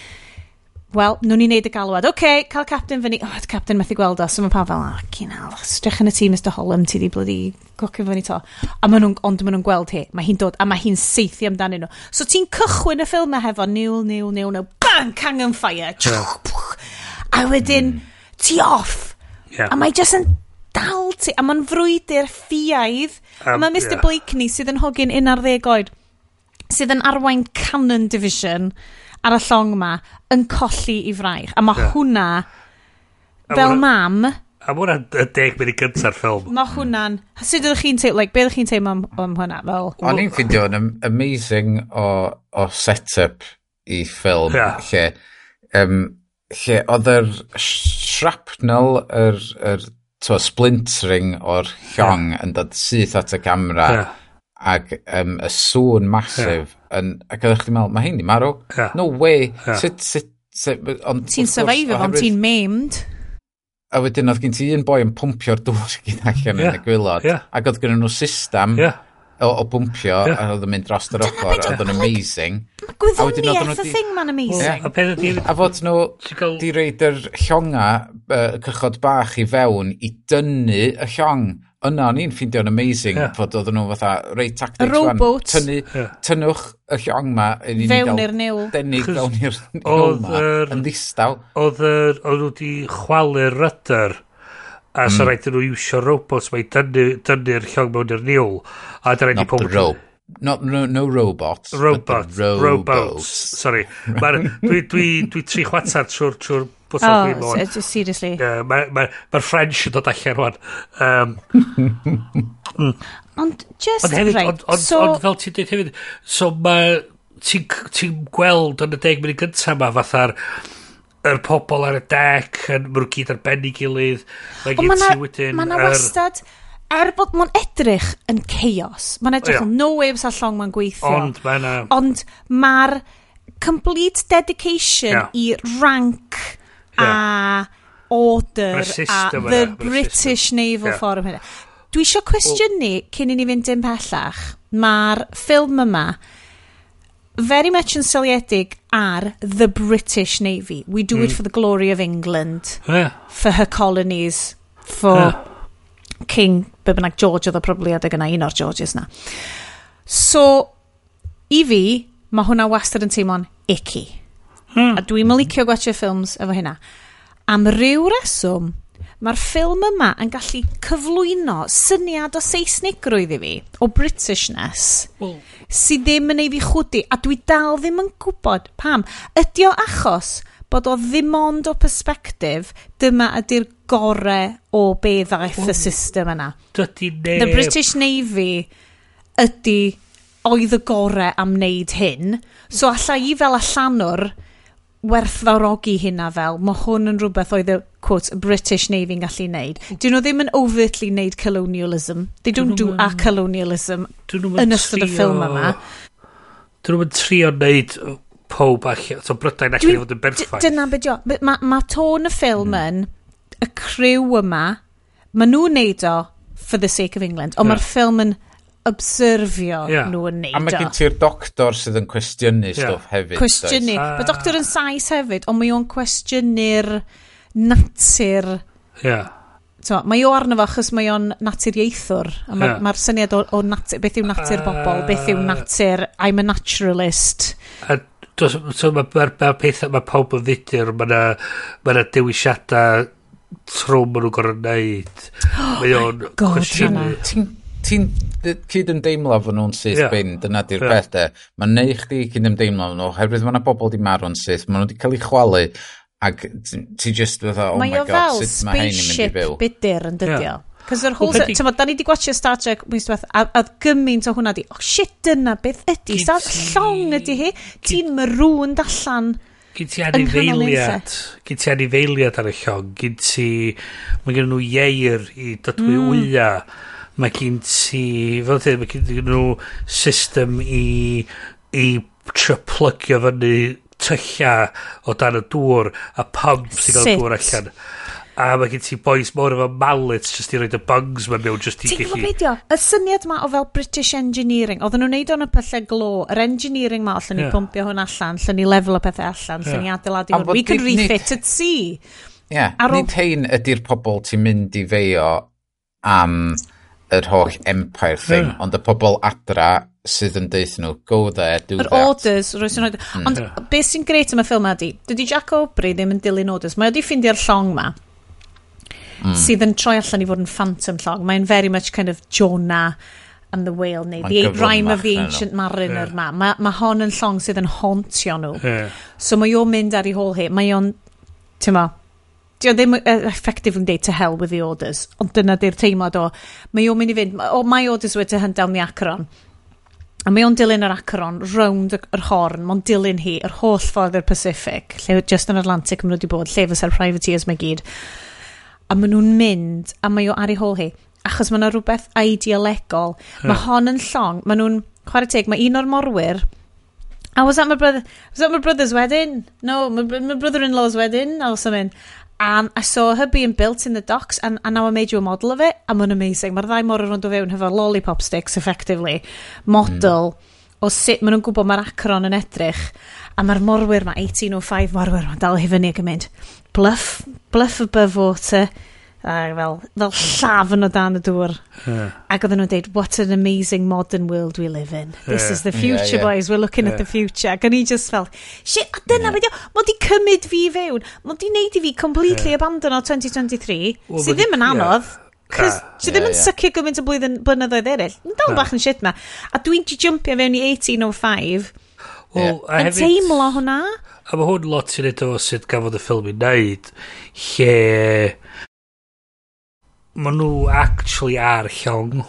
wel, nhw'n i wneud y galwad. Oce, okay, cael captain fyny. O, oh, captain methu gweld o. So mae pawb fel, ah, cyn cynal, strych yn y tîm Mr Holland, ti di blydi cocio fyny to. A maen nhw'n, ond maen nhw'n gweld hi. Mae hi'n dod, a mae hi'n seithi amdanyn nhw. So ti'n cychwyn y ffilm hefo, niwl, niwl, niwl, niwl, bang, cang yn ffair. A wedyn, ti off. Yeah. A mae jyst yn dal ti, a mae'n frwydr ffiaidd. Um, a mae Mr yeah. Blakeney sydd yn hogyn 11 oed, sydd yn arwain Canon Division, ar y llong ma yn colli i fraich. A mae yeah. hwnna, fel mam... A mae hwnna'n y deg mynd i gynta'r ffilm. Mae hwnna'n... Sut ydych chi'n teimlo, like, be ydych chi'n teimlo am, am hwnna? Fel... O'n i'n ffindio yn amazing o, o set-up i ffilm. Yeah. Lle, um, lle oedd yr shrapnel, yr, yr to, splintering o'r llong yeah. yn dod syth at y camera. Yeah. Ac um, y sŵn masif yeah yn, ac oeddech chi'n meddwl, mae hyn i marw. Yeah. No way. Yeah. Sut, sut, sut, ond... Ti'n survivor, ond ti'n maimed. A wedyn oedd gen ti un boi yn pwmpio'r dŵr gyd allan yeah. yn y gwylod. Yeah. Ac oedd gen nhw system yeah. o, o bwmpio, yeah. a oedd yn mynd dros yr ochr, oedd yn amazing. Mae gwyddoniaeth y thing ma'n amazing. Yeah. A fod nhw di reid yr llonga, uh, cychod bach i fewn i dynnu y llong yna o'n i'n ffeindio'n amazing yeah. fod oedden nhw fatha reit tactics. Y robot. Tynnu, yeah. Tynnwch y llong ma. Fewn i'r niwl. Denig fewn i'r niwl ma. Yn ddistaw. Oedd oedd nhw wedi chwalu'r rydder a mm. so rhaid nhw iwsio robots mae dynnu'r llong mewn i'r niwl a dyna ni pob rope Not, no, no robots. but Robot, robots. robots. Sorry. Dwi, dwi, dwi tri chwater trwy'r trwy Oh, seriously. Mae'r ma, ma, ma French yn dod allan rwan. Um, mm. ond just ond hefyd, right. Ond on, so, ond fel ti'n dweud hefyd, so mae ti'n ti gweld yn y deg munud gyntaf yma fatha'r yr pobol ar y dec, yn mwyn gyd ar ben i gilydd, mae gen ti wedyn... Mae yna wastad, er bod mae'n edrych yn chaos, mae'n edrych yn no way fysa llong mae'n gweithio. Ond mae'r... Ond mae'r complete dedication yeah. i rank a order a the British Naval yeah. Forum hynny. Dwi isio cwestiynu cyn i ni fynd dim pellach, mae'r ffilm yma very much yn syliedig ar the British Navy. We do mm. it for the glory of England, yeah. for her colonies, for yeah. King, be bynnag George oedd o probably adeg yna, un o'r Georges na. So, i fi, mae hwnna wastad yn teimlo'n icky. Hmm. A dwi'n licio gwachio ffilms efo hynna. Am ryw reswm, mae'r ffilm yma yn gallu cyflwyno syniad o Saesnigrwydd i fi, o Britishness, well. sydd ddim yn ei fi chwdi, a dwi dal ddim yn gwybod pam. Ydy o achos bod o ddim ond o perspektif, dyma ydy'r gore o be ddaeth y system yna. Dydy neb. The British Navy ydy oedd y gore am wneud hyn, so allai i fel allanwr werthfawrogi hynna fel, mae hwn yn rhywbeth oedd y quote, British Navy'n gallu neud. Dyn nhw ddim yn overtly neud colonialism. They don't do a colonialism yn ystod y ffilm yma. Dyn nhw'n trio neud pob allan, so Brydain allan i fod yn berffaith. Dyna beth yw. Mae ma tôn y ffilm hmm. yn, y criw yma, mae nhw'n neud o for the sake of England, ond mae'r ffilm yn obserfio yeah. nhw yn neud. A mae gen ti'r doctor sydd yn cwestiynu yeah. stwff hefyd. Cwestiynu. Uh... Mae doctor yn sais hefyd, ond mae o'n cwestiynu'r natur. Yeah. So, mae o arno fo achos mae o'n natur ieithwr. Mae'r yeah. ma, syniad o, o natur, beth yw natur uh, bobl, beth yw ah. natur, I'm a naturalist. A dos, so, mae ma, ma pethau, mae pawb yn ddidur, mae yna ma na dewisiadau trwm maen nhw'n gorau wneud. Oh mae o'n oh cwestiynau ti'n cyd ymdeimlo fod nhw'n syth yeah. bin, dyna di'r yeah. peth de. Mae'n neu chdi cyd ymdeimlo fod nhw, herwydd mae yna bobl di marw'n syth, mae nhw wedi cael eu chwalu, ac ti just fatha, oh my god, sut mae hyn yn mynd i fyw. Mae o bydyr yn dydio. Yeah. Cos yr whole... Pedi... Tyma, da ni wedi gwachio Star Trek mwyn diwedd, a, a gymaint o hwnna di, oh shit, dyna beth ydi, Star llong ydi hi, ti'n marwn dallan Gyn ti anifeiliad, gyn ti anifeiliad ar y llong, gyn ti, mae gen nhw ieir i dodwy mm. wyau, mae gen ti, fel ti, mae gen nhw system i, i tryplygio fyny tylla o dan y dŵr a pump sy'n cael dŵr allan. A mae gen ti boys mor efo mallets just i roed y bungs mewn mewn just i gallu... Ti'n gwybod beidio? Y syniad ma o fel British Engineering, oedden nhw'n neud o'n y pyllau glo, yr engineering ma, allan yeah. ni pumpio hwn allan, allan ni lefel o pethau allan, allan yeah. ni adeiladu hwn. We can refit at sea. Ie, yeah, nid hyn ydy'r pobl ti'n mynd i feio am... Um, yr holl empire thing, yeah. ond y pobl adra sydd yn deith nhw, go there, do yr that. Yr orders, roes yn oed. Ond yeah. beth sy'n greit am y ffilm ydi, dydy Jack Aubrey ddim yn dilyn orders. Mae wedi ffindio'r llong ma, mm. sydd yn troi allan i fod yn phantom llong. Mae'n very much kind of Jonah and the Whale, neu The Rhyme of the Ancient no. Mariner yeah. ma. Mae ma hon yn llong sydd yn hauntio nhw. Yeah. So mae o'n mynd ar ei hôl hi, mae o'n, ti'n ma, Dio ddim effective yn deud to hell with the orders, ond dyna di'r teimlad o, mae o'n mynd i fynd, o, my orders were to hunt down the Acheron. A mae o'n dilyn yr Acheron round yr horn, mae'n dilyn hi, yr holl ffordd i'r Pacific, lle just yn Atlantic maen nhw wedi bod, lle fysa'r privateers mae gyd. A maen nhw'n mynd, a mae o ar ei hôl hi, achos mae yna rhywbeth idealegol. Yeah. Mae hon yn llong, maen nhw'n, chwarae teg, mae un o'r morwyr, a was that my brother, was that my brother's wedding? No, my, my brother-in-law's wedding, I was that And I saw her being built in the docks and, and now I made you a model of it. I'm amazing. Mae'r ddau mor yn rond o fewn hefo lollipop sticks, effectively. Model mm. o sut maen nhw'n gwybod mae'r acron yn edrych. A mae'r morwyr, mae 1805 morwyr, mae'n dal i fyny ac yn mynd, bluff, bluff above water, a fel, fel llafn o dan y dŵr. Yeah. Ac oedden nhw'n dweud, what an amazing modern world we live in. This yeah. is the future, yeah, yeah. boys. We're looking yeah. at the future. Ac o'n i just fel, shit, a dyna yeah. beth yw, mae di cymryd fi fewn. Mae di neud i fi completely yeah. abandon o 2023, well, sydd ddim yn anodd. Yeah. Ah, ti ddim yn sycio gymaint o blwyddyn blynyddoedd eraill. Mae'n dal bach yn shit ma. A dwi'n di jumpio fewn i 1805. Wel, yeah. Yn teimlo hwnna. A mae hwn lot sy'n edrych o sut gafodd y ffilm i wneud, lle ma nhw actually ar llong.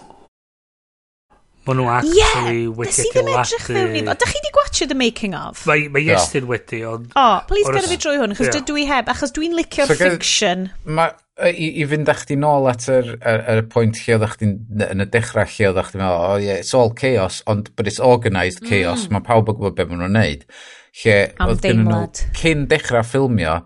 Ma nhw actually yeah, wedi adeiladu... Ie, ddim edrych mewn i... Dach chi wedi gwachio The Making Of? Mae, mae Iestyn no. wedi, ond... O, oh, please gada fi drwy hwn, achos yeah. dydw i heb, achos dwi'n licio'r so, fiction. Ma, i, i fynd â chdi nôl at yr, yr, yr pwynt lle oeddech chdi'n, yn y dechrau lle oeddech chdi'n meddwl, oh, yeah, it's all chaos, ond, but it's organised chaos, mm. mae pawb yn gwybod beth maen nhw'n neud. Lle, Am oedd gen nhw, cyn dechrau ffilmio,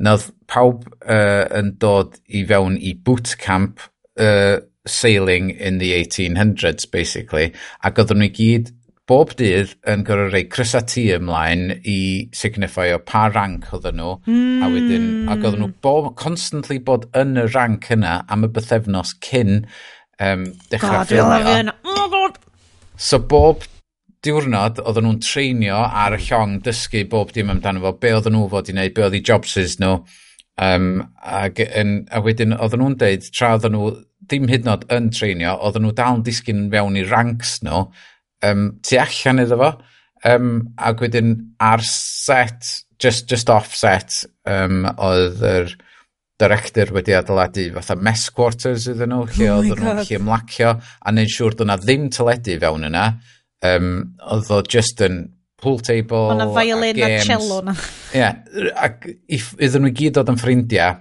Nath pawb uh, yn dod i fewn i bootcamp uh, sailing in the 1800s, basically, ac oedden nhw i gyd bob dydd yn gorau rhoi crysa tu ymlaen i signify o pa rank oedden nhw, mm. a wedyn, ac oedden nhw bob, constantly bod yn y rank yna am y bythefnos cyn um, dechrau God, ffilmio. God, So bob diwrnod oedden nhw'n treinio ar y hmm. llong dysgu bob dim amdano fo, be oedden nhw fod i wneud, be oedd i jobsys nhw. Um, ag, yn, a wedyn oedden nhw'n deud, tra oedden nhw dim hyd yn oed yn treinio, oedden nhw dal yn disgyn fewn i ranks nhw, um, tu allan iddo fo, um, ac wedyn ar set, just, just off set, um, oedd yr director wedi adeiladu fatha mess quarters iddyn nhw, lle oh oedden nhw'n gallu ymlacio, a neud siŵr dyna ddim teledu fewn yna, um, oedd o just yn pool table O'na violin a, games. a cello na. Ie, yeah, ac iddyn nhw gyd oedd yn ffrindiau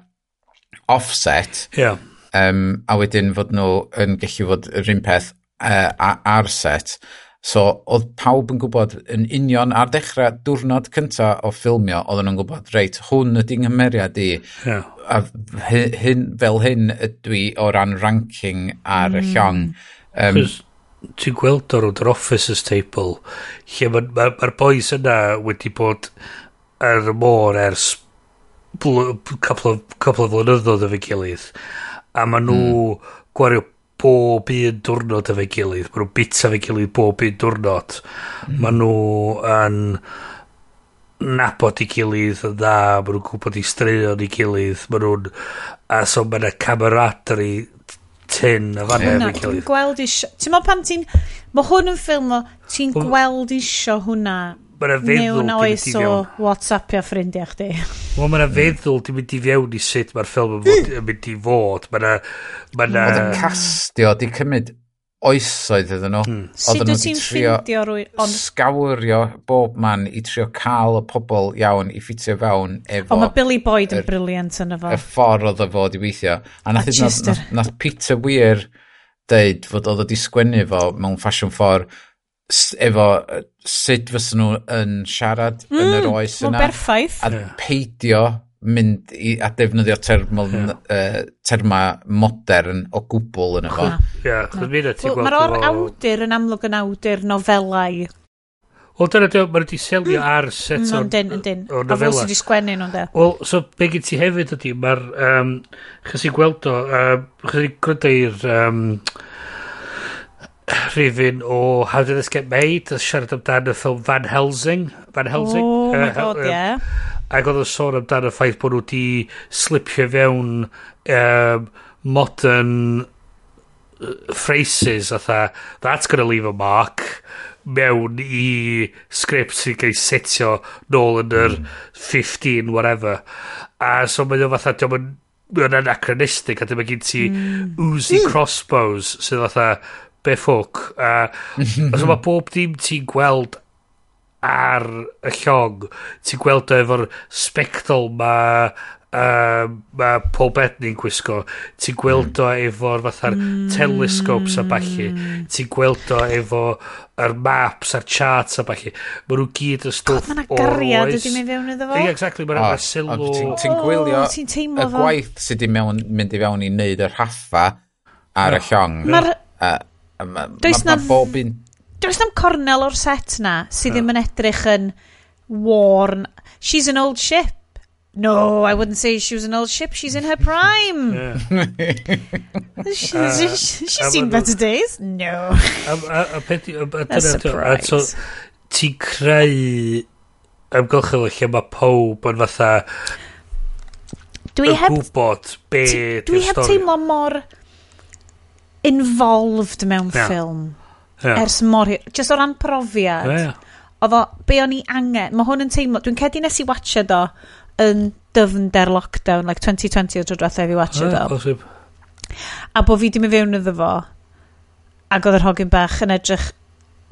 offset. Yeah. Um, a wedyn fod nhw yn gallu fod yr un peth uh, ar set. So, oedd pawb yn gwybod yn union ar dechrau diwrnod cyntaf o ffilmio, oedden nhw'n gwybod, reit, hwn ydy nghymeriad i. Yeah. A hyn, fel hyn ydw i o ran ranking ar mm. y llong. Um, Cys Ti'n gweld o'r rwnd yr officers table lle mae'r ma, ma, ma boys yna wedi bod er ar y môr ers couple of, couple of flynyddoedd efo'i gilydd a maen nhw mm. gwario bob un diwrnod efo'i gilydd maen nhw bita efo'i gilydd bob un diwrnod mm. maen nhw yn nabod i gilydd yn dda maen nhw'n gwybod i straeon i gilydd maen nhw'n a so mae yna camaradri tun o fan hyn. Ti'n gweld isio... Ti'n meddwl pan ti'n... Mae hwn yn ffilm o... Ti'n gweld isio hwnna... Mae'n feddwl ti'n mynd i fewn. o WhatsAppio ffrindiau chdi. Wel, mae'n feddwl ti'n mynd i fewn i sut mae'r ffilm yn mynd i fod. Mae'n... Oedd y castio di cymryd oesoedd iddyn nhw. Mm. Sut wyt ti'n ffeindio rwy'n... On... Sgawirio bob man i trio cael y pobl iawn i ffitio fewn efo... O, mae Billy Boyd yn briliant yn efo. Y ffordd oedd o fod i weithio. A nath, a nath, nath, nath Peter Weir deud fod oedd o wedi sgwennu fo mewn ffasiwn ffordd efo sut fysyn nhw yn siarad mm, yn yr mm, oes yna. Mae'n berffaith. A peidio mynd i, a defnyddio termol, yeah. uh, terma modern o gwbl yn efo. Ie, chyd mi na ti'n gweld... Mae'r o'r awdur yn amlwg yn awdur nofelau. Wel, dyna dwi, mae'n di selio mm. ar set mm, o, dyn, o nofela. A fel sydd wedi sgwennu nhw'n de. Wel, so, be gyd ti hefyd ydy, mae'r... Um, chys i gweld o, um, chys i gwrdd i'r... Um, rhywun o How Did This Get Made a siarad amdan y ffilm Van Helsing Van Helsing oh uh, my god, ie uh, yeah ac oedd o sôn amdano ffaith bod nhw wedi slipio fewn um, modern phrases atha that's gonna leave a mark mewn i sgript sy'n cael setio nôl yn yr mm. 15 whatever a so mae o fatha diolch yn anachronistic a dyma gen ti mm. Uzi crossbows sydd fatha be ffwc a so mae bob dim ti'n gweld ar y llong, ti'n gweld o efo'r spectol ma, uh, ma Paul Bettany'n gwisgo, ti'n gweld o efo'r fatha'r telescopes a balli, mm. ti'n gweld o efo yr maps a'r charts a balli. ma nhw gyd yn stwff o'r oes. Mae'n agariad ydi mynd fewn iddo fo. Ie, exactly, mae'n rhaid sylw. Ti'n gwylio y gwaith sydd wedi mynd i fewn i wneud y rhaffa ar y llong. Mae'r... Does na... Mae bob un Does na'm cornel o'r set na sydd ddim yn edrych yn worn. She's an old ship. No, I wouldn't say she was an old ship. She's in her prime. she's, uh, she's seen better days. No. A peth... Ti'n creu amgylchedd lle mae pob yn fatha dwi heb gwybod be dwi heb teimlo mor involved mewn yeah. ffilm yeah. ers mor hir. Just o ran profiad. Yeah. Oedd o, be o'n i angen, mae hwn yn teimlo, dwi'n cedi nes i watcha do yn dyfnder lockdown, like 2020 o drwy drwethaf i watcha do. Posib. A bo fi di mynd fewn iddo fo, ac oedd yr hogyn bach yn edrych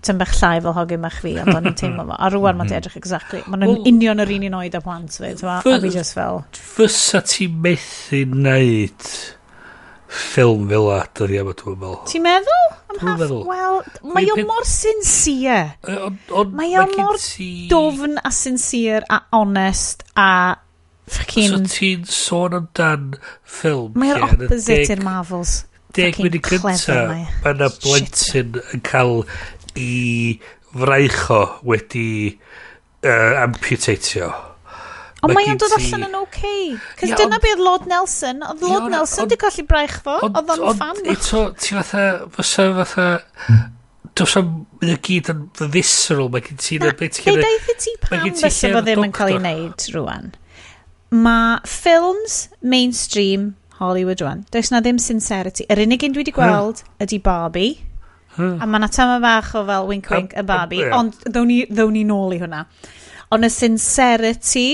tyn bach llai fel hogyn bach fi, ond o'n i'n teimlo fo. A rwan mae'n edrych exactly. Mae'n well, union yr un i'n oed a plant fi, a fi just fel... Fysa ti methu neud ffilm fel a dyddi yma, dwi'n meddwl. Ti'n meddwl? Dwi'n meddwl. Wel, mae o mor sincere. Mae o mor dofn a sincere a honest a ffacin... So ti'n sôn amdan ffilm... Mae'r opposite i'r Marvels. Deg munud cynta, mae e. yna blentyn yn cael i fraicho wedi uh, amputatio. Ond mae o'n dod allan yn oce. Cos dyna beth Lord Nelson, oedd Lord Nelson di colli braich fo, oedd o'n fan. Eto, ti fatha, fysa fatha, dos am mynd y gyd yn visceral, mae gen ti... Na, Fe daeth i ti pam fysa fo ddim yn cael ei wneud rwan? Mae ffilms mainstream Hollywood rwan, does na ddim sincerity. Yr unig un dwi wedi hmm. gweld ydy Barbie. Hmm. A mae na tama fach o fel wink wink y Barbie, ond ddown ni nôl i hwnna. Ond y sincerity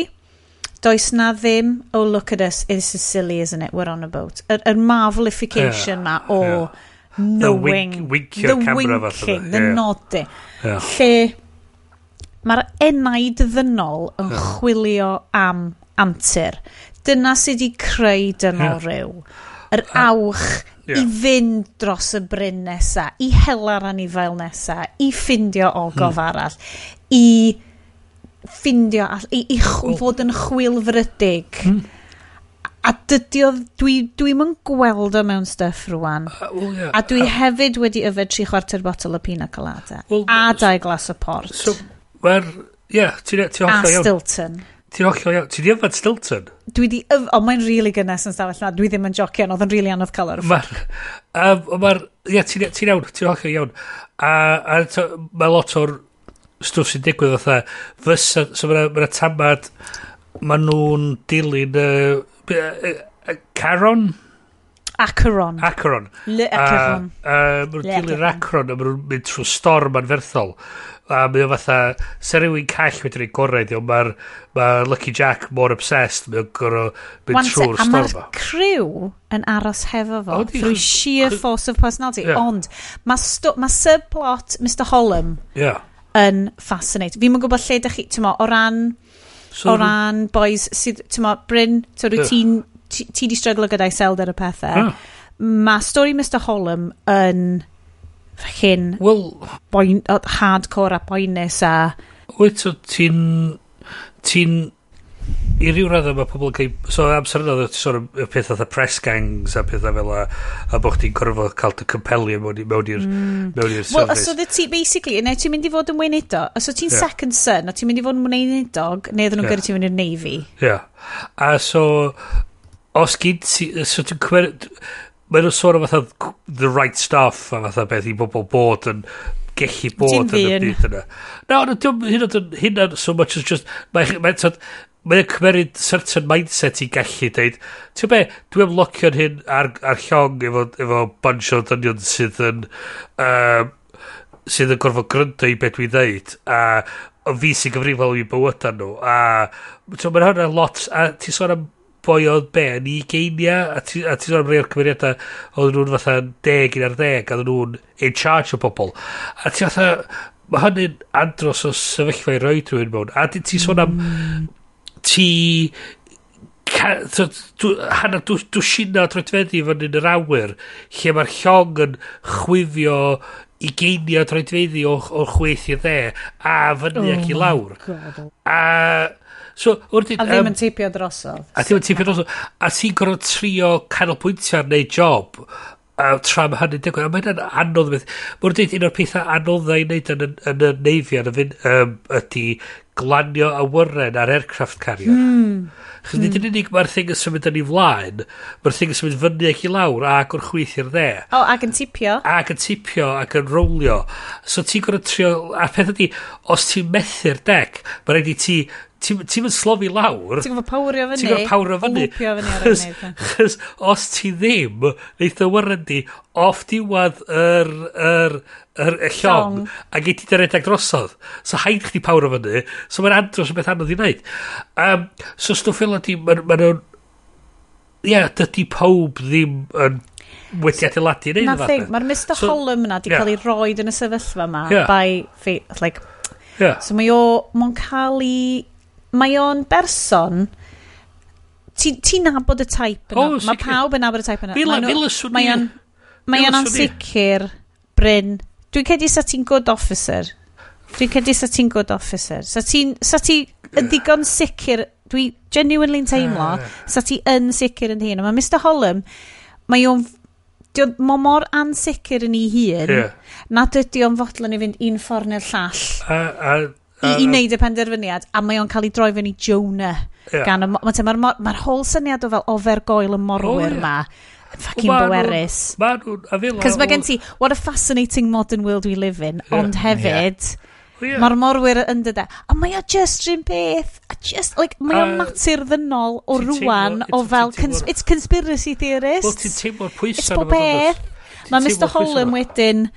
does na ddim, oh look at us, this is silly isn't it, we're on a boat. Yr, yr marvelification yeah, ma o yeah. knowing, the, wink, the camera winking, the yeah. noddy. Yeah. Lle mae'r enaid ddynol yn yeah. chwilio am antur. Dyna sydd wedi creu dynol yeah. rhyw. Yr er awch yeah. i fynd dros y bryn nesa, i hela'r anifail nesa, i ffindio ogof hmm. arall, i ffindio a, i, i chw, oh. fod yn chwilfrydig. Mm. A dydy o, dwi, dwi yn gweld o mewn stuff rwan. Uh, well, yeah, a dwi uh, hefyd wedi yfed tri chwarter botol o pina colada. Well, a dau glas o port. So, wer, ie, yeah, ti'n e- ti hollol iawn. A Stilton. Ti'n hollol iawn. Ti'n di yfed Stilton? Dwi di, yf... o, mae'n really gynnes yn stafell na. Dwi ddim yn jocian, oedd yn really anodd cael o'r Mae'r, um, mae'r... ie, yeah, ti'n e- ti iawn, ti'n hollol iawn. A, a mae lot o'r stwff sy'n digwydd fatha fysa, so mae'na ma tamad mae nhw'n dilyn uh, uh, Caron? Acheron. Acheron. Le Acheron. uh, uh, maen nhw'n dilyn Acheron. A maen nhw'n mynd trwy storm anferthol. A mae o fatha se rhywun call wedyn ei gorau diolch mae'r ma Lucky Jack mor obsessed mae'n gorau mynd trwy'r storm a mae'r crew yn aros hefo fo oh, through sheer force of personality. Yeah. ond mae ma subplot Mr Hollum yeah yn fascinating. Fi'n gwybod lle ydych chi, ti'n mo, o ran, so, o ran boys sydd, ti'n mo, Bryn, so rwy ti'n, ti, ti di stryglo gyda'i selder y pethau. Ah. Mae stori Mr Holm yn hyn well, boen, hardcore a boenus a... Wyt, ti'n... Ti'n i ryw radd mae pobl yn cael... So amser yna oedd sôn am y peth oedd press gangs a pethau fel a, a bod chdi'n gorfod cael dy compelio mewn i'r mm. mewn i'r Wel, os oedd ti, basically, neu ti'n mynd i fod yn weinido, os oedd ti'n yeah. second son, o ti'n mynd i fod yn weinidog, neu oedden nhw'n yeah. gyrru ti'n mynd i'r Navy. Yeah. A so, os gyd ti, so ti'n cwer... Mae nhw'n sôn am fatha the right stuff a fatha beth i bobl bod yn gellu bod yn y byd yna. No, no, diolch hyn o'n so much as just... Mae'n mae'n cymeryd certain mindset i gallu deud, ti'n be, dwi am locio'n hyn ar, ar llong efo, efo bunch o dynion sydd yn, um, sydd yn gorfod gryndo i beth dwi'n ddeud, a o fi sy'n gyfrifol i bywyda nhw, a ti'n mae'n hwnna lot, a ti'n sôn am boi oedd be yn i geinia, a ti'n ti sôn am rei o'r cymeriadau, oedd nhw'n fatha deg un ar 10, a oedd nhw'n in charge o bobl, a ti'n fatha, mae hynny'n andros o sefyllfa i roi rhywun mewn, a ti'n sôn am, mm ti hanner dwsina troedfeddi fan yn yr awyr lle mae'r llong yn chwifio i geinio troedfeddi o, o chweith i dde a fyny ac i oh lawr. A so, wrth, a ddim yn teipio drosodd. a ddim yn tipio drosodd. A ti'n gorfod trio canolbwyntio ar neud job a tra mae hynny'n digwydd. A mae'n anodd beth mae'n dweud un o'r pethau anoddau i wneud yn y neifio yn y fyn um, ydy glanio awyren ar aircraft carrier. Mm. Chos nid hmm. yn unig mae'r thing yn symud yn ei flaen, mae'r thing yn symud fyny ac i lawr ac o'r chwyth i'r dde. O, ac yn tipio. Ac yn tipio ac yn rowlio. So ti'n gorau trio... A peth ydi, os ti'n methu'r dec, mae rhaid i ti ti'n ti slofi lawr ti'n gofod pawrio fyny ti'n gofod pawrio fyny Lwpio fyny ar chys, Chos os ti ddim neith y warren di off diwad yr yr, yr y llong, a gei ti redeg drosodd. So haid chdi pawr o fyny, so mae'n andros o beth anodd i wneud. Um, so stwff fel ydy, mae'n ma nhw'n... Ie, yeah, dydy pawb ddim yn wedi adeiladu neu Na thing, mae'r Mr so, Hollum yna wedi yeah. cael ei roed yn y sefyllfa yma yeah. by... fi, Like, yeah. So mae o... Mae'n cael ei... Mae o'n berson ti'n ti nabod y taip yna. Oh, mae pawb yn nabod y taip yna. Mae o'n ansicr bryn Dwi'n cedi sa ti'n good officer. Dwi'n cedi sa ti'n good officer. Sa ti'n sa ti yn ddigon sicr, dwi genuinely'n teimlo, ah. sa ti yn sicr yn hyn. Mae Mr Holm, mae o'n mae mor ansicr yn ei hun yeah. nad ydy o'n fodlon i fynd un ffordd neu'r llall a, a, a, i, i wneud y penderfyniad a mae o'n cael ei droi fyny Jonah yeah. gan y mae'r ma, ma, ma, ma whole syniad o fel ofergoel y morwyr oh, yeah. ma fucking well, bwerus. Ma nhw'n afila. Cos mae gen ti, what a fascinating modern world we live in, yeah. ond hefyd... Yeah. Oh, yeah. Mae'r morwyr yn dyda. E, a mae o just rhywun beth. A just, like, mae o'n uh, mater ddynol o rwan o fel... Cons it's conspiracy theorists. Wel, ti'n teimlo'r pwysau. It's bob beth. Mae Mr Holm wedyn...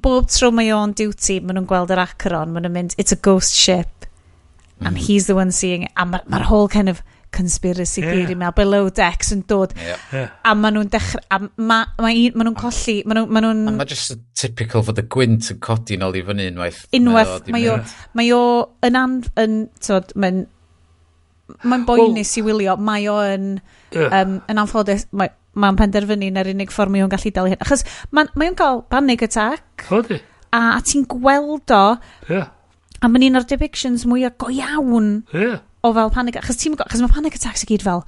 Bob tro mae o'n duty, maen nhw'n gweld yr acron, maen nhw'n mynd, it's a ghost ship. And mm. he's the one seeing it. A mae'r ma whole kind of conspiracy yeah. theory ma, below decks yn dod. Yeah. A maen nhw'n dechrau, a ma, ma, un, maen nhw'n colli, maen nhw'n... Ma nhw a ma just typical fod y gwynt yn codi yn ôl i fyny unwaith. Unwaith, mae o, mae o yn an... Yn, tod, mae'n mae'n boenus well, i wylio, mae o yn, yeah. um, yn anffodus, mae'n ma penderfynu na'r unig ffordd mae o'n gallu dal i hyn. Achos mae o'n cael panic attack. Hodi. A, a ti'n gweld o. Yeah. A mae'n un o'r depictions mwyaf go iawn. Yeah o fel panic, achos ti'n gwybod, achos mae panic attacks i gyd fel,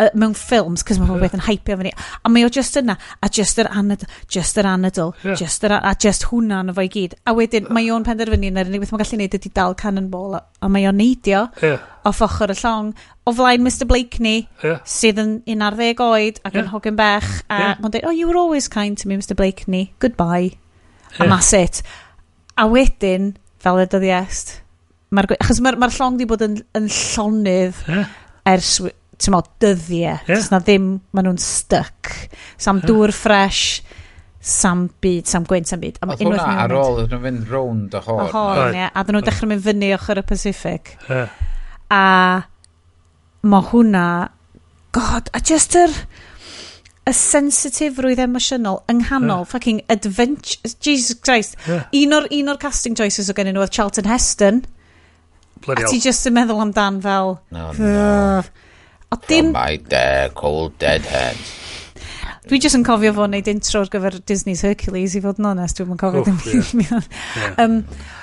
uh, mewn ffilms, cos mae popeth yn hypio fyny. A mae o just yna, a just yr anadl, just yr anadl, yeah. just yr, a just hwnna yn efo i gyd. A wedyn, mae o'n penderfynu yn yr unig beth mae'n gallu neud ydy dal cannonball, a, a mae o'n neidio yeah. off ochr y llong, o flaen Mr Blakeney, yeah. sydd yn 11 oed ac yeah. yn hogyn bech, a yeah. mae'n dweud, oh, you were always kind to me, Mr Blakeney, goodbye. Yeah. And that's it. A wedyn, fel y dyddiest, Ma'r, achos mae'r ma llong di bod yn, yn llonydd yeah. ers, ti'n meddwl, dyddiau. Yeah. na ddim, maen nhw'n stuck. Sam yeah. dŵr ffresh, sam byd, sam gwynt, sam byd. a Oedd hwnna ar ôl, ydyn nhw'n mynd rownd y horn. Y horn, ie. A dyn nhw'n dechrau mynd fyny ochr y Pacific. Yeah. A mae hwnna, god, a just yr... Er, y sensitifrwydd emosiynol yng nghanol yeah. fucking adventure Jesus Christ yeah. un o'r un o'r casting choices o gen nhw oedd Charlton Heston Bloody a ti just yn meddwl amdan fel... No, no. O, dim... My dead, cold dead head. Dwi jyst yn cofio fo'n neud intro ar gyfer Disney's Hercules i fod yn onest, dwi'n cofio Oof, dim yeah. um,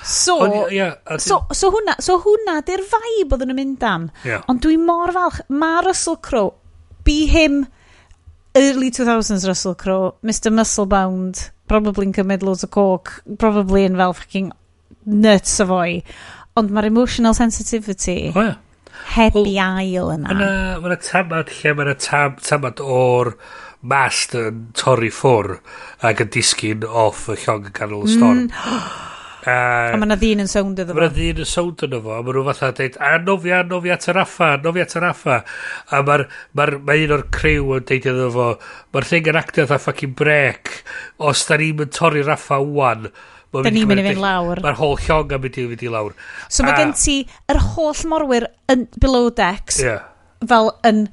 so, yeah, so, so hwnna, so hwnna di'r vibe oedden nhw'n mynd am. Yeah. Ond dwi mor falch, mae Russell Crowe, be him early 2000s Russell Crowe, Mr Musclebound, probably yn cymryd loads o coke, probably yn fel fucking nuts o foi. Ond mae'r emotional sensitivity... O ia. ...heb well, i ail yna. Mae'na ma tamad lle mae'na tam, tamad o'r mast yn torri ffwr ac yn disgyn off y llong yn canol y storm. Mm. A, a mae'na ddyn yn sownd iddo fo. Mae'na ddyn yn sownd yn efo. A maen nhw fatha dweud, a nofia, nofia taraffa, nofia taraffa. A mae'r ma ma un o'r criw yn deud iddo fo, mae'r thing yn actio fatha fucking brec. Os da ni'n torri raffa wwan, Da ni'n mynd i fynd lawr. Mae'r holl llong yn mynd i fynd i lawr. So mae gen ti yr holl morwyr yn below decks yeah. fel yn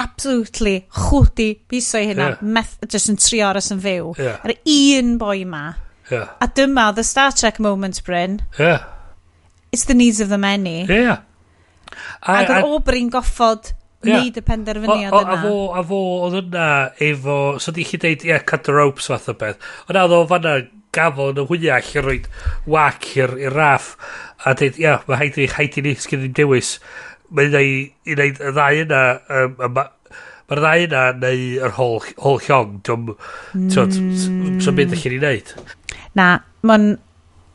absolutely chwdi biso i hynna, yeah. meth, just yn tri oros yn fyw. Yeah. Yr un boi ma. Yeah. A dyma the Star Trek moment, Bryn. Yeah. It's the needs of the many. Yeah. Ac yr obrin goffod yeah. neud y penderfyniad yna. A fo, a fo, oedd yna efo, so di chi deud, ie, yeah, cut the ropes fath o beth. Ond oedd o fanna gafon y hwyach i roi wac i'r raff a dweud, ia, mae haid i, haid i ni sgyn ni'n dewis. Mae'n i wneud y ddau yna, um, mae'r ddau yna neu yr hol, hol llong, dwi'n mm. so beth ydych chi'n ei wneud. Na, mae'n...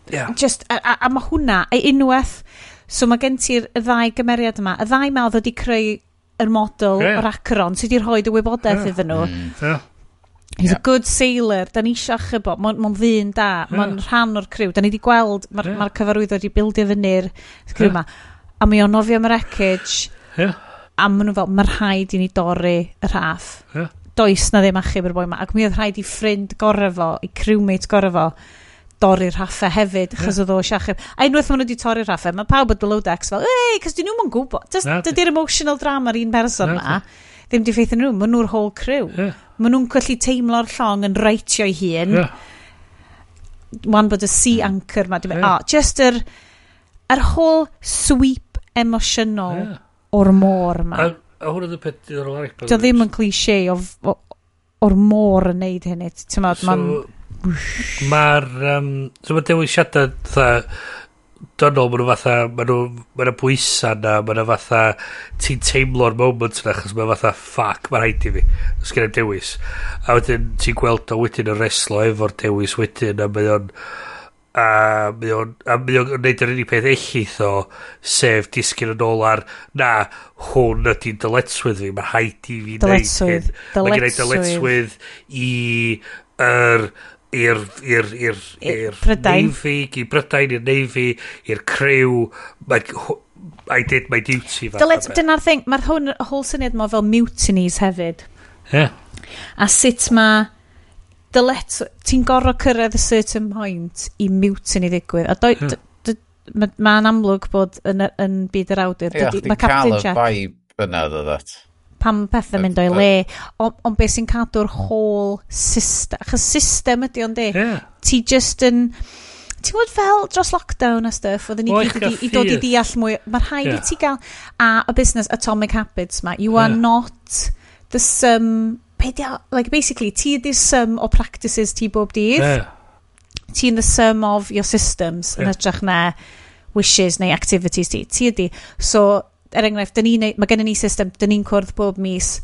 Yeah. Just, a, a, a mae hwnna, ei unwaith, so mae gen ti'r ddau gymeriad yma, y ddau mawdd wedi creu yr model yeah. o'r acron sydd wedi rhoi y wybodaeth yeah. iddyn nhw. Mm. He's yeah. a good sailor. Da ni eisiau chybo. Mae'n ma ddyn da. Mae'n rhan o'r criw. Da ni wedi gweld, mae'r yeah. ma cyfarwydd wedi bildio fyny'r criw yma. Yeah. A mae o'n nofio am yr wreckage. Yeah. A maen nhw fel, mae'r rhaid i ni dorri y rhaff. Yeah. Does na ddim achub yr boi yma. Ac mi oedd rhaid i ffrind gorau fo, i crewmate gorau fo, dorri'r rhaffau hefyd, achos oedd o siachub. A unwaith maen nhw wedi torri'r rhaffau, mae pawb yn below decks fel, ei, cos dyn nhw'n gwybod. Dydy'r emotional drama yr un person yma. Yeah ddim di ffeithio nhw, maen nhw'r whole crew. Yeah. Maen nhw'n gallu teimlo'r llong yn reitio i hun. Yeah. Wan bod y sea anchor ma, yeah. a, just yr, yr whole sweep emosiynol yeah. o'r môr ma. A, a hwn oedd y peth diddorol arall. Do ddim yn cliché o'r môr yn neud hynny. Mae'r so, ma um, so ma dewisiadau dynol, maen nhw fatha, maen nhw, maen nhw bwysa na, maen nhw fatha, ti'n teimlo'r moment na, chos maen fatha, ffac, maen rhaid i fi, os gen i'n dewis. A wedyn, ti'n gweld o wedyn yn reslo efo'r dewis wedyn, a mae o'n, a mae o'n, a mae o'n gwneud yr unig peth ellith o, sef disgyn yn ôl ar, na, hwn ydy'n dyletswydd fi, mae'n rhaid i fi wneud hyn. Mae gen i dyletswydd i, yr er, i'r i'r i'r i'r Navy i Brydain i'r Navy i'r crew mae I did my duty dyna'r thing mae'r hwn whole syniad mo fel mutinies hefyd. Yeah. a sut mae dylet ti'n gorfod cyrraedd a certain point i mutiny ddigwydd. A doi yeah. mae'n ma amlwg bod yn, yn byd yr awdur. Yeah, mae Captain Jack yeah, cael y vibe yna dda that pam pethau mynd o'i le, ond beth sy'n cadw'r whole system, achos system ydy ond di, yeah. ti just yn, ti'n gwybod fel dros lockdown a stuff, oedden ni gyd i, i dod i deall mwy, mae'r rhaid yeah. i ti gael, a y busnes Atomic Habits ma, you are yeah. not the sum, pedia, like basically, ti ydy'r sum o practices ti bob dydd, yeah. ti'n the sum of your systems, yeah. yn ytrach na wishes neu activities ti, ti ydy. So, er enghraifft, neud, mae gennym ni system, dyn ni'n cwrdd bob mis,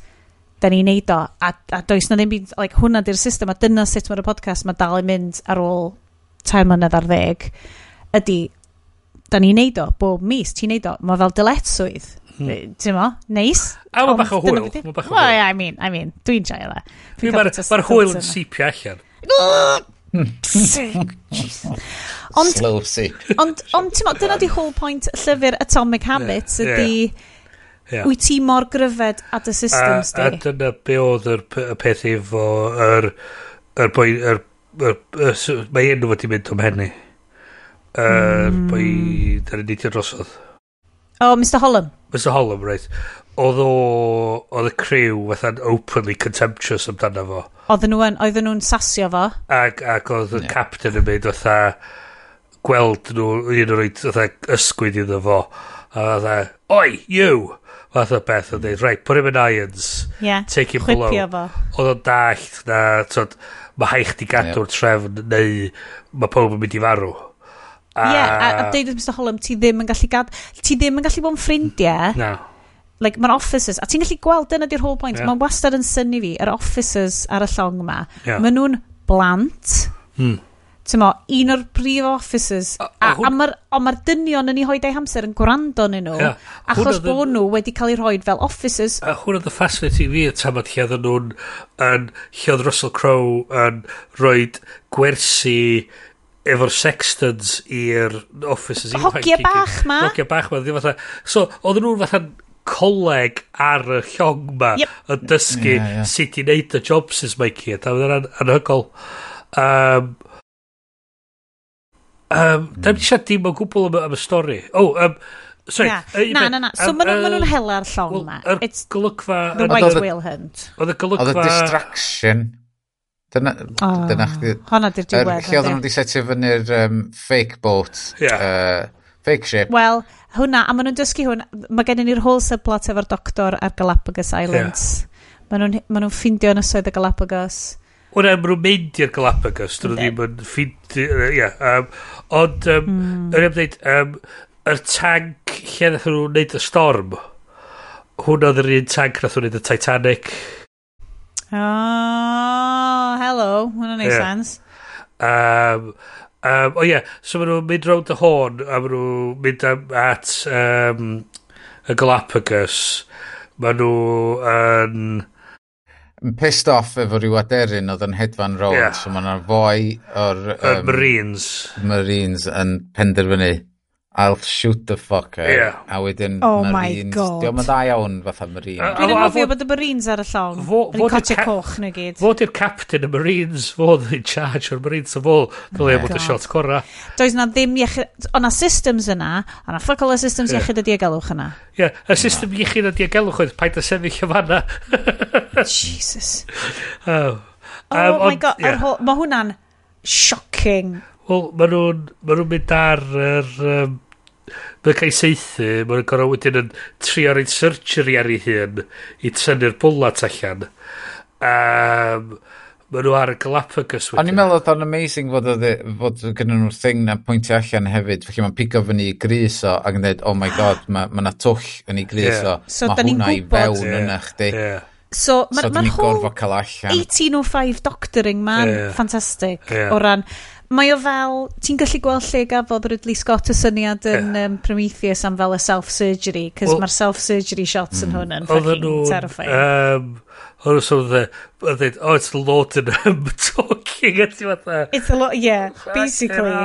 dyn ni'n neud o, a, a does na ddim byd, like, hwnna di'r system, a dyna sut mae'r podcast, mae dal yn mynd ar ôl tair mlynedd ar ddeg, ydy, da ni'n neud o bob mis, ti'n neud o, mae fel dyletswydd, hmm. ti'n mo, neis. A mae bach o hwyl, mae bach o hwyl. Well, yeah, I mean, I mean, dwi'n joio dda. Dwi Mae'r ma hwyl yn sipio allan. Hmm. ond, Slow C. Ond, ond ti'n modd, dyna di whole point llyfr Atomic Habits yeah. ydy... Yeah. Wyt ti mor gryfed at y systems a, di? A dyna be oedd y peth efo yr... yr boi... yr... yr, yr, s- Mae enw fod i mynd o'm henni. Yr mm. boi... Dyna ni ti'n drosodd. O, oh, Mr Hollam. Mr Hollam, reit. Oedd o... Oedd y crew fatha'n openly contemptuous amdano fo. Oedden nhw yn, oedden nhw'n sasio fo. Ac, ac oedd y yeah. captain yn mynd fatha gweld nhw, un o'r oed fatha ysgwyd iddo fo. A fatha, oi, you! Fatha beth yn dweud, right, put him in irons. Yeah, take him Chwipio below. fo. Oedd o'n dallt na, tod, mae haich di gadw'r yeah. trefn, neu mae pob yn mynd i farw. Ie, yeah, a, a deud Mr Holland, ti ddim yn gallu gad... Ti ddim yn gallu bod yn ffrindiau. Na. No like, mae'n officers, a ti'n gallu gweld dyna di'r whole point, yeah. mae'n wastad yn syni fi, yr officers ar y llong yma, yeah. maen nhw'n blant, hmm. ti'n mo, un o'r brif officers, a, a, a, a mae'r ma dynion yn ei hoed ei hamser yn gwrando yn nhw, yeah. achos bod nhw wedi cael eu rhoi fel officers. A hwn oedd y fascinating fi, tam tamad lle oedden nhw'n, yn, lle oedd Russell Crowe yn rhoi gwersi efo'r sextons i'r officers. Hogia bach ma. Hogia bach ma. Fatha, so, oedden nhw'n fatha coleg ar y llong ma yep. yn dysgu yeah, yeah. sut i wneud y jobsys mae gyd. A mae'n anhygol. Um, um, mm. Da ni siarad dim o gwbl am, am y stori. O, Oh, um, sorry. Na, uh, na, na, na. So um, maen nhw'n uh, ma nhw hela llong well, ma. Yr golygfa... The White Whale Hunt. Oedd y golygfa... Oedd y distraction. Dyna, oh, dyna chdi... Honna di'r diwedd. Er, lle oedd nhw wedi setio fyny'r um, fake boat. Yeah. Uh, Fake ship. Wel, hwnna, a maen nhw'n dysgu hwn, mae gennym ni'r whole subplot efo'r doctor ar Galapagos Islands. Yeah. Maen nhw'n ma nhw ffindio yn ysoedd y Galapagos. Wna, maen nhw'n mynd i'r Galapagos, dyn nhw ddim yn ffindio, ie. Um, ond, um, mm. yr ymwneud, um, yr tank lle nath nhw'n neud y storm, hwn oedd yr un tank nath nhw'n neud y Titanic. Oh, hello, hwnna neud yeah. sense. Um, Um, o oh ie, yeah, so maen nhw'n mynd round y hôn a maen nhw'n mynd am, at um, y Galapagos. Maen nhw yn... Um, pissed off efo rhyw aderyn oedd yn hedfan roed, yeah. so maen nhw'n fwy o'r... Um, Marines. Marines yn penderfynu I'll shoot the fucker. Yeah. A wedyn oh Marines. God. Diolch yn dda iawn fatha Marines. Uh, Dwi'n anghofio bod y Marines ar y llong. Yn cotio coch nhw gyd. Fod i'r captain y Marines, fod i'n charge o'r Marines o fol, oh dylai bod y shot cora. Does na ddim iechyd... O na systems yna, a na ffoc all y systems yeah. iechyd y diogelwch yna. Ie, yeah, y system iechyd y diogelwch oedd paid a sefyll o fanna. Jesus. Oh. Um, oh my god, yeah. mae hwnna'n shocking. Wel, maen nhw'n ma nhw mynd ar yr... Um, mae'n cael seithi, mae'n gorau wedyn yn trio rhaid surgery ar ei hun i tynnu'r bwlat allan. Um, Mae nhw ar y Galapagos wedyn. O'n i'n meddwl oedd o'n amazing fod, oedd, fod gynnu nhw'r thing na pwyntio allan hefyd. Felly mae'n pigo fyny i gris o ac yn dweud, oh my god, mae ma na twll yn ei gris o. Yeah. So, mae hwnna i fewn yeah. yna chdi. Yeah. So, mae'r so, ma, so ma whole 1805 doctoring man, yeah. ffantastig. Yeah. O ran, mae o fel, ti'n gallu gweld lle gafodd Ridley Scott y syniad yn yeah. um, Prometheus am fel y self-surgery, cys well, mae'r self-surgery shots yn mm, hwn yn fucking terrifying. Um, Oedd nhw'n sôn dde, oh, it's the Lord in him talking, a ti fatha. It's a lot, yeah, basically.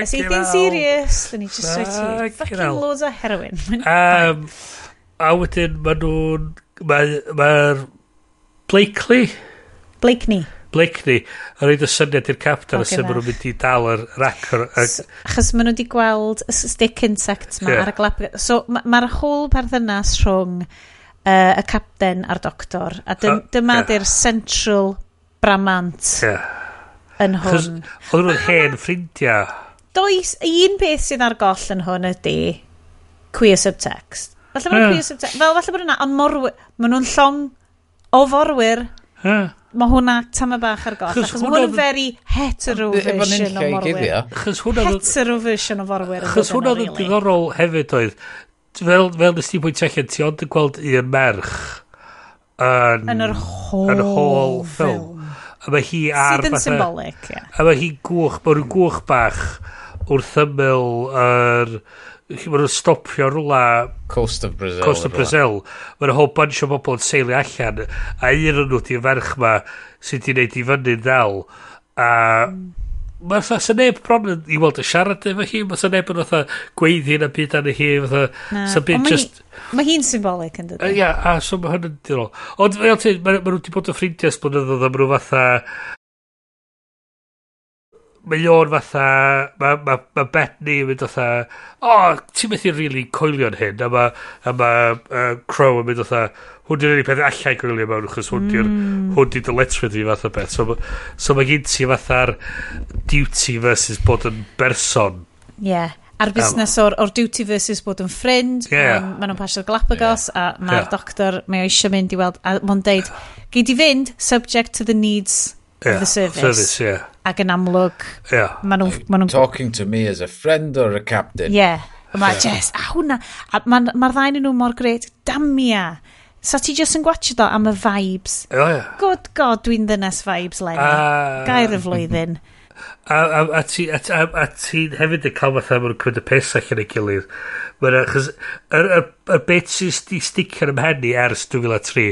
Is he being serious? Then he just straight to you. Fucking loads of heroin. um, a wedyn, mae nhw'n, mae'r ma Blakely? Blakeney. Blakeney a roed y syniad i'r captain okay, a sef maen nhw'n mynd i dal yr racor achos maen nhw wedi gweld y stick insect ma yeah. ar y glap so mae'r ma whole perthynas rhwng uh, y capten a'r doctor a dy, uh, dyma yeah. di'r central bramant yeah. yn hwn oedd nhw'n hen ffrindiau does un peth sydd ar goll yn hwn ydy queer subtext falle bod nhw'n yeah. queer subtext fel falle bod nhw'n ond mor maen nhw'n llong o forwyr yeah mae hwnna tam y bach ar goll. Achos mae hwn yn very hetero version o morwyr. Chos hwnna... Hetero version o forwyr. Chos hwnna oedd yn diddorol hefyd oedd. Fel, fel nes ti pwynt allan, ti ond yn gweld un merch yn, yn yr whole, yn whole film. A mae hi ar... Sydd yn symbolic, ie. A mae hi gwch, mae rhyw gwch bach wrth ymyl yr... Er, Mae nhw'n stopio rwla... Coast of Brazil. Coast of Brazil. Mae'n whole bunch o bobl yn seilio allan. A un o'n nhw di ferch ma sydd wedi gwneud i fyny'n ddel. A... Mm. Mae fatha sy'n neb bron i weld y siarad efo hi, mae sy'n neb yn fatha gweiddi yn y byd anu hi, fatha sy'n byd just... Mae hi'n symbolic yn dydy. Ia, a so mae hynny'n diddorol. Ond fel ti, mae nhw wedi bod yn ffrindiau sblynyddoedd a mae nhw fatha mae o'n fatha, mae ma, ma Bethany yn mynd fatha, o, oh, ti'n methu really coelio'n hyn, a mae ma, uh, Crow yn mynd fatha, hwn di'r unig peth allai coelio mewn, achos hwn di'r mm. hwn di dyletrid i fath o beth. So, so mae gen ti fatha'r duty versus bod yn berson. Ie. Yeah. A'r busnes um, o'r, or duty versus bod yn ffrind, yeah. maen nhw'n pasio'r Galapagos, yeah. a mae'r yeah. doctor, mae o eisiau mynd i weld, a mae'n deud, gei di fynd, subject to the needs yeah, the service. service yeah. Ac yn amlwg, yeah. maen nhw'n... Ma Talking to me as a friend or a captain. Yeah. Mae yeah. A hwnna, mae'r ma ddain nhw mor gret, damia. Sa so, ti just yn gwachio do am y vibes? Oh, yeah. God, God, dwi'n ddynes vibes, Lenny. Uh, Gair y flwyddyn. A, a, a, ti, a, a, a ti hefyd yn cael fatha mae'n cymryd y pes allan ei gilydd. Mae'n achos, y, y, y beth sy'n sti sticio yn ymhen ers 2003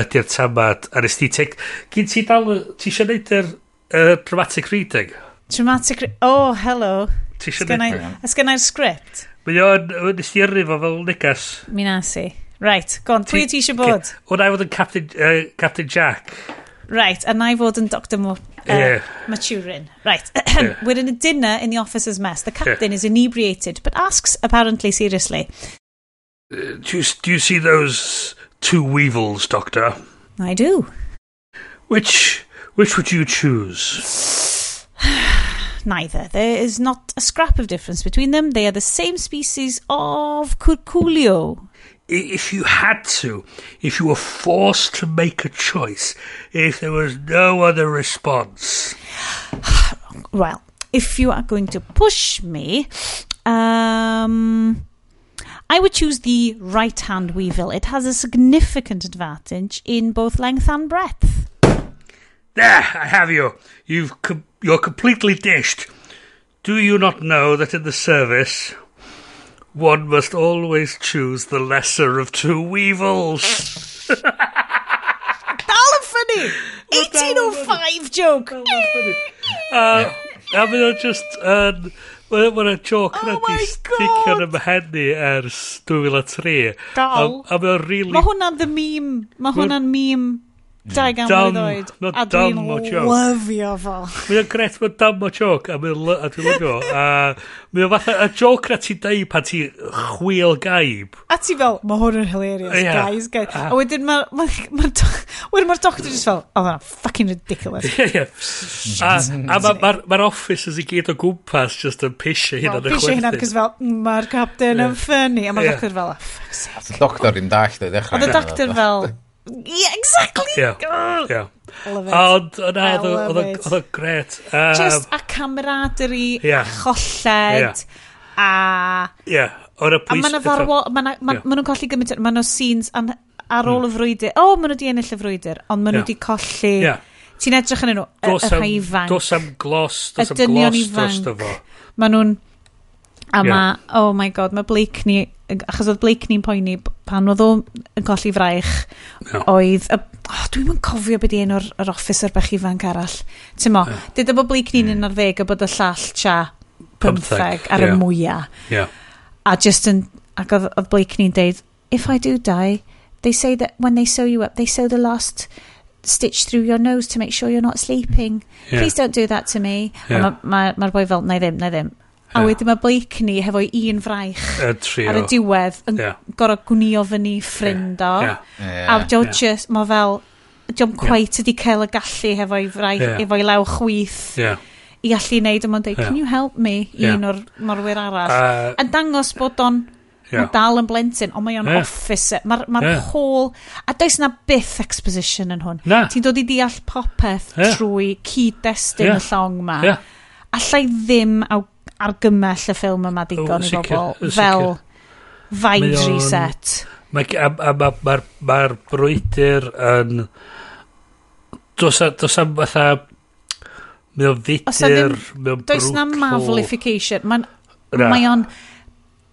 ydy'r tamad a nes ti teg... Gyn ti dal, ti eisiau neud yr uh, dramatic reading? Dramatic re Oh, hello. Ti eisiau gwneud? Ys gynnau'r sgript? Mae o'n, nes ti yrru fo fel negas. Mi nas i. Right, go on, pwy ti eisiau bod? Wna i fod yn Captain, uh, Captain Jack. Right, a na i fod yn Dr Mot uh, Ie. Maturin. Right, Ie. we're in a dinner in the officer's mess. The captain is inebriated, but asks, apparently seriously, Uh, do, you, do you see those two weevils, Doctor? I do. Which, which would you choose? Neither. There is not a scrap of difference between them. They are the same species of curculio. If you had to, if you were forced to make a choice, if there was no other response, Well, if you are going to push me, um, I would choose the right hand weevil. It has a significant advantage in both length and breadth. there, I have you. You've com- you're completely dished. Do you not know that in the service, one must always choose the lesser of two weevils? Funny! 1805 joke! uh, a mae o'n just yn... Mae'n ma joke yna Oh my di sticio yn ymhenni ers 2003. Dal. A, a mae o'n really... Mae hwnna'n the meme. Mae hwnna'n meme. dau gan mlynedd oed. A dwi'n lyfio fo. Mae o'n gret, mae'n dam o joc, a dwi'n lyfio fo. A mae'n fatha, a joc na ti'n dweud pan ti chwil gaib. A ti fel, mae hwn yn hilarious, yeah. guys, guys. A, a wedyn mae'r ma, ma, ma doctor just fel, oh, that's fucking ridiculous. yeah, yeah. A, a mae'r ma ma officers i gyd o gwmpas just yn pisio hyn yn y chwerthin. Pisio hyn cos fel, mm, mae'r captain yn ffynnu, a mae'r doctor fel, oh, fuck's sake. Doctor yn dall, dwi'n dechrau. Oedd y doctor fel, Yeah, exactly! Yeah. Oh. yeah. Ond yna, oedd o'n gret. Um, Just a camaraderie, yeah. a cholled, yeah. a... Yeah, o'r pwys... A mae'n farwo... Maen ma, yeah. ma nhw'n colli gymaint... Maen nhw'n scenes an, ar hmm. ôl mm. y frwydr. O, oh, maen nhw di ennill y frwydr, ond maen nhw di colli... Yeah. Ti'n edrych yn nhw, y rhai ifanc. Dos am glos, dos am glos dros fo. Maen nhw'n... A yeah. ma, oh my god, mae Blake ni achos oedd Blakeney'n poeni pan oedd o yn colli fraich no. oedd y, oh, dwi'n mynd cofio beth un o'r, or officer bach ifanc arall ti'n mo yeah. dyd bod Blakeney'n mm. ddeg a bod y llall cha 15 ar yeah. y mwyaf yeah. a just yn ac oedd, oedd Blakeney'n deud if I do die they say that when they sew you up they sew the last stitch through your nose to make sure you're not sleeping. Yeah. Please don't do that to me. Yeah. Mae'r ma, ma, ma boi fel, na i ddim, na i ddim. A wedyn mae Blakeney hefo un fraich y ar y diwedd yn yeah. gorau gwnio fyny ffrind o. Yeah. Yeah. A Joe yeah. just, mae fel, Joe'n cwaith yeah. cael y gallu hefo'i fraich, yeah. hefo'i law chwyth. Yeah i allu wneud, yma'n dweud, yeah. can you help me, yeah. un o'r morwyr arall. Uh, yn dangos bod o'n yeah. dal yn blentyn, ond mae o'n yeah. officer. Mae'r ma yeah. whole... A does na byth exposition yn hwn. Na. Ti'n dod i deall popeth yeah. trwy cyd-destun yeah. y llong ma. Yeah. Allai ddim aw argymell y ffilm yma digon o, i bobl. Fel Vines Reset. Mae'r a, a, ma, ma, ma brwydr yn... dos am fatha... Mae o'n fudr, mae o'n Does na mavlification. Mae'n... Mae o'n...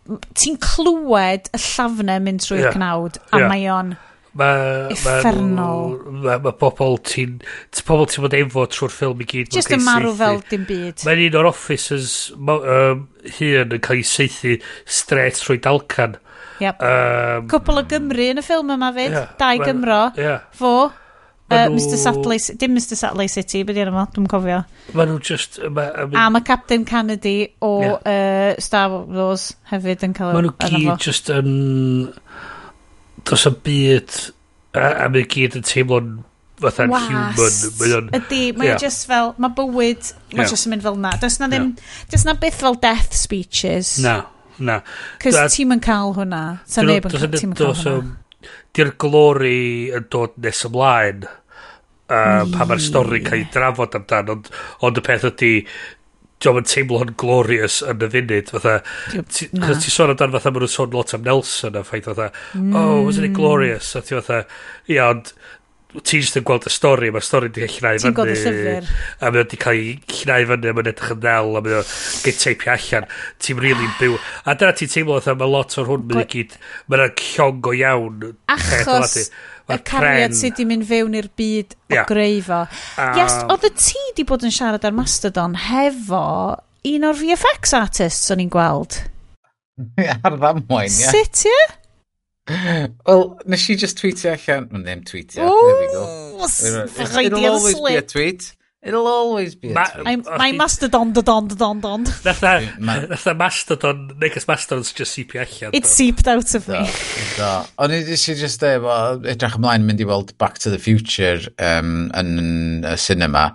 Ti'n clywed y llafnau mynd trwy'r yeah. cnawd, a yeah. mae o'n... Mae... Effernol. Mae ma, ma pobl ti'n... Pobl ti'n bod efo trwy'r ffilm i gyd. Just yn marw fel dim byd. Mae'n un o'r officers um, hun yn cael ei seithi stret trwy dalcan. Yep. Um, Cwpl o Gymru yn y ffilm yma fyd. Yeah, Dau ma, Gymro. Yeah. Fo. Uh, nhw... Mr Satley, dim Mr Satley City, beth yw'n yma, dwi'n cofio. Mae nhw just... Ma, I mean, a mae Captain Kennedy o yeah. uh, Star Wars hefyd yn cael... Mae nhw gyd just yn... Um, does y byd a, a mae gyd yn teimlo'n fatha'n human. Mae o'n... Ydy, mae yeah. just fel, mae bywyd, mae yeah. just yn mynd fel na. Does na ddim, yeah. does na byth fel death speeches. Na, na. Cos ti'n yn cael hwnna. Ta neb yn cael, ti'n yn cael hwnna. Di'r glori yn dod nes ymlaen. Uh, pa mae'r stori'n cael ei drafod amdan ond, ond y peth ydy diolch yn teimlo hwn glorious yn y funud, fatha, chos ti sôn amdan fatha, maen nhw'n sôn lot am Nelson a ffaith fatha, oh, wasn't it glorious? A ti fatha, ia, ond ti jyst yn gweld y stori, mae'r stori wedi cael llnau fyny. Ti'n gweld y llyfr. A mae wedi cael ei llnau fyny, a mae'n edrych yn ddel, a mae mae'n gael teipio allan. Ti'n really ah. byw. A dyna ti'n teimlo, fatha mae lot o'r hwn, mae'n gyd, mae'n llong o iawn. Achos, y cariad sydd wedi mynd fewn i'r byd yeah. o greifo. Um, yes, oedd y ti di bod yn siarad ar Mastodon hefo un o'r VFX artists o'n i'n gweld. ar ddamwain, ie. Sut, ie? Wel, nes i just tweetio allan. Ddim tweetio, there we go. It'll always be a tweet. It'll always be a ma tweet. I'm, my mastodon, don, don, don. Natha, natha mastodon, negus mastodon's just seepio allan. It seeped out of me. Da, O'n i eisiau just dweud, eh, well, edrych ymlaen mynd i weld Back to the Future um, yn y cinema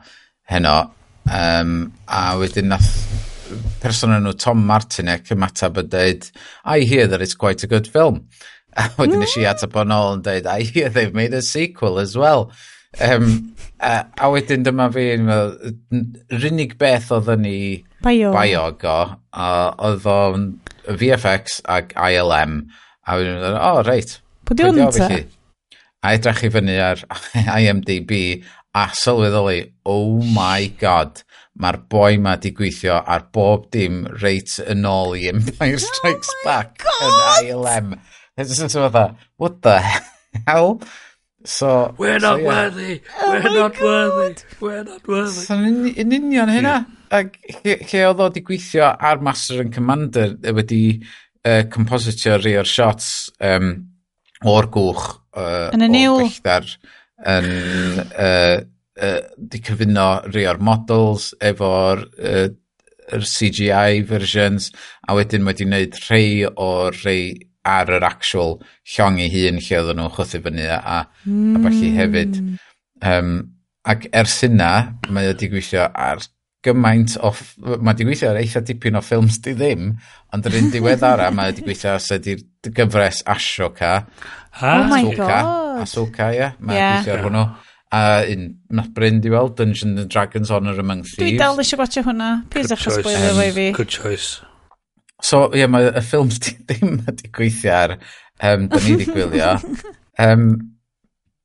heno. Um, a wedyn nath person nhw Tom Martinek ymatab yn dweud, I hear that it's quite a good film. A wedyn eisiau atab o'n ôl yn dweud, I hear they've made a sequel as well. Um, a, a wedyn dyma fi, yn yr unig beth oedd yn ei bio, bio go, oedd o'n VFX ag ILM. A wedyn, meddwl, o, oh, reit. Pwy di hwn ta? A edrych i fyny ar IMDb a sylweddoli, oh my god, mae'r boi ma di gweithio ar bob dim reit yn ôl i Empire oh Strikes oh Back yn ILM. It's just fatha, what the hell? So, we're not so, yeah. worthy, oh we're not God. worthy, we're not worthy. So, yn, yn union hynna. Yeah. Ac lle, lle oedd o wedi gweithio ar Master and Commander e wedi uh, compositio rhi o'r shots um, o'r gwch uh, yn y niwl yn uh, uh, di cyfuno rhi o'r models efo'r uh, CGI versions a wedyn wedi wneud rhai o'r rhai ar yr actual llong ei hun lle oedden nhw'n chwthu fyny a, a, mm. a falle hefyd. Um, ac ers yna, mae wedi gweithio ar gymaint o... Mae wedi gweithio ar eitha dipyn o ffilms di ddim, ond yr un diweddara mae wedi gweithio ar sydd i'r gyfres Ashoka. Ha? Oh my Asoka, god! Asoka, ie. Yeah. Mae yeah. gweithio ar hwnnw. A un not Bryn, di weld, Dungeons and Dragons Honor Among Thieves. Dwi dal eisiau gwachio hwna. Pys eich spoiler um, fi. Good choice. So, ie, yeah, mae y ffilm ddim wedi gweithio ar, um, da ni wedi gwylio. Um,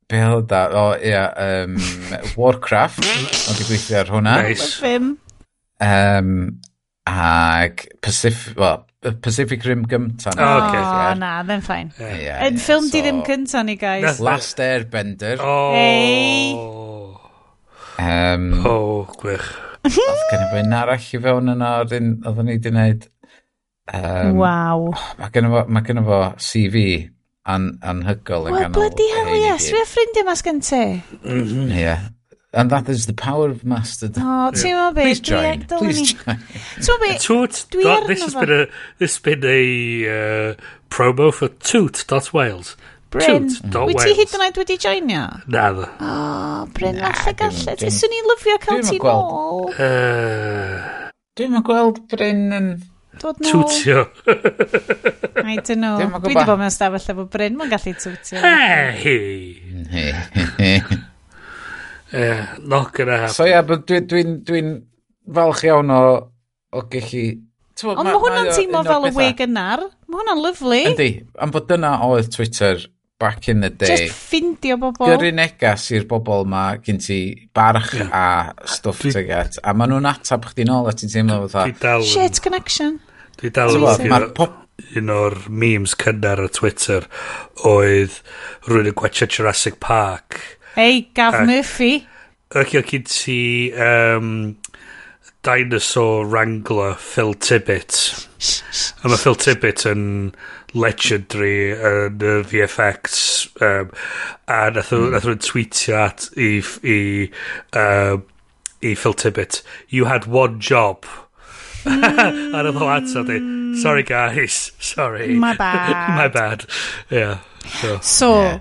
be oedd da? O, oh, ie, yeah, um, Warcraft, ond wedi gweithio ar hwnna. Nice. Um, ag Pacific, well, Pacific Rim gynta. Oh, okay, oh na, ddim ffain. Yeah. Yeah, Yn yeah, ffilm so, di ddim cynta ni, guys. Last Airbender. Oh. Hey. Um, oh, gwych. Oedd gen i fe'n arall i fewn yna o'r un oedden ni wedi gwneud. Um, Waw. Oh, Mae gen fo, ma gennym fo CV an, anhygol yn well, ganol. Bloody hell yes, fi a ffrindiau mas gen ti. Yeah. And that is the power of mustard. Oh, ti'n yeah. be? Please join. E- Please join. Ti'n be? Toot. Dwi arno this has been a, this has been a uh, promo for toot.wales. Bryn, mm. wyt ti hyd yn oed wedi joinio? Na, dda. O, oh, Bryn, allai gallu. Swn i'n lyfio cael ti nôl. Dwi'n gweld Bryn yn... Dod nôl. Twtio. I don't know. Dwi wedi bod mewn stafell efo Bryn, mae'n gallu twtio. Hei! gonna happen. So ia, yeah, dwi'n dwi, dwi falch iawn o, o gallu... Ond mae hwnna'n teimlo fel y we gynnar. Mae hwnna'n lyflu. Yndi, am bod dyna oedd Twitter back in the day. Just ffindio bobl. Gyrru negas i'r bobl ma gyn ti barch yeah. a stwff dwi... tyget. A maen nhw'n atab chdi nôl a ti'n teimlo fatha... Shit connection. Dwi dal yn fawr. Pop... Un o'r memes cynnar ar Twitter oedd rhywun yn gwachio Jurassic Park. Ei, Gav ac, Murphy. Ac oedd gen ti um, dinosaur wrangler Phil Tibbet. A mae Phil Tibbet yn legendary yn y VFX. Um, a nath o'n tweetio at i, i, um, i Phil Tibbet. You had one job a roedd o atab di, sorry guys, sorry. My bad. My bad. Yeah. So, so yeah.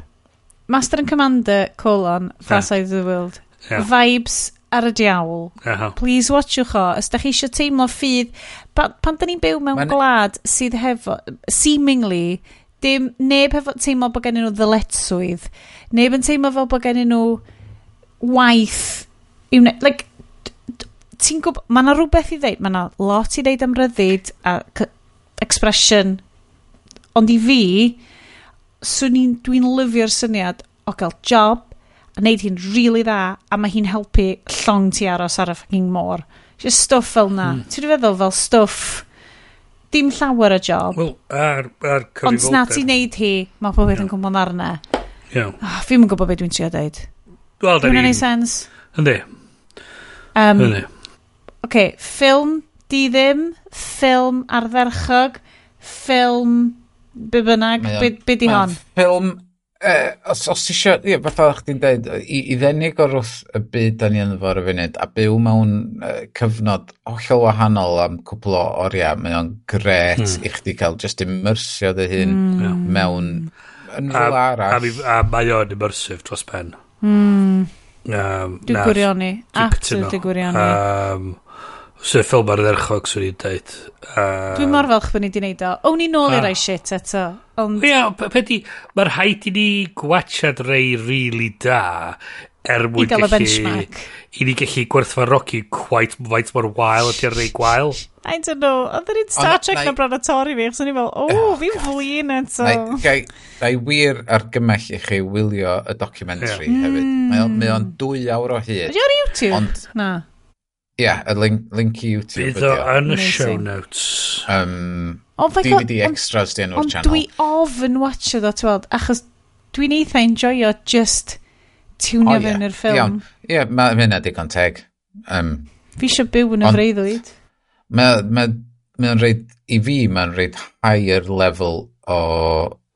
Master and Commander, colon, Far. Side of the World. Yeah. Vibes ar y diawl. Uh -huh. Please watchwch o. Os da chi eisiau teimlo ffydd, pa, pan da ni'n byw mewn Man... gwlad sydd hefo, seemingly, dim neb hefo teimlo bod gen nhw ddyletswydd. Neb yn teimlo fel bod gen nhw waith. Like, ti'n gwybod, mae yna rhywbeth i ddeud, mae yna lot i ddeud am ryddid a expression, ond i fi, swn i'n, dwi'n lyfio'r syniad o gael job, a wneud hi'n rili really dda, a mae hi'n helpu llong ti aros ar y fucking môr. Just stuff fel na. Mm. Ti'n feddwl fel stuff, dim llawer o job. Wel, ar, ar. Ond na ti'n neud hi, mae pobl yn gwybod arna. Yeah. Oh, ah, fi'n gwybod beth dwi'n trio dweud. Wel, da ni'n... Dwi'n gwneud sens. Yndi. Um, Yndi okay, ffilm di ddim, ffilm ardderchog, ffilm be bynnag, be, be di hon? Ffilm, uh, os, os ti eisiau, ie, fatha o'ch ti'n dweud, i, i ddenig o'r wrth y byd da ni yn fawr y funud, a byw mewn uh, cyfnod hollol wahanol am cwpl o oriau, mae o'n gret mm. i chdi cael just immersio dy hun mm. mewn yn fel arall. A, a, a mae o'n immersive dros pen. Mm. Um, Dwi'n gwirioni, absolutely gwirioni. Um, Sy'n ffilm ar edrychog, swn i'n dweud. Um, Dwi'n mor falch bod ni wedi gwneud o. O'n i nôl i'r rai shit eto. Ond... Ia, pe di, mae'r haid i ni gwachad rei really da er mwyn gallu... I gael y benchmark. I ni gallu gwerthfarogi quite faint mor wael ydy'r rei gwael. I don't know. Oedd yn un Star Trek na bron o torri fi, chos o'n i'n fel, o, fi'n flin eto. Na i wir argymell i chi wylio y documentary hefyd. Mae o'n hmm. dwy awr o hyd. Ydy o'r YouTube? Ond, na yeah, y link, link i YouTube Bydd o yn y show notes. Um, oh my DVD God, extras di enw'r channel. Ond dwi ofyn watcho ddo, ti'n achos dwi'n eitha enjoyo just Tunio oh, yeah. fewn i'r ffilm. Ie, yeah, mae hynna digon teg. Um, fi eisiau byw yn y freuddwyd. Mae ma, ma, ma reid, i fi, mae'n reid higher level o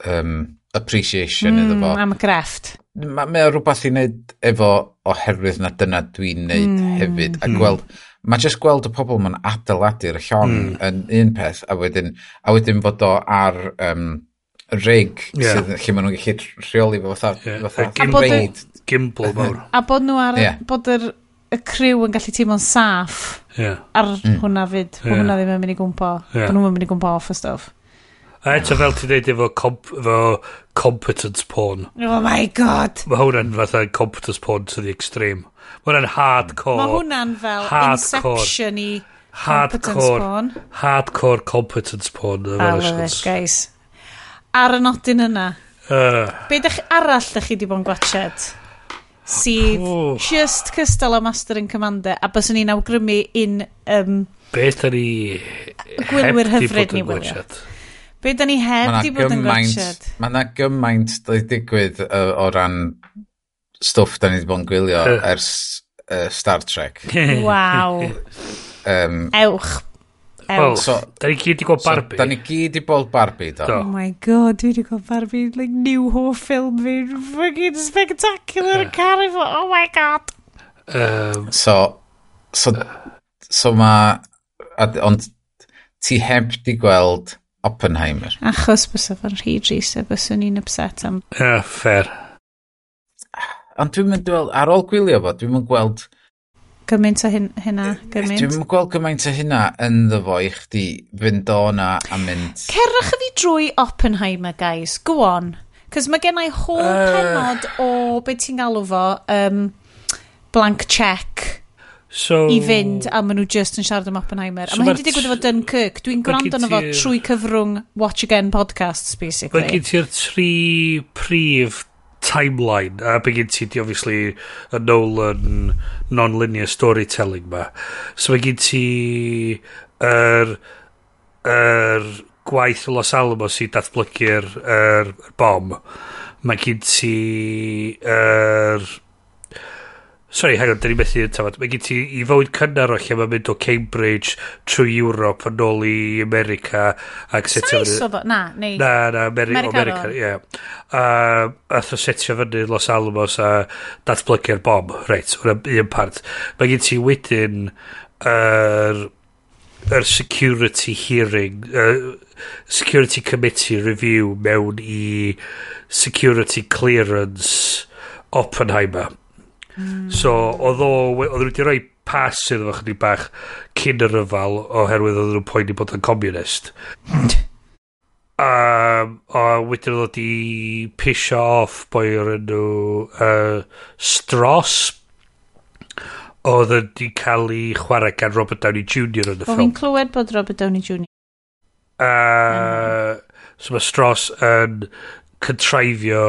um, appreciation iddo fo. Mm, am y grefft. Mae ma rhywbeth i wneud efo oherwydd na dyna dwi'n wneud mm. hefyd. A mm. gweld, mae jyst gweld y pobl ma'n adeiladu'r llong mm. yn un peth, a wedyn, a wedyn fod o ar um, rig, yeah. sydd, lle maen nhw'n gallu rheoli fo fatha, yeah. fatha gim reid. Gimbal mawr. A bod nhw ar, yeah. bod yr, y criw yn gallu teimlo'n saff yeah. ar mm. hwnna fyd. Yeah. Hwnna ddim yn mynd i gwmpo. Yeah. Bod nhw'n mynd i gwmpo off y stuff. A eto fel ti'n dweud efo, comp efo competence porn. Oh my god. Mae hwnna'n fatha competence porn to the extreme. Mae hwnna'n hardcore. Mae hwnna'n fel hardcore, inception i competence hardcore, porn. Hardcore competence porn. I love it, guys. Ar y nodyn yna. Uh. Be dych arall dych chi di bod yn gwachod? Sydd oh. just cystal o Master in Commander a bys ni'n awgrymu un... Um, Beth ni... Gwylwyr hyfryd ni wylio. Be da ni heb di bod yn gwrtsiad? Mae yna gymaint dweud digwydd uh, o ran stwff da ni wedi bod yn gwylio uh. ers uh, Star Trek. Waw. um, Ewch. Wel, so, da ni gyd i gweld Barbie. So, da ni gyd i bod Barbie, do. do. Oh my god, dwi wedi gweld Barbie, like, new hoff film fi. fucking spectacular, uh. carifo, oh my god. Um, so, so, so ma, ond ti heb di gweld Oppenheimer. Achos bys o'n rhi dris a bys o'n i'n upset am... Ie, uh, fair. Ond dwi'n mynd, dwi ar ôl gwylio fo, dwi'n mynd gweld... Gymaint o hyn, hynna, gymaint. Dwi'n mynd gweld gymaint o hynna yn ddo i chdi fynd o na a mynd... Cerwch ydi drwy Oppenheimer, guys. Go on. Cos mae gen i whole uh... penod o beth ti'n galw fo, um, blank check So, I fynd, a maen nhw just yn siarad am Oppenheimer. So a mae hyn wedi digwydd efo Dunkirk. Dwi'n gwrando arno fo trwy cyfrwng Watch Again podcasts, basically. Mae gen ti'r tri prif timeline, a mae gen ti, obviously, y Nolan non-linear storytelling ma. So mae gen ti yr, yr gwaith Los Alamos i datblygu'r er, er bom. Mae gen ti yr... Er, Sorry, hang on, dyn ni methu yn tafod. Mae gen ti i fywyd cynnar o lle mae'n mynd o Cambridge trwy Europe yn ôl i America. Ac setio Saes oedd o? Na, neu... Na, na, Ameri America, America ie. Yeah. A ath o setio fyny Los Alamos a datblygu'r bom. Reit, hwnna un part. Mae gen ti wedyn yr... Er, er security hearing uh, security committee review mewn i security clearance Oppenheimer Hmm. So, oedd o, oedd nhw wedi rhoi pas iddo fo chdi bach cyn y ryfal oherwydd oedd nhw'n poeni bod yn communist. um, a wedyn oedd wedi pisio off boi o'r enw uh, Stros oedd wedi cael ei chwarae gan Robert Downey Jr. yn y ffilm. Oedd hi'n clywed bod Robert Downey Jr. Uh. So mae Stross yn contrifio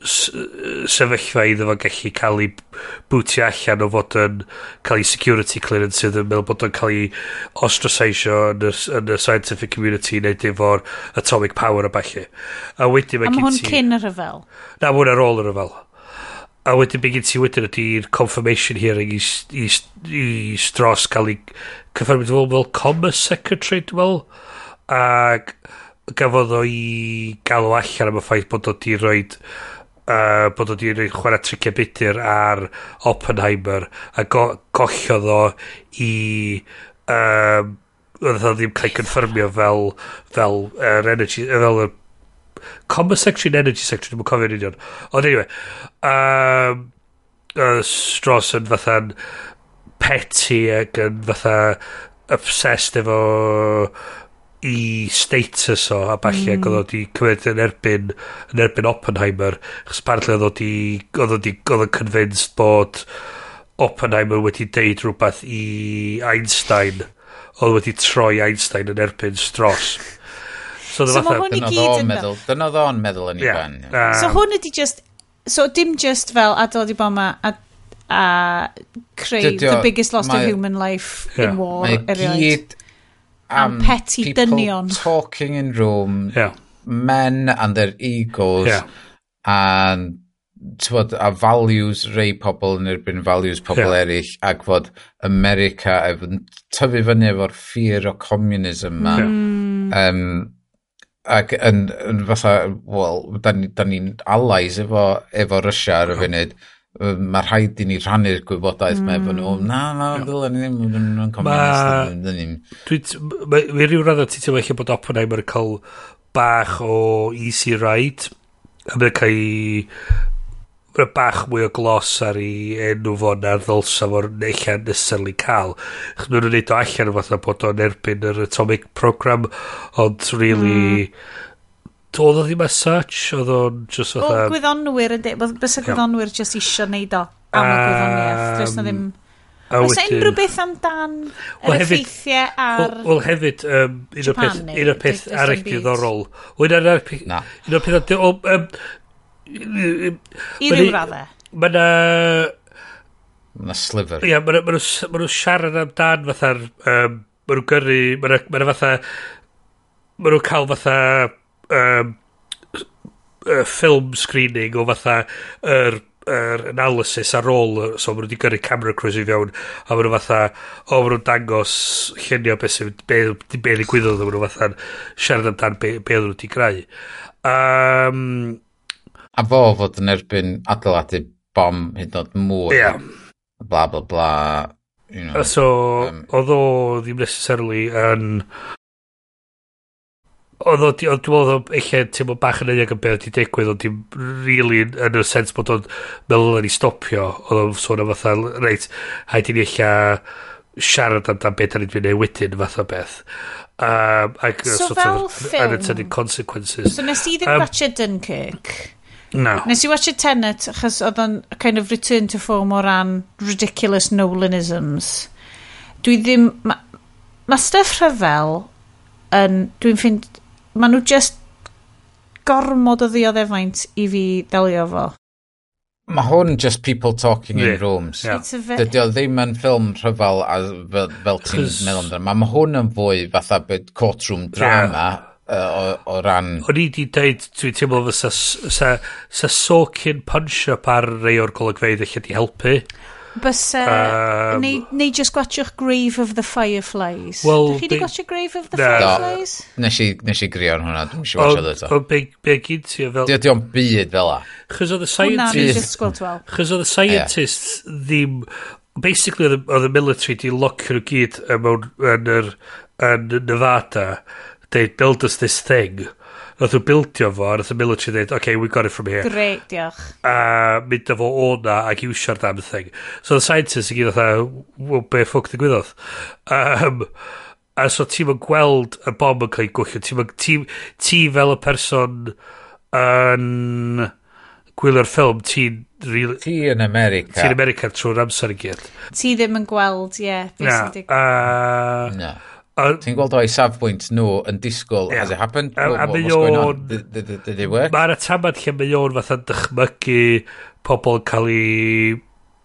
sefyllfa iddo fo gallu cael ei bwtio allan o fod yn cael ei security clearance sydd yn meddwl bod o'n cael ei ostracisio yn, y, yn y scientific community neu efo'r atomic power a falle. A wedyn mae gen ti... cyn y rhyfel? Na, mae hwn ar ôl y ryfel. A wedyn mae gen ti wedyn ydy'r confirmation hearing i, i, i stros cael ei cyffyrmio fel, fel commerce secretary, dwi'n meddwl. Ac gafodd o i galw allan am y ffaith bod o di roed uh, bod o wedi chwarae triciau budur ar Oppenheimer a go gollodd o i um, oedd o ddim cael ei confirmio fel fel yr er energy fel yr commerce section energy section dwi'n cofio'n union. Ond anyway um, uh, Strauss yn fatha'n petty ac yn fatha obsessed efo i status o a falle mm. oedd o wedi cymryd yn erbyn yn erbyn Oppenheimer chos apparently oedd o wedi oedd o wedi oedd o'n convinced bod Oppenheimer wedi deud rhywbeth i Einstein oedd wedi troi Einstein yn erbyn Stross so, so mae hwn i gyd yn meddwl dyna oedd o'n meddwl yn yeah. ben um, so hwn ydi just so dim just fel adol i bod ma a, a creu the biggest loss of human life yeah. in war mae gyd am, am petty dynion. talking in room, yeah. men and their egos, yeah. and tywod, a values rei pobl yn erbyn values pobl yeah. eraill ac fod America yn tyfu fyny efo'r ffyr o communism ma yeah. Hmm. um, ac yn, yn fatha wel, da ni'n ni allies efo, efo Russia ar y funud mae rhaid i ni rhannu'r gwybodaeth mm. efo nhw. Na, na, ddylen ni ddim yn communist. Mae rhyw radd o ti ti'n meddwl bod Oppenheimer yn cael bach o easy ride. A mae'n cael ei... Mae'n bach mwy o glos ar ei enw fo na ddylsa fo'r eich nesaf i cael. Chwnnw nhw'n neud o allan o fatha bod o'n erbyn yr atomic program, ond really... Mm Oedd o ddim as such, oedd o'n just fatha... Wel, gwyddonwyr yn dweud, bys y gwyddonwyr just isio neud o am y gwyddoniaeth, does na ddim... Oes na unrhyw beth amdan yr effeithiau ar Wel hefyd, um, un o'r peth, un o'r peth arall diddorol. Un o'r peth... Na. Un o'r peth... I ryw raddau. Mae na... Mae na sliver. Ia, mae nhw siarad amdan fatha'r... Mae nhw gyrru... Mae nhw fatha... Mae nhw cael fatha um, uh, film screening o fatha yr er, er analysis ar ôl so maen nhw wedi gyrru camera crews i fewn a maen nhw fatha o maen nhw'n dangos llunio beth sy'n be, be ddigwyddodd a maen nhw fatha'n siarad amdan be, be nhw wedi greu. Um, a fo fod yn erbyn adeiladu bom hyd yn oed mwy. Yeah. bla bla bla you know, so um, oedd o ddim necessarily yn Oedd o, dwi'n meddwl, eich teimlo bach yn unig yn beth wedi digwydd, ond dim really yn y sens bod o'n meddwl yn ei stopio, oedd o'n sôn am fatha, reit, haid i ni eich siarad amdan beth ni'n mynd ei fath o beth. Um, ac, so, so fel ffilm... Unintended consequences. So nes i ddim um, watcha Dunkirk? No. Nes i watcha Tenet, achos oedd o'n kind of return to form o ran ridiculous Nolanisms. Dwi ddim... Mae ma stuff rhyfel yn... Dwi'n ffind, ma nhw just gormod o ddioddefaint i fi delio fo. Mae hwn just people talking yeah. in rooms. Yeah. Dydy o ddim yn ffilm rhyfel a fel, fel ti'n meddwl amdano. Mae ma hwn yn fwy fatha byd courtroom drama yeah. o, o, ran... O'n i di dweud, dwi'n teimlo fysa sa, sa, sa punch-up ar rei o'r golygfeidd eich wedi helpu. Bys, Uh, um, neu, neu just gwachwch Grave of the Fireflies. Well, Dych chi wedi gwachio Grave of the na. Fireflies? Do, nes i, nes i grio yn hwnna, dwi'n siw watcho dweud o. Be, be gyd ti o fel... Di o'n byd fel a. Chos oedd y scientists... Chos oedd y scientists ddim... Basically, oedd y military di locio nhw gyd mewn yn, yr, yn Nevada. They build us this thing Oedd nhw bildio fo, a nath y military dweud, okay, we got it from here. Great, diolch. A mynd efo o na ac iwsio'r damn thing. So the scientists i gyd oedd, well, be ffwc ddigwyddodd? Um, a so ti'n mynd gweld y bom yn cael ei gwyllio, ti'n mynd, ti, ti fel y person yn gwylio'r ffilm, ti'n... Really, Ti yn America. Ti'n America trwy'r amser i gyd. Ti ddim yn gweld, ie, yeah, beth sy'n digwydd. Na. Ti'n gweld o'i safbwynt nhw yn disgwyl yeah. as it happened? A, a mae o'n... Did it work? Mae'r atamad lle mae o'n fatha dychmygu pobl cael ei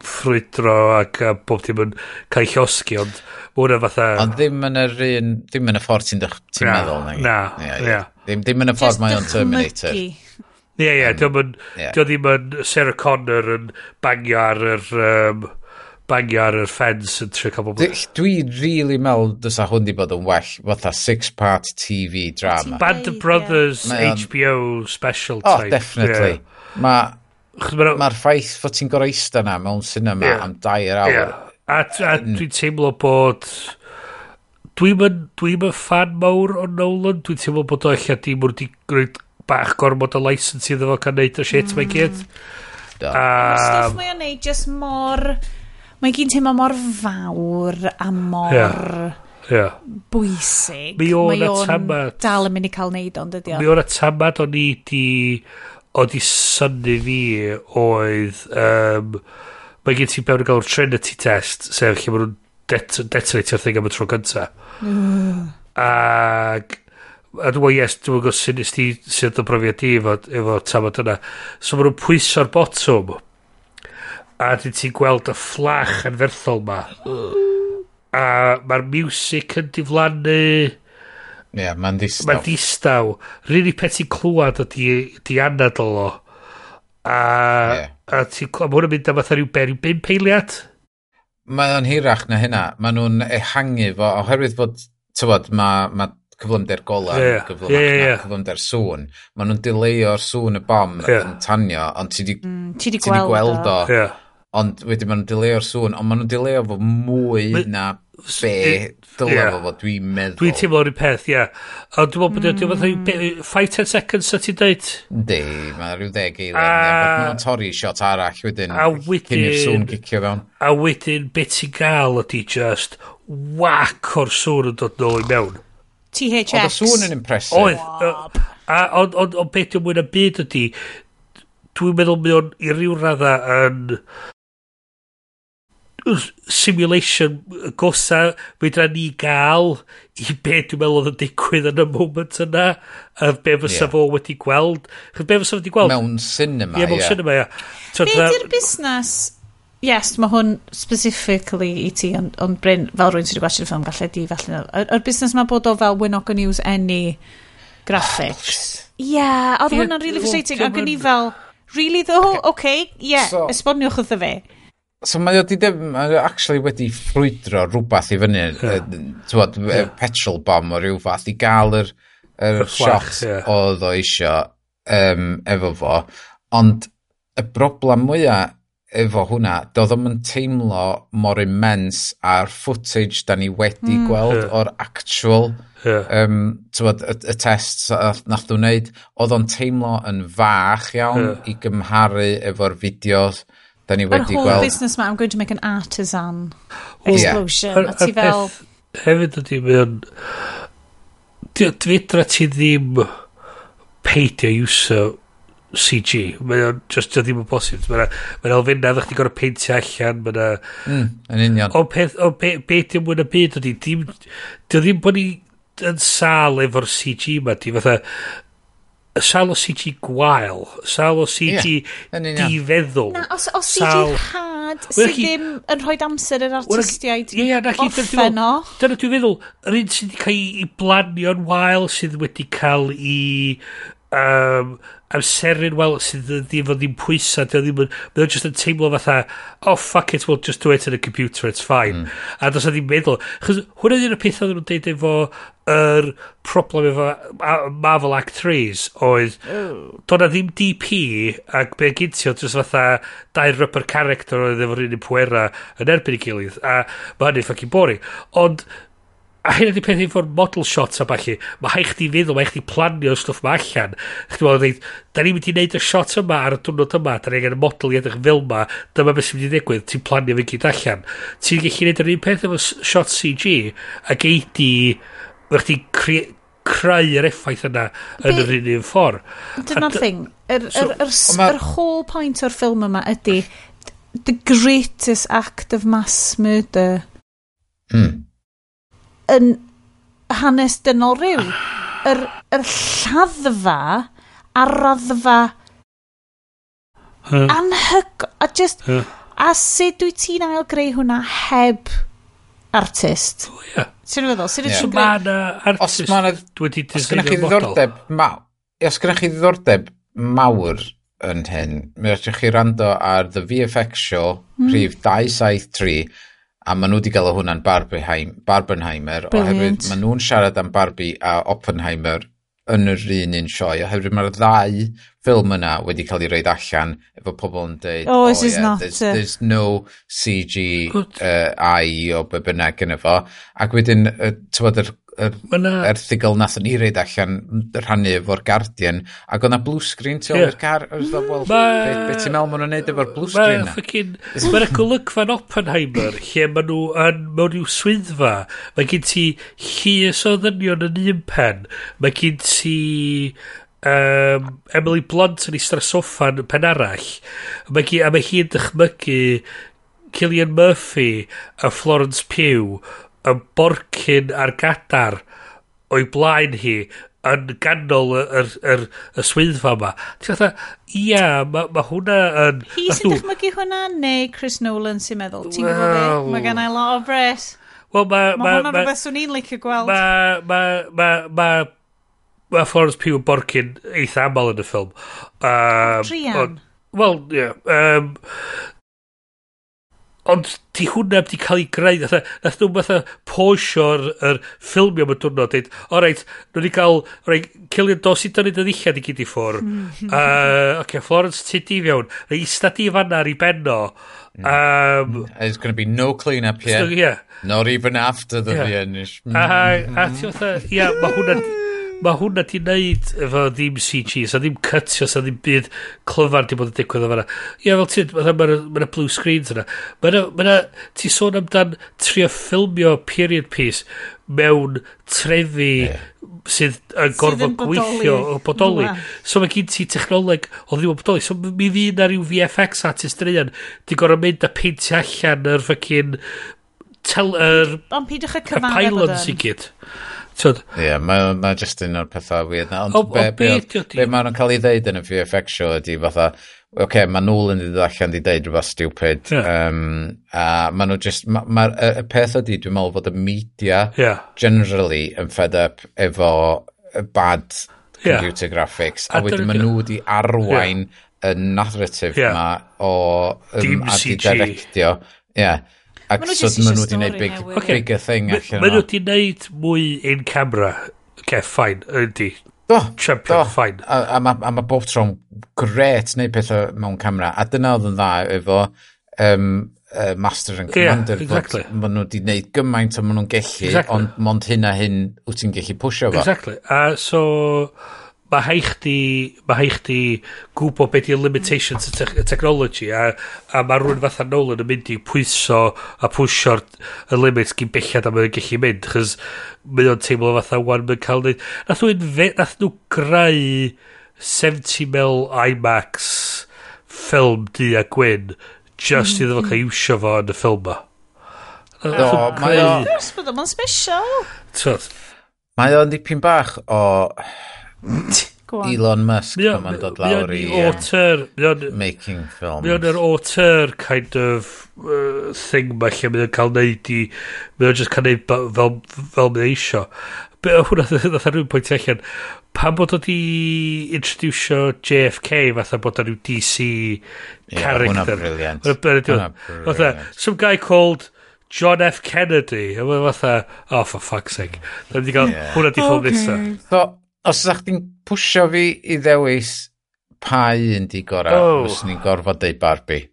ffrwydro ac a bob dim yn cael ei llosgi, ond hwnna fatha... Ond ddim yn yr un, ddim yn y ffordd ti'n dych... Ti'n ti meddwl, negi? Na, ia. Yeah, Ddim, ddim yn y ffordd mae o'n Terminator. Ie, ie, um, ddim ddim yn Sarah Connor yn bangio ar yr... Um, bangio ar yr ffens yn trio cael bobl. Dwi really mel dysa hwn di bod yn well, fatha six-part TV drama. Band of Brothers yeah. HBO special oh, type. Oh, definitely. Yeah. Mae'r ma, ma ffaith fod ti'n gorau eista na mewn cinema yeah. am dair awr. Yeah. A, a dwi'n teimlo bod... Dwi'n mynd dwi fan mawr o Nolan, dwi'n teimlo bod o eich dim wrth i gwneud bach gormod o license iddo fo cael neud o shit mm. mae gyd. Do. Um, Stuff mae o'n neud just more Mae gyn teimlo mor fawr a mor... Yeah. Yeah. Bwysig. Mi o'n atamad... dal yn mynd i cael neud ond ydi o. Mi o'n atamad o'n i di... O'n i syni fi oedd... Um, mae gen ti bewn i gael Trinity test, sef lle maen nhw'n det detonatio'r thing am y tro cynta. Mm. Ac... A dwi'n meddwl, yes, dwi'n meddwl sy'n ysdi sy'n yn brofiad i efo, efo tamod yna. So maen nhw'n pwyso'r botwm a dyn ti'n gweld y fflach anferthol ma a mae'r music yn diflannu Ie, yeah, mae'n distaw. Mae'n distaw. rili peth ti'n clywed ydi, ydi anadol o. A, yeah. a, ti'n a mae hwnna'n mynd am fatha rhyw ber beryw bum peiliad? Mae o'n hirach na hynna. Mae nhw'n ehangu fo, oherwydd fod, tywod, mae ma cyflymder golau, yeah. cyflymder, yeah, yeah, yeah. cyflymder sŵn. Mae nhw'n dileio'r sŵn y bom yeah. yn tanio, ond ti di, mm, ti di ti gweld, gweld o. Yeah ond wedyn maen nhw'n dileuo'r sŵn, ond maen nhw'n dileo fo mwy Ma, na be dylai yeah. fo fod dwi'n meddwl. Dwi'n teimlo'r un peth, ie. Yeah. Ond dwi'n meddwl bod dwi'n fath 5-10 seconds sa ti'n dweud? Di, mae rhyw ddeg eiliad. Maen nhw'n torri shot arall wedyn, a wedyn cyn i'r sŵn gicio fewn. A wedyn, beth ti'n gael ydi just whack o'r sŵn yn dod nôl i mewn. THX. Oedd y sŵn yn impresif. Oedd. Ond on, on, beth yw'n mwy na byd ydi, dwi'n meddwl mae o'n i ryw radda yn simulation gosa fydra ni gael i be dwi'n meddwl oedd yn digwydd yn y moment yna a be fysa yeah. fo wedi gweld. Be fysa fo wedi gweld? Mewn cinema yeah, mewn yeah. cinema yeah. So, be di'r busnes yes mae hwn specifically i ti ond, on Bryn fel rwy'n sydd wedi gwestiwn ffilm gallai di felly yr, busnes mae bod o fel Winoga News any graphics. Oh, ie yeah, oedd hwnna'n really frustrating ac yn i fel really though? Okay, okay yeah so, esboniwch wrtho fe. So mae o di def, mae o actually wedi ffrwydro rhywbeth i fyny, yeah. e, tywod, yeah. petrol bomb o rhyw fath, i gael yr, yr shot yeah. oedd o isio um, efo fo. Ond y broblem mwyaf efo hwnna, doedd o'm yn teimlo mor immens a'r footage da ni wedi mm. gweld yeah. o'r actual yeah. um, tywed, y, y tests nath nhw'n neud, oedd o'n teimlo yn fach iawn yeah. i gymharu efo'r fideos. Da ni wedi gweld... Yr whole business ma, I'm going to make an artisan explosion. Yeah. A ti fel... Hefyd ydy, mae o'n... Fydra ti ddim peidio iwso CG. Mae o'n just ddim yn bosib. Mae yna elfenna ddech chi gorau peintio allan. Mae yna... Mm, yn union. O peth, o pe, beth yw mwyn y byd ydy, dim, dim bod ni yn sal efo'r CG ma. Di fatha, sal o CG gwael, sal o CG yeah, difeddwl. Na, os, os sal... CG had sydd ddim yn rhoi amser yr artistiaid ie, ie, na, chi, orffen o. Dyna dwi'n meddwl, yr un sydd wedi cael ei blanio'n wael sydd wedi cael ei um, amserin, wel, sydd ddim yn ddim pwysa, ddim yn, ddim just yn teimlo fatha, oh, fuck it, we'll just do it in a computer, it's fine. Mm. A dos ddim meddwl, chos hwnna ddim y peth oedden nhw'n deud efo yr problem efo Marvel Act 3s oedd oh. do'na ddim DP ac be gyntio just fatha dair rubber character oedd efo'r un pwera yn erbyn i gilydd a mae hynny'n ffucking boring ond a hyn ydy peth efo'r model shots a balli, mae hae chdi feddwl, mae chdi planio stwff ma allan. Chdi bod dweud, da ni'n mynd i wneud y shot yma ar y diwrnod yma, da ni'n gael y model i edrych fel yma, dyma beth sy'n mynd i ddigwydd, ti'n planio fe gyd allan. Ti'n gallu gwneud yr un peth efo shot CG, a geidi, mae chdi creu yr effaith yna yn yr un un ffordd. Dyna'r thing, yr, so, yr, yr, yr whole point o'r ffilm yma ydy the greatest act of mass murder. Hmm yn hanes dynol rhyw. Yr, yr lladdfa a raddfa huh. anhyg... A just... Huh. A sut dwi ti'n ail greu hwnna heb artist? Oh, yeah. Sy'n meddwl? Sy'n yeah. so greu... Mae artist os ma na, wedi designio'r model. Os ddiddordeb ma... Os gennych chi ddiddordeb mawr yn hyn, mi allwch chi rando ar The VFX Show, mm. rhif 273, a maen nhw wedi gael o hwnna'n Barbenheimer oherwydd maen nhw'n siarad am Barbie a Oppenheimer yn yr un un sioe oherwydd mae'r ddau ffilm yna wedi cael ei reid allan efo pobl yn dweud oh, this oh yeah, not there's, a... there's no CG Good. uh, AI o be bynnag yn efo ac wedyn uh, tywod yr yr na... erthigol nath ni reid allan rhannu efo'r Guardian ac o'na blue screen ti yeah. o'r car oes dda ma... beth be ti'n meddwl maen nhw'n neud efo'r blue screen ma ffocin mae'r golygfa'n Oppenheimer lle maen nhw yn mewn rhyw swyddfa mae gen ti llys o ddynion yn un pen mae gen ti um, Emily Blunt yn eistedd ar soffa yn pen arall mae gen, a mae hi'n dychmygu Cillian Murphy a Florence Pugh yn borcyn ar gadar o'i blaen hi yn ganol y, y, y, y swyddfa yma. Ti'n fatha, ia, mae ma hwnna yn... Hi sy'n dychmygu hwnna, neu Chris Nolan sy'n meddwl? Ti'n well, gwybod Mae gen i lot o bres. Wel, mae... Mae hwnna rhywbeth swn i'n licio gweld. Mae... Mae... Mae... Mae ma Florence Pugh yn borcyn eitha aml yn y ffilm. Um, Drian. Wel, ie. Um, ond ti hwnna wedi cael ei greu, nath, e, nath nhw'n fatha posio'r er, ffilmio am y diwrnod, dweud, o reit, nhw wedi cael, o reit, Cillian i dynnu dy ddillad i gyd i ffwr, uh, hmm. okay, Florence ti di fewn, neu ista di fanna ar ei benno, Um, hmm. There's going to be no clean-up here. Yeah. Not even after the yeah. finish A, a ti fatha, ia, mae hwnna mae hwnna di wneud efo ddim CG, sa ddim cytio, sa ddim byd clyfar di bod yn digwydd o fanna. Ia, fel ti'n, mae yna ma ma blue screens yna. Mae yna, ma ti sôn amdan trio ffilmio period piece mewn trefi yeah. sydd yn gorfod gweithio o bodoli. So mae gen ti technoleg o ddim o bodoli. So mi fi na rhyw VFX artist ryan, di gorfod mynd a peintio allan yr ffocin... tel yr... Ond pidwch y cyfan. Y pylon sy'n gyd. Tyd. Ie, yeah, mae ma just un o'r pethau weird na. Ond o, be, o be, be, be mae'n cael ei ddeud yn y VFX show ydy fatha, oce, okay, mae nôl yn dod allan i ddeud rhywbeth stupid. Yeah. Um, a maen nhw just, ma, ma, y, y peth ydy, dwi'n meddwl bod y media yeah. generally yn fed up efo bad yeah. computer graphics. A, a wedyn maen nhw wedi arwain yeah. y narrative yeah. ma o... Um, di CG. Ie. Yeah Ac so maen nhw wedi gwneud big, okay. bigger thing allan Maen nhw wedi gwneud mwy in camera. Ce, ffain, ydy. Do, Champion, do. Fine. A, a, a, a mae bob tro'n gret wneud pethau mewn camera. A dyna oedd yn dda efo um, uh, Master and Commander. Yeah, exactly. Maen nhw wedi gwneud gymaint o maen nhw'n gellu, exactly. ond mond hyn a hyn wyt ti'n gallu pwysio fo. Exactly. A uh, so mae hai chdi, mae hai chdi gwybod beth yw'r limitations y te technology a, a mae rhywun fatha Nolan yn mynd i pwyso a pwysio'r y limits gyn bellad am mae'n gallu mynd chys mae o'n teimlo fatha wan mae'n cael neud. Nath nhw'n fe, nath nhw greu 70mm IMAX ffilm di a gwyn just iddo fo cael iwsio fo yn y ffilm ma Do, mae o... Mae'n special. Mae o'n dipyn bach o... Oh Elon Musk pan ma'n dod lawr i auteur, making films. Mae o'n yr auteur kind of uh, thing ma lle mae'n cael neud i... Mae o'n just cael neud fel, fel mae'n eisio. Be o Hwna ddath rhywun pwynt allan. Pan bod o di introducio JFK fatha bod o'n rhyw DC character. Ie, hwnna briliant. Fatha, some guy called... John F. Kennedy. A mae fatha, oh, for fuck's sake. Da ni e wedi cael hwnna di ffilm nesaf. So, os ydych chi'n pwysio fi i ddewis pa un di gorau, oh. os ni'n gorfod deud Barbie.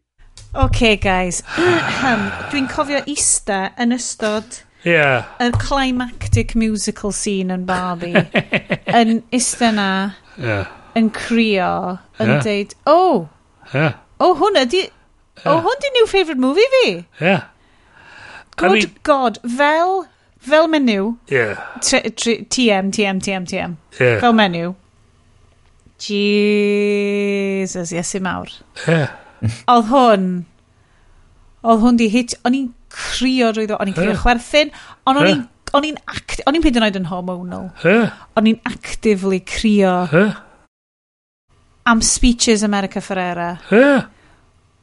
OK, guys. Dwi'n cofio ista yn ystod yeah. y climactic musical scene yn Barbie. yn ista na, yeah. yn crio, yn yeah. deud, oh, yeah. oh, hwnna di... Yeah. Oh, hwn di new favourite movie fi. Yeah. Good I mean, God, fel fel menyw, yeah. TM, TM, TM, TM, yeah. fel menyw, Jesus, yes i mawr. Yeah. Oedd hwn, oedd hwn di hit, o'n i'n crio drwyddo, o'n i'n crio yeah. chwerthin, ond o'n i'n o'n i'n act o'n i'n pyd yn oed yn hormonal yeah. o'n i'n actively crio yeah. am speeches America Ferrera yeah.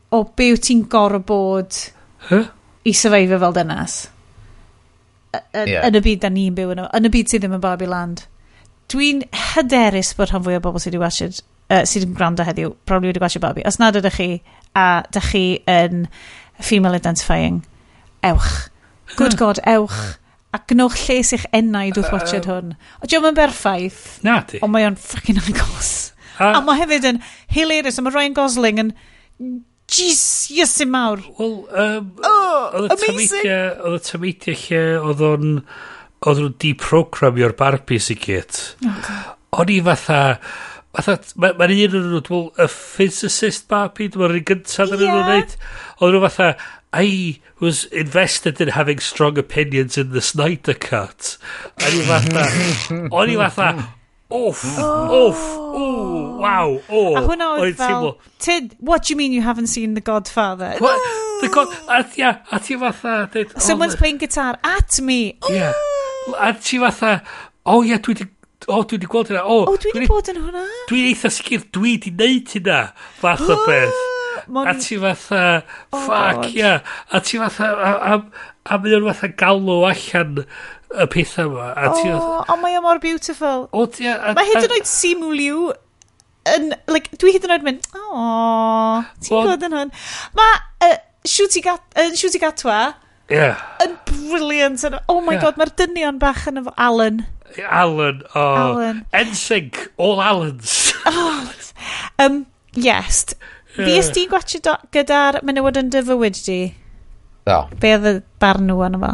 o be wyt ti'n gorau bod yeah. i sefeifio fel dynas yeah. yn y byd da ni'n byw yn, yn y byd sydd ddim yn Barbie Land. Dwi'n hyderus bod rhan fwy o bobl sydd wedi wasio, uh, sydd yn gwrando heddiw, probably wedi wasio Barbie. Os nad ydych chi, a dych chi yn female identifying, ewch. Good God, ewch. A gnwch lles eich enaid wrth watched hwn. O, diolch yn berffaith. Na di. Ond mae o'n ffucking agos. Uh, a mae hefyd yn hilarious, a mae Ryan Gosling yn Jesus i mawr. Wel, um, oh, oedd y tameidiau, oedd y tameidiau lle oedd o'n, oedd nhw'n deprogramio'r Barbie sicr. Oh, o'n i fatha, fatha, mae'n ma un o'n nhw, dwi'n y physicist Barbie, dwi'n rhan gyntaf yn nhw'n neud. Oedd nhw fatha, I was invested in having strong opinions in the Snyder Cut. O'n i fatha, o'n i fatha, Mm. Oof, oh. off, o, waw, o. A hwnna oedd fel, Tid, what do you mean you haven't seen The Godfather? What? The God, a, yeah, a ti fatha... Did, oh, Someone's oh, playing guitar at me. Yeah. A ti fatha, oh yeah, dwi di o, oh, dwi di gweld hynna. O, oh, oh, dwi wedi bod yn hwnna. Dwi'n eitha sicr, dwi di neud hynna. Fath o beth mon... A ti fatha, oh, fuck, ia. Yeah. A ti fatha, a, a, a, a mae o'n fatha galw allan y pethau yma. A ti oh, fatha... Oh, mae o mor beautiful. O, ia. Mae hyd yn oed Simu Liu yn, like, dwi hyd yn oed mynd, o, ti'n well, gwybod yn hwn. Mae uh, Shooty, Gat, uh, Shooty Gatwa yeah. yn brilliant. briliant. Oh my yeah. god, mae'r dynion bach yn efo Alan. Alan, o. Oh. Alan. NSYNC, all Alans. oh. um, yes. Fi ys ti'n gwachio gyda'r menywod yn dy fywyd di? Do. Be oedd y barn nhw yn efo?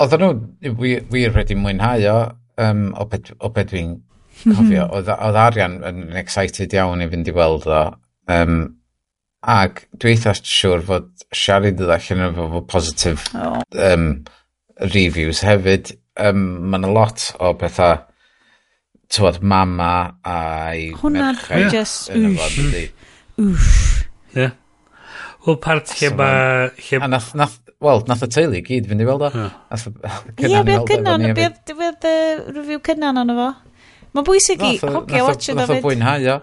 Oedden nhw wir, wir wedi mwynhau o, um, o beth, o beth dwi'n cofio. Oedd Arian yn excited iawn i fynd i weld o. Um, ac dwi eitha siŵr fod Siari dod allan efo fo positif oh. um, reviews hefyd. Um, Mae yna lot o bethau tywod, mama a'i Hwna merchaid. Hwna just... Wff. Ie. Wel, part lle ma... Lle... A nath, nath, wel, nath y teulu i gyd fynd i weld o. Ie, beth cynnan, beth y review cynnan o'n efo? Mae'n bwysig i hogia watch o Nath o fwynhau o.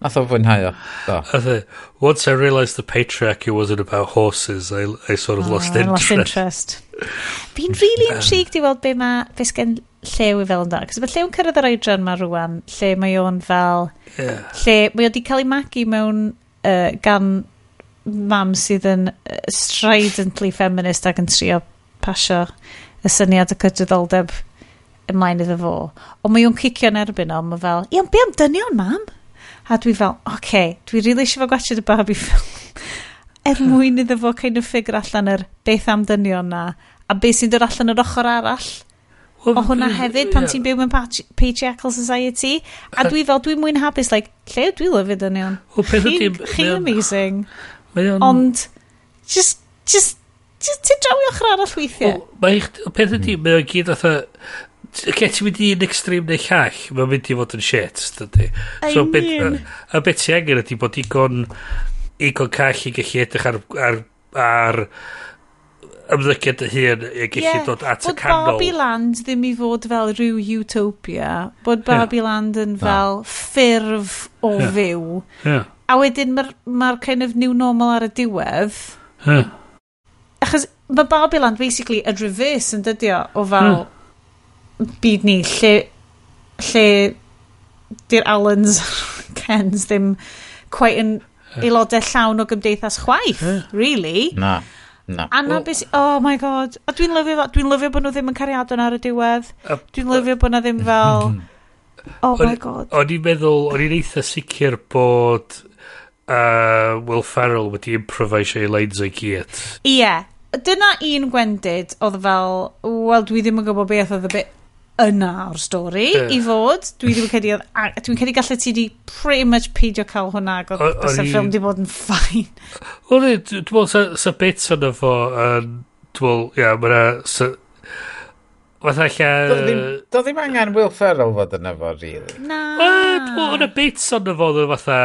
Nath o fwynhau o. Once I realised the patriarchy wasn't about horses, I, I sort of oh, lost interest. Lost interest. Fi'n really intrigued i weld be mae, be sgen llew i fel yn da. Cos mae llew'n cyrraedd yr oedran ma rwan, lle mae o'n fel... Yeah. Lle mae o wedi cael ei magu mewn uh, gan mam sydd yn uh, stridently feminist ac yn trio pasio y syniad y cydraddoldeb ymlaen iddo fo. Ond mae o'n cicio yn erbyn o, mae fel, iawn, be am dynion, mam? A dwi fel, oce, okay, dwi rili really eisiau fo gwachod y Barbie ffilm. er mwyn iddo fo kind of ffigur allan yr beth am dynion na, a beth sy'n dod allan yr ochr arall o hwnna hefyd pan ti'n byw mewn patriarchal society a dwi fel dwi'n mwyn hapus like lle dwi lyfyd yn iawn? Chi'n amazing. ond just just just ti'n drawi ochr arall weithiau mae peth ydi mae o'n gyd atho Ge ti'n mynd i un extrem neu llall, mae'n mynd i fod yn shit, dydy. So, bet, a beth ti angen ydi bod igon, igon call i gallu edrych ar, ar, ar ymddygiad y hun i gallu yeah. dod at bod y canol. Bod Barbiland ddim i fod fel rhyw utopia, bod Barbiland yeah. yn fel ffurf o yeah. fyw. Yeah. A wedyn mae'r ma kind of new normal ar y diwedd. Yeah. Achos mae Barbiland basically yn reverse yn dydio o fel yeah. byd ni, lle, lle di'r Allens, Kens ddim quite yn aelodau llawn o gymdeithas chwaith, yeah. really. Na. Na. Anna beth... Oh my god. A dwi'n lyfio, dwi lyfio bod nhw ddim yn cariadon ar y diwedd. Dwi'n lyfio bod nhw ddim mm. fel... Oh my god. O'n i'n meddwl, o'n i'n eitha sicr bod uh, Will Ferrell wedi improvisio ei lines o'i gyd. Ie. Yeah. Dyna un gwendid oedd fel, wel, dwi ddim yn gwybod beth oedd y bit yna o'r stori yeah. i fod. Dwi ddim yn credu, dwi'n credu gallu ti di pretty much peidio cael hwnna ac oedd y ffilm di bod yn ffain. Wel, dwi'n meddwl sa, sa bits yna fo, dwi'n meddwl, ia, mae'na... Fatha lle... Do ddim angen Will Ferrell fod yna fo, really. Na. Wel, yna bits yna fo, fatha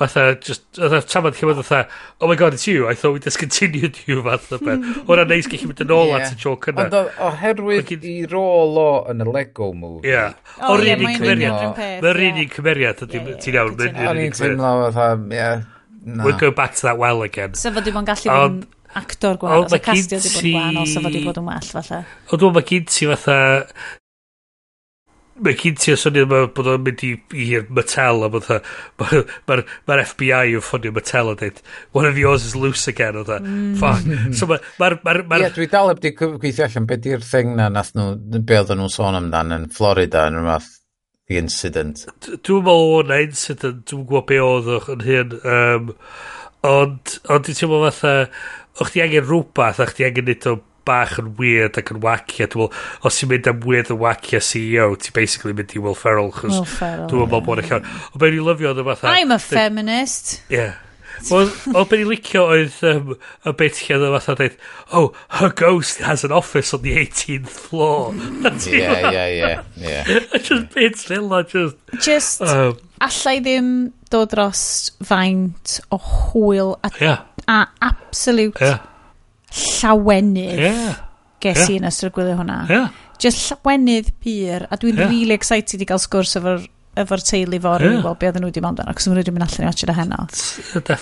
fatha, just, fatha, tamad lle oedd fatha, oh my god, it's you, I thought we discontinued you, fatha beth. Hmm. Hwna neis gallu mynd yn ôl at y joke yna. Ond oherwydd i rôl o yn y Lego movie. Ia, o'r un i'n cymeriad. Mae'r un i'n cymeriad, ti'n iawn. O'n i'n teimlo fatha, ia, na. We'll go back to that well again. So fod dim ond gallu mynd actor gwahanol, so castio di bod yn gwahanol, so fod di bod yn well falle. O dwi'n mae gyd ti fatha, mae gyd ti o syniad ma, bod o'n mynd i'r Mattel a bod mae'r ma, ma FBI yn ffonio Mattel a dweud one of yours is loose again. O dda e, mm. fuck. So mae'r ma, ma, ma, yeah, dwi dal heb di gweithio allan beth i'r thing na nath nhw be oedden nhw'n sôn amdan yn Florida yn rhywbeth the incident. Dwi'n meddwl o'n incident dwi'n gwybod be oedd o'ch yn hyn um, ond ond dwi'n teimlo fatha o'ch ti angen rhywbeth o'ch chdi angen nid o bach yn weird ac yn wacky a dwi'n meddwl os ti'n mynd am weird yn wacky a CEO ti'n basically mynd i Will Ferrell chos dwi'n meddwl bod yn llawn. O be'n i lyfio oedd fatha I'm a feminist. Yeah o be'n i licio oedd um, y beth lle oedd fatha dweud oh her ghost has an office on the 18th floor. Yeah yeah yeah yeah just bits fel na just just um, allai ddim dod dros faint o hwyl a, yeah. a absolute yeah llawenydd yeah. ges yeah. i yn ystod gwylio hwnna. Yeah. Just llawenydd pyr, a dwi'n yeah. really excited i gael sgwrs efo'r efo'r teulu fo yeah. wel, be oedden nhw wedi mynd dan, ac nhw wedi mynd allan i watch it a heno.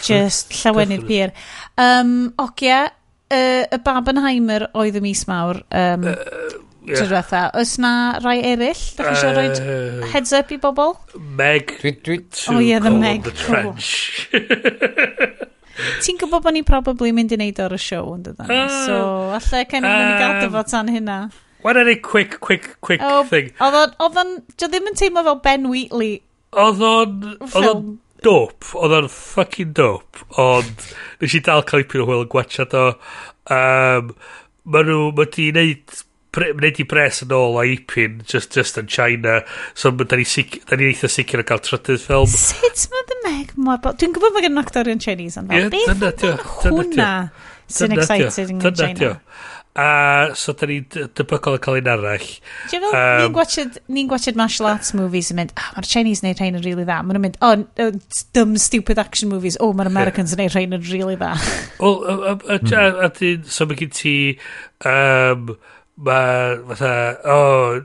Just llawenydd pyr Um, Ogia, uh, y Babenheimer oedd y mis mawr, um, uh, yeah. diwetha. Oes na rai eraill? da chi eisiau rhoi heads up i bobl? Meg. Dwi, dwi, oh, yeah, the Meg. The trench. Ti'n gwybod bod ni'n probably mynd i wneud o'r y siow yn dydyn? Uh, ah, so, allai kind of uh, mynd i gadw ah. fo tan hynna. Why not a quick, quick, quick oh, thing? Oedd o'n, oedd jo ddim yn teimlo fel Ben Wheatley. Oedd o'n, oedd o'n dope, oedd o'n fucking dope, ond nes i dal cael ei pyn o hwyl yn gwachad o. Um, Mae nhw, mae di wneud Wneud i bres yn ôl a Ipin, just, just in China. So, da ni, sic, da ni eitha sicr o gael trydydd ffilm. Sut mae The Meg mor... Dwi'n gwybod mae gen actorion Chinese ond fel. Yeah, Beth yna hwnna sy'n exciting yn China? A so da ni debygol yn cael un arall. You know, um, ni'n gwachod, ni gwachod martial arts movies yn mynd, oh, mae'r Chinese neud rhain yn really dda. Mae'n mynd, oh, uh, dumb, stupid action movies. Oh, mae'r Americans yn neud rhain yn really dda. Wel, a, a, a, a, so mae gen ti... Um, mae fatha, oh,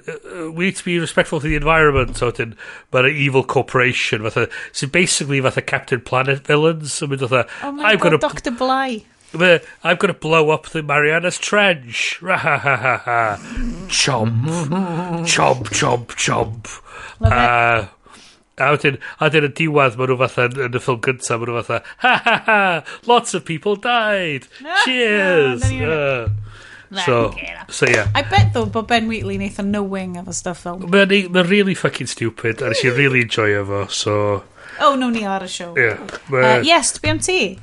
we need to be respectful to the environment, so dyn, mae'n evil corporation, fatha, sy'n basically fatha Captain Planet villains, so mynd fatha, oh my I'm God, gonna, Dr. Bly. I'm gonna blow up the Marianas Trench. Ra ha ha ha ha. Chomp. chomp, chomp, chomp. Love uh. A wedyn, a wedyn y diwedd maen nhw fatha yn y ffilm gyntaf, maen nhw fatha, ha ha ha, lots of people died, cheers! No, no, no, no. Uh. So, so yeah. I bet though bod Ben Wheatley neitha knowing efo stuff fel. Mae'n ma really fucking stupid a nes i really enjoy efo, so... Oh, no, ni ar y siow. Yeah. Ma... Uh, yes, to be am ti.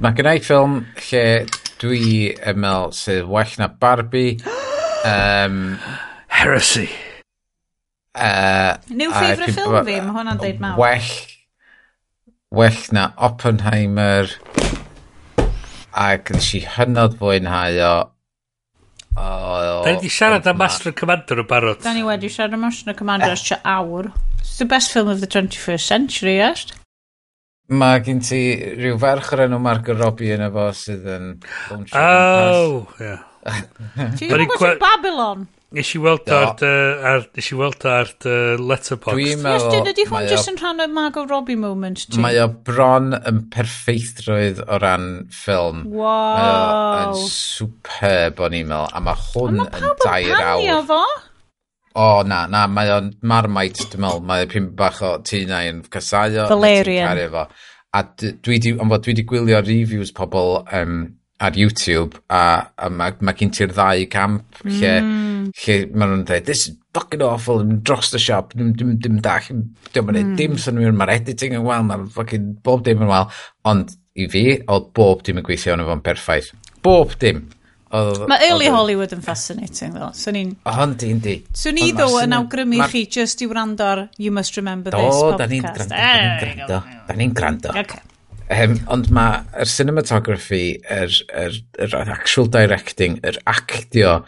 Mae gen i ffilm lle dwi yn meddwl sydd well na Barbie. um, Heresy. Uh, New favourite film fi, mae hwnna'n deud mawr. Well, well na Oppenheimer ac yn si hynod fwynhau o Da ni wedi siarad am Master and Commander yn barod. Da ni wedi siarad am Master and Commander ers eh. awr. It's the best film of the 21st century, yes? Mae gen ti rhyw ferch o'r enw Margot Robbie yn efo sydd yn... Oh, yeah. Ti'n gwybod Babylon? Nes i weld ar, dy, ar, nes i weld ar dy letterbox. Dwi'n meddwl... Yes, ydy hwn jyst yn rhan o Margot Robbie moment ti? Mae o bron yn perffeithrwydd o ran ffilm. Wow. Mae o yn superb o'n e-mail. A mae hwn yn dair awr. Mae pawb fo? O, na, na, mae o'n marmite, dwi'n meddwl. Mae pum bach o tuna yn casau o. Valerian. A dwi di, ond dwi di gwylio reviews pobl um, ar YouTube a, a mae ma gen ti'r ddau camp lle, mm. lle maen nhw'n dweud this is fucking awful yn dros y siop dim, dim, dim dach dim yn mm. dim synwyr mae'r editing yn wel mae'r fucking bob dim yn wel ond i fi oedd bob dim yn gweithio yn efo'n perffaith bob dim Mae early Hollywood yn fascinating ddo. So ni'n... Ond i'n di. So ni ddo yn awgrymu chi just i wrando ar You Must Remember This podcast. Do, da ni'n gwrando. Da ni'n gwrando. Okay. Um, ond mae cinematography, yr, yr, yr, actual directing, yr actio,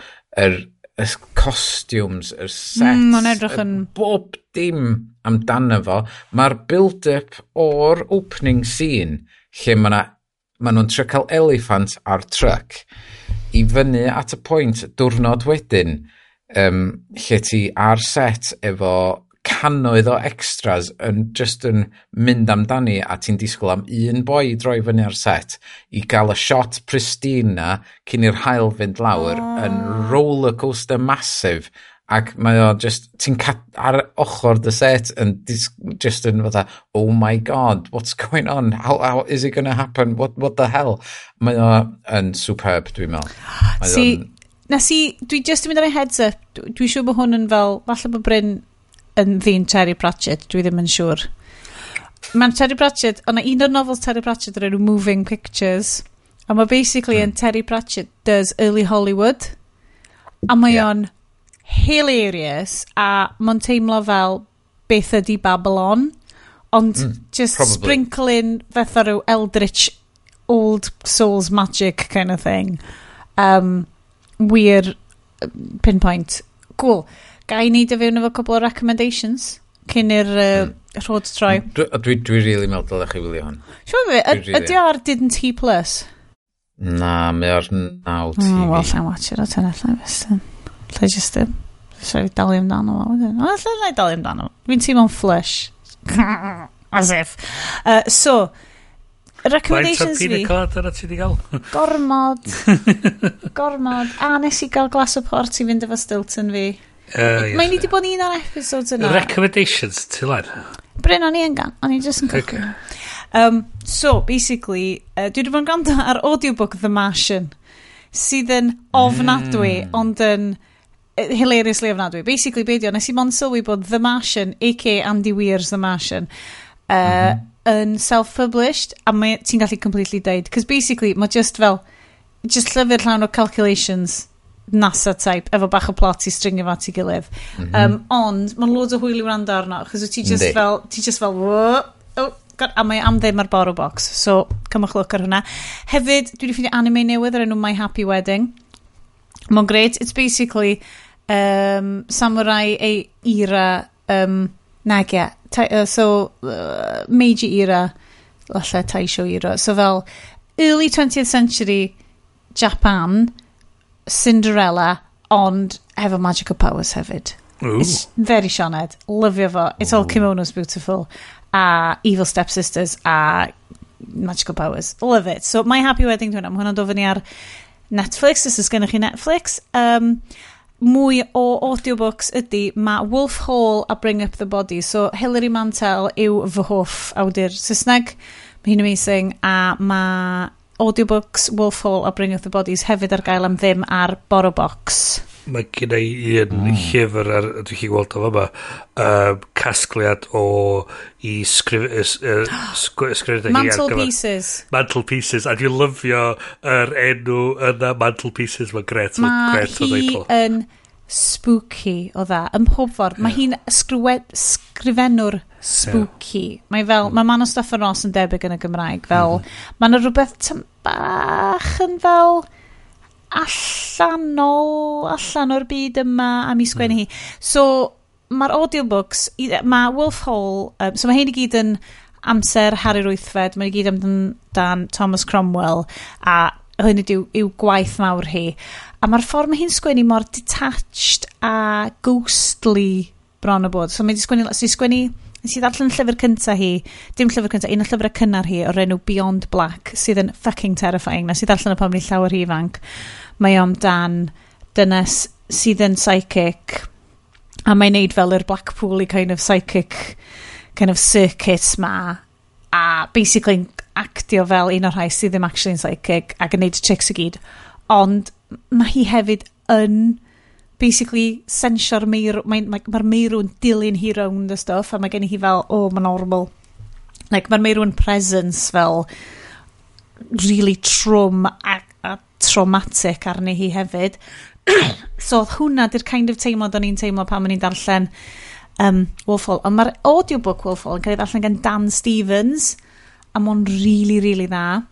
yr, mm, y costumes, y sets, mm, on edrych yn... bob dim amdano fo. Mae'r build-up o'r opening scene lle mae ma nhw'n trio cael elephant ar truck i fyny at y pwynt diwrnod wedyn um, lle ti ar set efo cannoedd o extras yn just yn mynd amdani a ti'n disgwyl am un boi droi fyny ar set i gael y shot pristina cyn i'r hael fynd lawr oh. yn roller coaster masif ac mae o just ti'n ar ochr dy set yn just yn fatha oh my god what's going on? How, how is it going to happen? What, what the hell? Mae o yn superb dwi'n meddwl. Si, na i, dwi just yn mynd ar ei heads up. Dwi, dwi siŵr bod hwn yn fel falle bod Bryn yn ddyn Terry Pratchett, dwi ddim yn siŵr. Mae'n Terry Pratchett, ond un o'r novels Terry Pratchett o'r enw Moving Pictures, a mae basically yn mm. Terry Pratchett does early Hollywood, a mae yeah. o'n hilarious, a mae'n teimlo fel beth ydi Babylon, ond mm, just probably. sprinkling fatha rhyw Eldritch old souls magic kind of thing. Um, wir pinpoint. Cool ga i neud y fewn efo cwbl o recommendations cyn i'r uh, hmm. rhod troi. Dwi, dwi, dwi really mewn dylech chi wylio hwn. Siwr fi, ydy ar didn't he plus? Na, mae o'r naw TV. Oh, well, lla'n watcher o tynnu, allan fes. Lle jyst dim. Fysa'n fi dalu amdano fo. O, lle lla'n dalu amdano fo. Fi'n teimlo'n flush. As if. Uh, so, recommendations fi. Mae'n tapina ar ti di gael. Gormod. gormod. A nes i gael glas o port i fynd efo Stilton fi. Uh, Mae ni wedi bod un o'r episodes yna. Recommendations, ti lan? Bryn, o'n i yn gan. O'n i just yn cychwyn. Um, so, basically, uh, dwi wedi bod yn gwrando ar audiobook The Martian, sydd yn ofnadwy, mm. ond yn uh, hilariously ofnadwy. Basically, beidio, nes i mon sylwi bod The Martian, a.k. Andy Weir's The Martian, uh, mm -hmm. yn self-published, a ti'n gallu completely deud. Cos basically, mae just fel, just llyfr llawn o calculations NASA type, efo bach o plot i stringio fo at ei gilydd. Mm -hmm. um, ond, mae'n loads o hwyl i wrando arno, chos ti just Ndi. fel, ti just fel, Whoa. oh, God, a mae am ddim ar borrow box, so cymwch look ar hwnna. Hefyd, dwi wedi ffeindio anime newydd ar enw My Happy Wedding. Mae'n great, it's basically um, samurai ei era, um, nag ia, uh, so uh, Meiji era, lalle Taisho era, so fel early 20th century Japan, Cinderella, ond hefo magical powers hefyd. Ooh. It's very Sioned. Lyfio fo. It's Ooh. all kimonos beautiful. A evil stepsisters a magical powers. Love it. So, My Happy Wedding dwi'n am hwnna'n dod fyny ar Netflix. Os ys gennych chi Netflix. Um, mwy o audiobooks ydy mae Wolf Hall a Bring Up the Body. So, Hilary Mantel yw fy hoff awdur Saesneg. Mae hi'n amazing. A mae audiobooks, Wolfhall a Bring up the Bodies hefyd ar gael am ddim ar Borobox. Mae gen i un mm. llyfr ar, dwi'n chi gweld o fyma, um, casgliad o i sgrif... Uh, sgrif Mantle Pieces. Mantle Pieces, a dwi'n lyfio yr er enw yna Mantle Pieces, mae'n gret. Mae hi yn spooky o dda. Ym mhob ffordd, mae hi'n sgrifennwr spooky. Mae fel, mm. mae Man o Staff yn Ross yn debyg yn y Gymraeg. Fel, mm-hmm. mae yna rhywbeth bach yn fel allanol, allan o'r byd yma am i sgwennu mm. hi. So, mae'r audiobooks, mae Wolf Hall, um, so mae hyn i gyd yn amser Harry Rwythfed, mae'n gyd amdan Thomas Cromwell a hynny yw, yw gwaith mawr hi. A mae'r ffordd mae hi'n sgwennu mor detached a ghostly bron o bod. So mae'n sgwennu, so sgwennu, nes i ddarllen llyfr cynta hi, dim llyfr cynta, un o llyfrau cynnar hi o'r enw Beyond Black, sydd yn fucking terrifying. Nes i ddarllen y pam ni llawer hi ifanc. Mae o'n dan dynes sydd yn psychic, a mae'n neud fel yr Blackpool i kind of psychic kind of circuit ma a basically actio fel un o'r rhai sydd ddim actually'n psychic ac yn neud y tricks i gyd ond mae hi hefyd yn basically sensio'r meirw mae'r mae, mae yn dilyn hi rownd y stuff a mae gen i hi fel, oh, mae'n normal Like, mae'r meirw'n presence fel really trwm a, a traumatic arni hi hefyd. so, hwnna di'r kind of teimlo do'n i'n teimlo pan ma'n i'n darllen um, Wolfhall Ond mae'r audiobook Wolfhall yn cael ei darllen gan Dan Stevens, a mae'n really, really dda.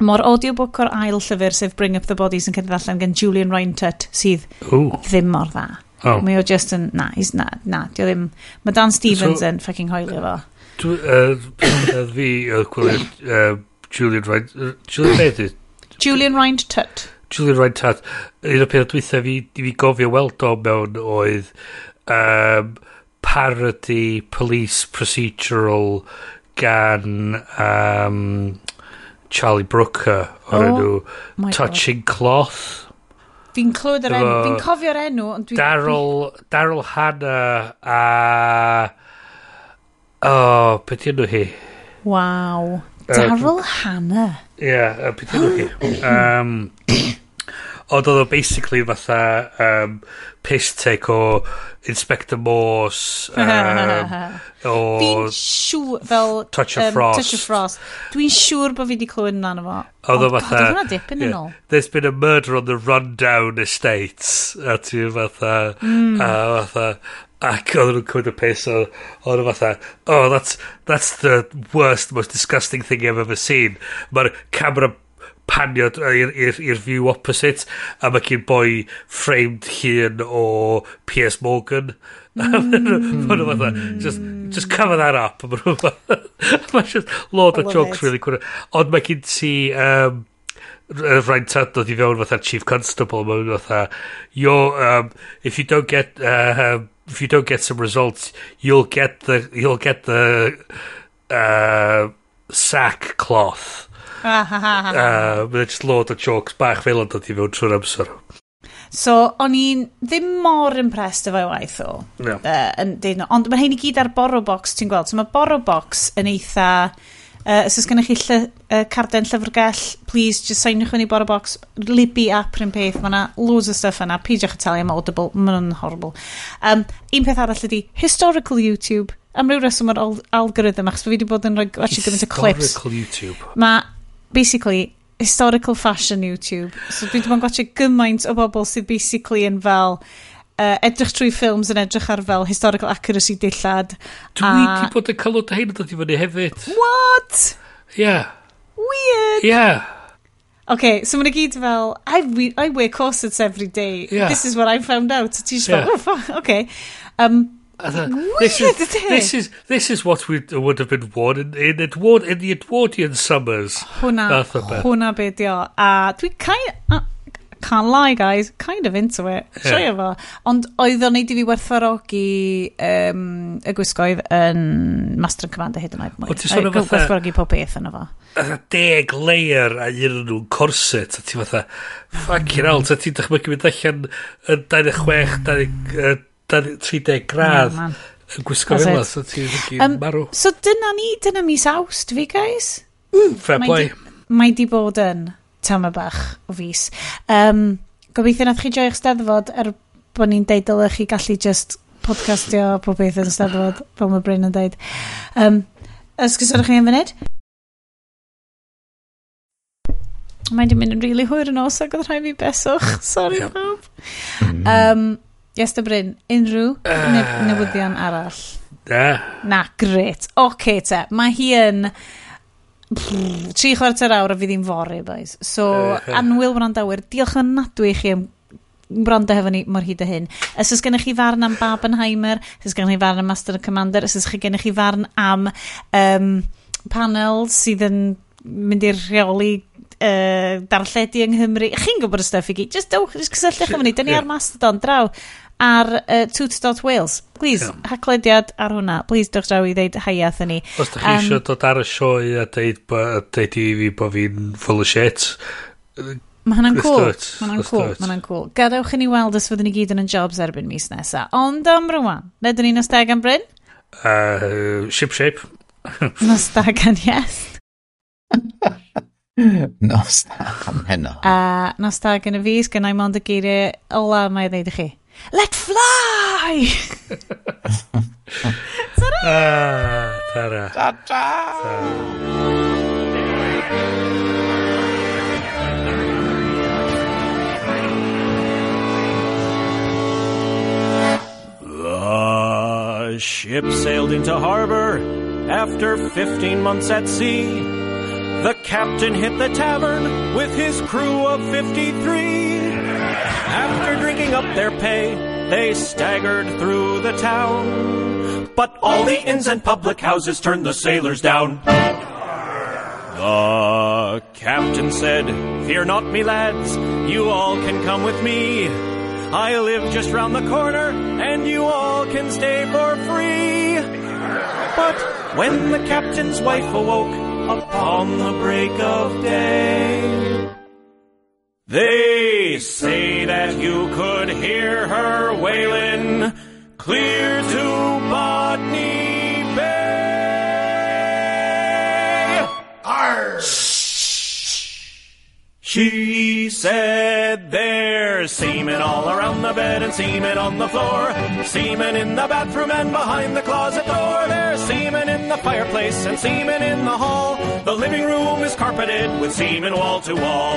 Mae'r audiobook o'r ail llyfr sef Bring Up the Bodies yn cynnydd allan gen Julian Rheintutt sydd Ooh. ddim mor dda. Oh. Mae o just yn, na, he's na, na, di o ddim. Mae Dan Stevens so, yn ffucking hoelio fo. Fi, uh, gwylio, Julian Rhind, Julian Beth Julian Rheintutt. Julian Rheintutt. Un o'r peth dwythau fi, fi gofio weld o mewn oedd um, parody police procedural gan um, Charlie Brooker o'r oh, enw Touching God. Cloth. Fi'n clywed yr enw, fi'n cofio'r enw, ond dwi... Daryl, Daryl Hannah a... O, oh, beth yw hi? Waw. Daryl uh, Hannah. Ie, yeah, beth yw hi? Um, Ond oedd o basically fatha um, piss take o Inspector Morse um, o... Fi'n siŵr fel... Touch of um, Frost. Touch of Frost. Dwi'n siŵr bod fi wedi clywed yna yna fo. Oedd o oh, fatha... Oedd hwnna dipyn yn ôl. There's been a murder on the rundown estates. A ti fatha... Mm. A fatha... Ac oedd nhw'n cwyd y pes o, o'n fatha, oh, that's, that's the worst, most disgusting thing I've ever seen. Mae'r camera panio i'r view opposite a mae gen boi framed hun o Piers Morgan. Mm. just, just cover that up mae just load of jokes really cool ond mae gen ti um, rhaid tad dod i fewn fatha chief constable mae'n fatha yo um, if you don't get uh, um, if you don't get some results you'll get the you'll get the uh, sack cloth uh, Mae'n just load o jokes bach fel yn dod i fewn trwy'r amser. So, o'n i'n ddim mor impressed efo waith o. No. Uh, ond mae hyn i gyd ar borrow box, ti'n gweld. So, mae borrow box yn eitha... Uh, os oes gennych chi lle, uh, carden llyfrgell, please, just signwch fyny borrow box. Libby app rhywun peth, mae yna loads o stuff yna. Peidiwch y talu am Audible, mae nhw'n horrible. Um, un peth arall ydy, historical YouTube. Am ryw reswm o'r algorithm, achos fi wedi bod yn rhoi gymaint o clips. Historical YouTube. Mae basically, historical fashion YouTube. So dwi ddim yn gwachio gymaint o bobl sydd basically yn fel uh, edrych trwy ffilms yn edrych ar fel historical accuracy dillad. Dwi a... di bod yn cael o hyn dod i fyny hefyd. What? Yeah. Weird. Yeah. Okay, so mae'n gyd fel, I, I wear corsets every day. Yeah. This is what I found out. Ti'n yeah. fel, oh, okay. Um, this is, this is this is what we would have been worn in, in, Edward, in the Edwardian summers. Hwna, hwna e be di o. A dwi kind uh, can't lie guys, kind of into it. Yeah. Sioia fo. Ond oedd o'n neud i fi werthfarogi um, y gwisgoedd yn Master and Commander hyd yn oed mwy. Oedd o'n werthfarogi pob beth yn efo. Oedd deg layer a un nhw'n corset. A ti fatha, fucking hell, ta ti'n dychmygu mynd allan yn 26, 30 gradd oh, yn gwisgo fel yma, so ti'n rigi um, marw. So dyna ni, dyna mis awst fi, guys. Mm, fair mae play. Di, mae di bod yn tama bach o fus. Um, gobeithio nath chi joio'ch steddfod er bod ni'n deud dylech chi gallu just podcastio pob beth yn steddfod, fel mae Bryn yn deud. Um, Ysgysodwch chi yn funud? Mae di mynd yn rili really hwyr yn os ac oedd rhaid fi beswch. Sorry, yep. pawb. Um, Yes, dy Bryn, unrhyw uh, newyddion arall? Na. Na, gret. Oce okay, te, mae hi yn pff, tri chwarter awr a fi ddim fory, boys. So, uh, anwyl wrandawyr, diolch yn nadwy i chi am brando hefo ni mor hyd y hyn. Os oes gennych chi farn am Barbenheimer, os oes gennych chi farn am Master and Commander, os oes gennych chi farn am um, panel sydd yn mynd i'r rheoli uh, darlledu yng Nghymru. Chi'n gwybod y stuff i gyd. Just dewch, just cysylltwch efo ni. Dyna ni ar Mastodon draw ar uh, toot.wales. Please, yeah. haclediad ar hwnna. Please, dewch draw i ddeud haia thyn ni. Os da chi um, eisiau dod ar y sioe a deud, deud i fi bod fi'n full of shit, Mae hwnna'n cool. Mae hwnna'n cool. Mae hwnna'n cool. Gadewch i ni weld os fyddwn ni gyd yn yn jobs erbyn mis nesa. Ond am rwan, le ni'n ystag am Bryn? Uh, ship shape. Nostag Nostagan, yes. Nos am heno. A nostag yn y fi, sgynnau mond y geiriau ola mae ddeud i chi. Let fly! ah, tara The ship sailed into harbor after 15 months at sea. The captain hit the tavern with his crew of 53. After drinking up their pay, they staggered through the town. But all the inns and public houses turned the sailors down. The captain said, Fear not, me lads, you all can come with me. I live just round the corner, and you all can stay for free. But when the captain's wife awoke upon the break of day, they say that you could hear her wailing clear to She said there's semen all around the bed and semen on the floor. Semen in the bathroom and behind the closet door. There's semen in the fireplace and semen in the hall. The living room is carpeted with semen wall to wall.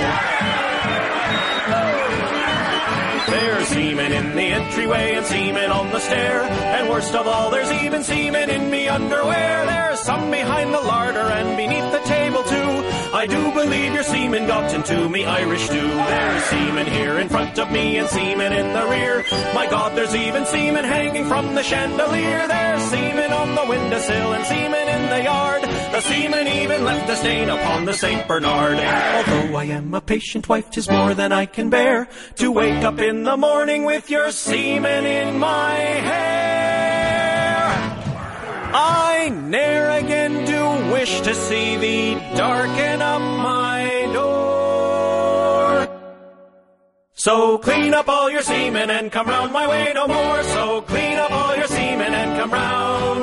There's semen in the entryway and semen on the stair. And worst of all, there's even semen in me underwear. There's some behind the larder and beneath the table too. I do believe your semen got into me Irish stew. There's semen here in front of me and semen in the rear. My God, there's even semen hanging from the chandelier. There's semen on the windowsill and semen in the yard. The semen even left a stain upon the St. Bernard. Although I am a patient wife, 'tis more than I can bear to wake up in the morning with your semen in my hair. I ne'er again do wish to see thee darken up my door. So clean up all your semen and come round my way no more. So clean up all your semen and come round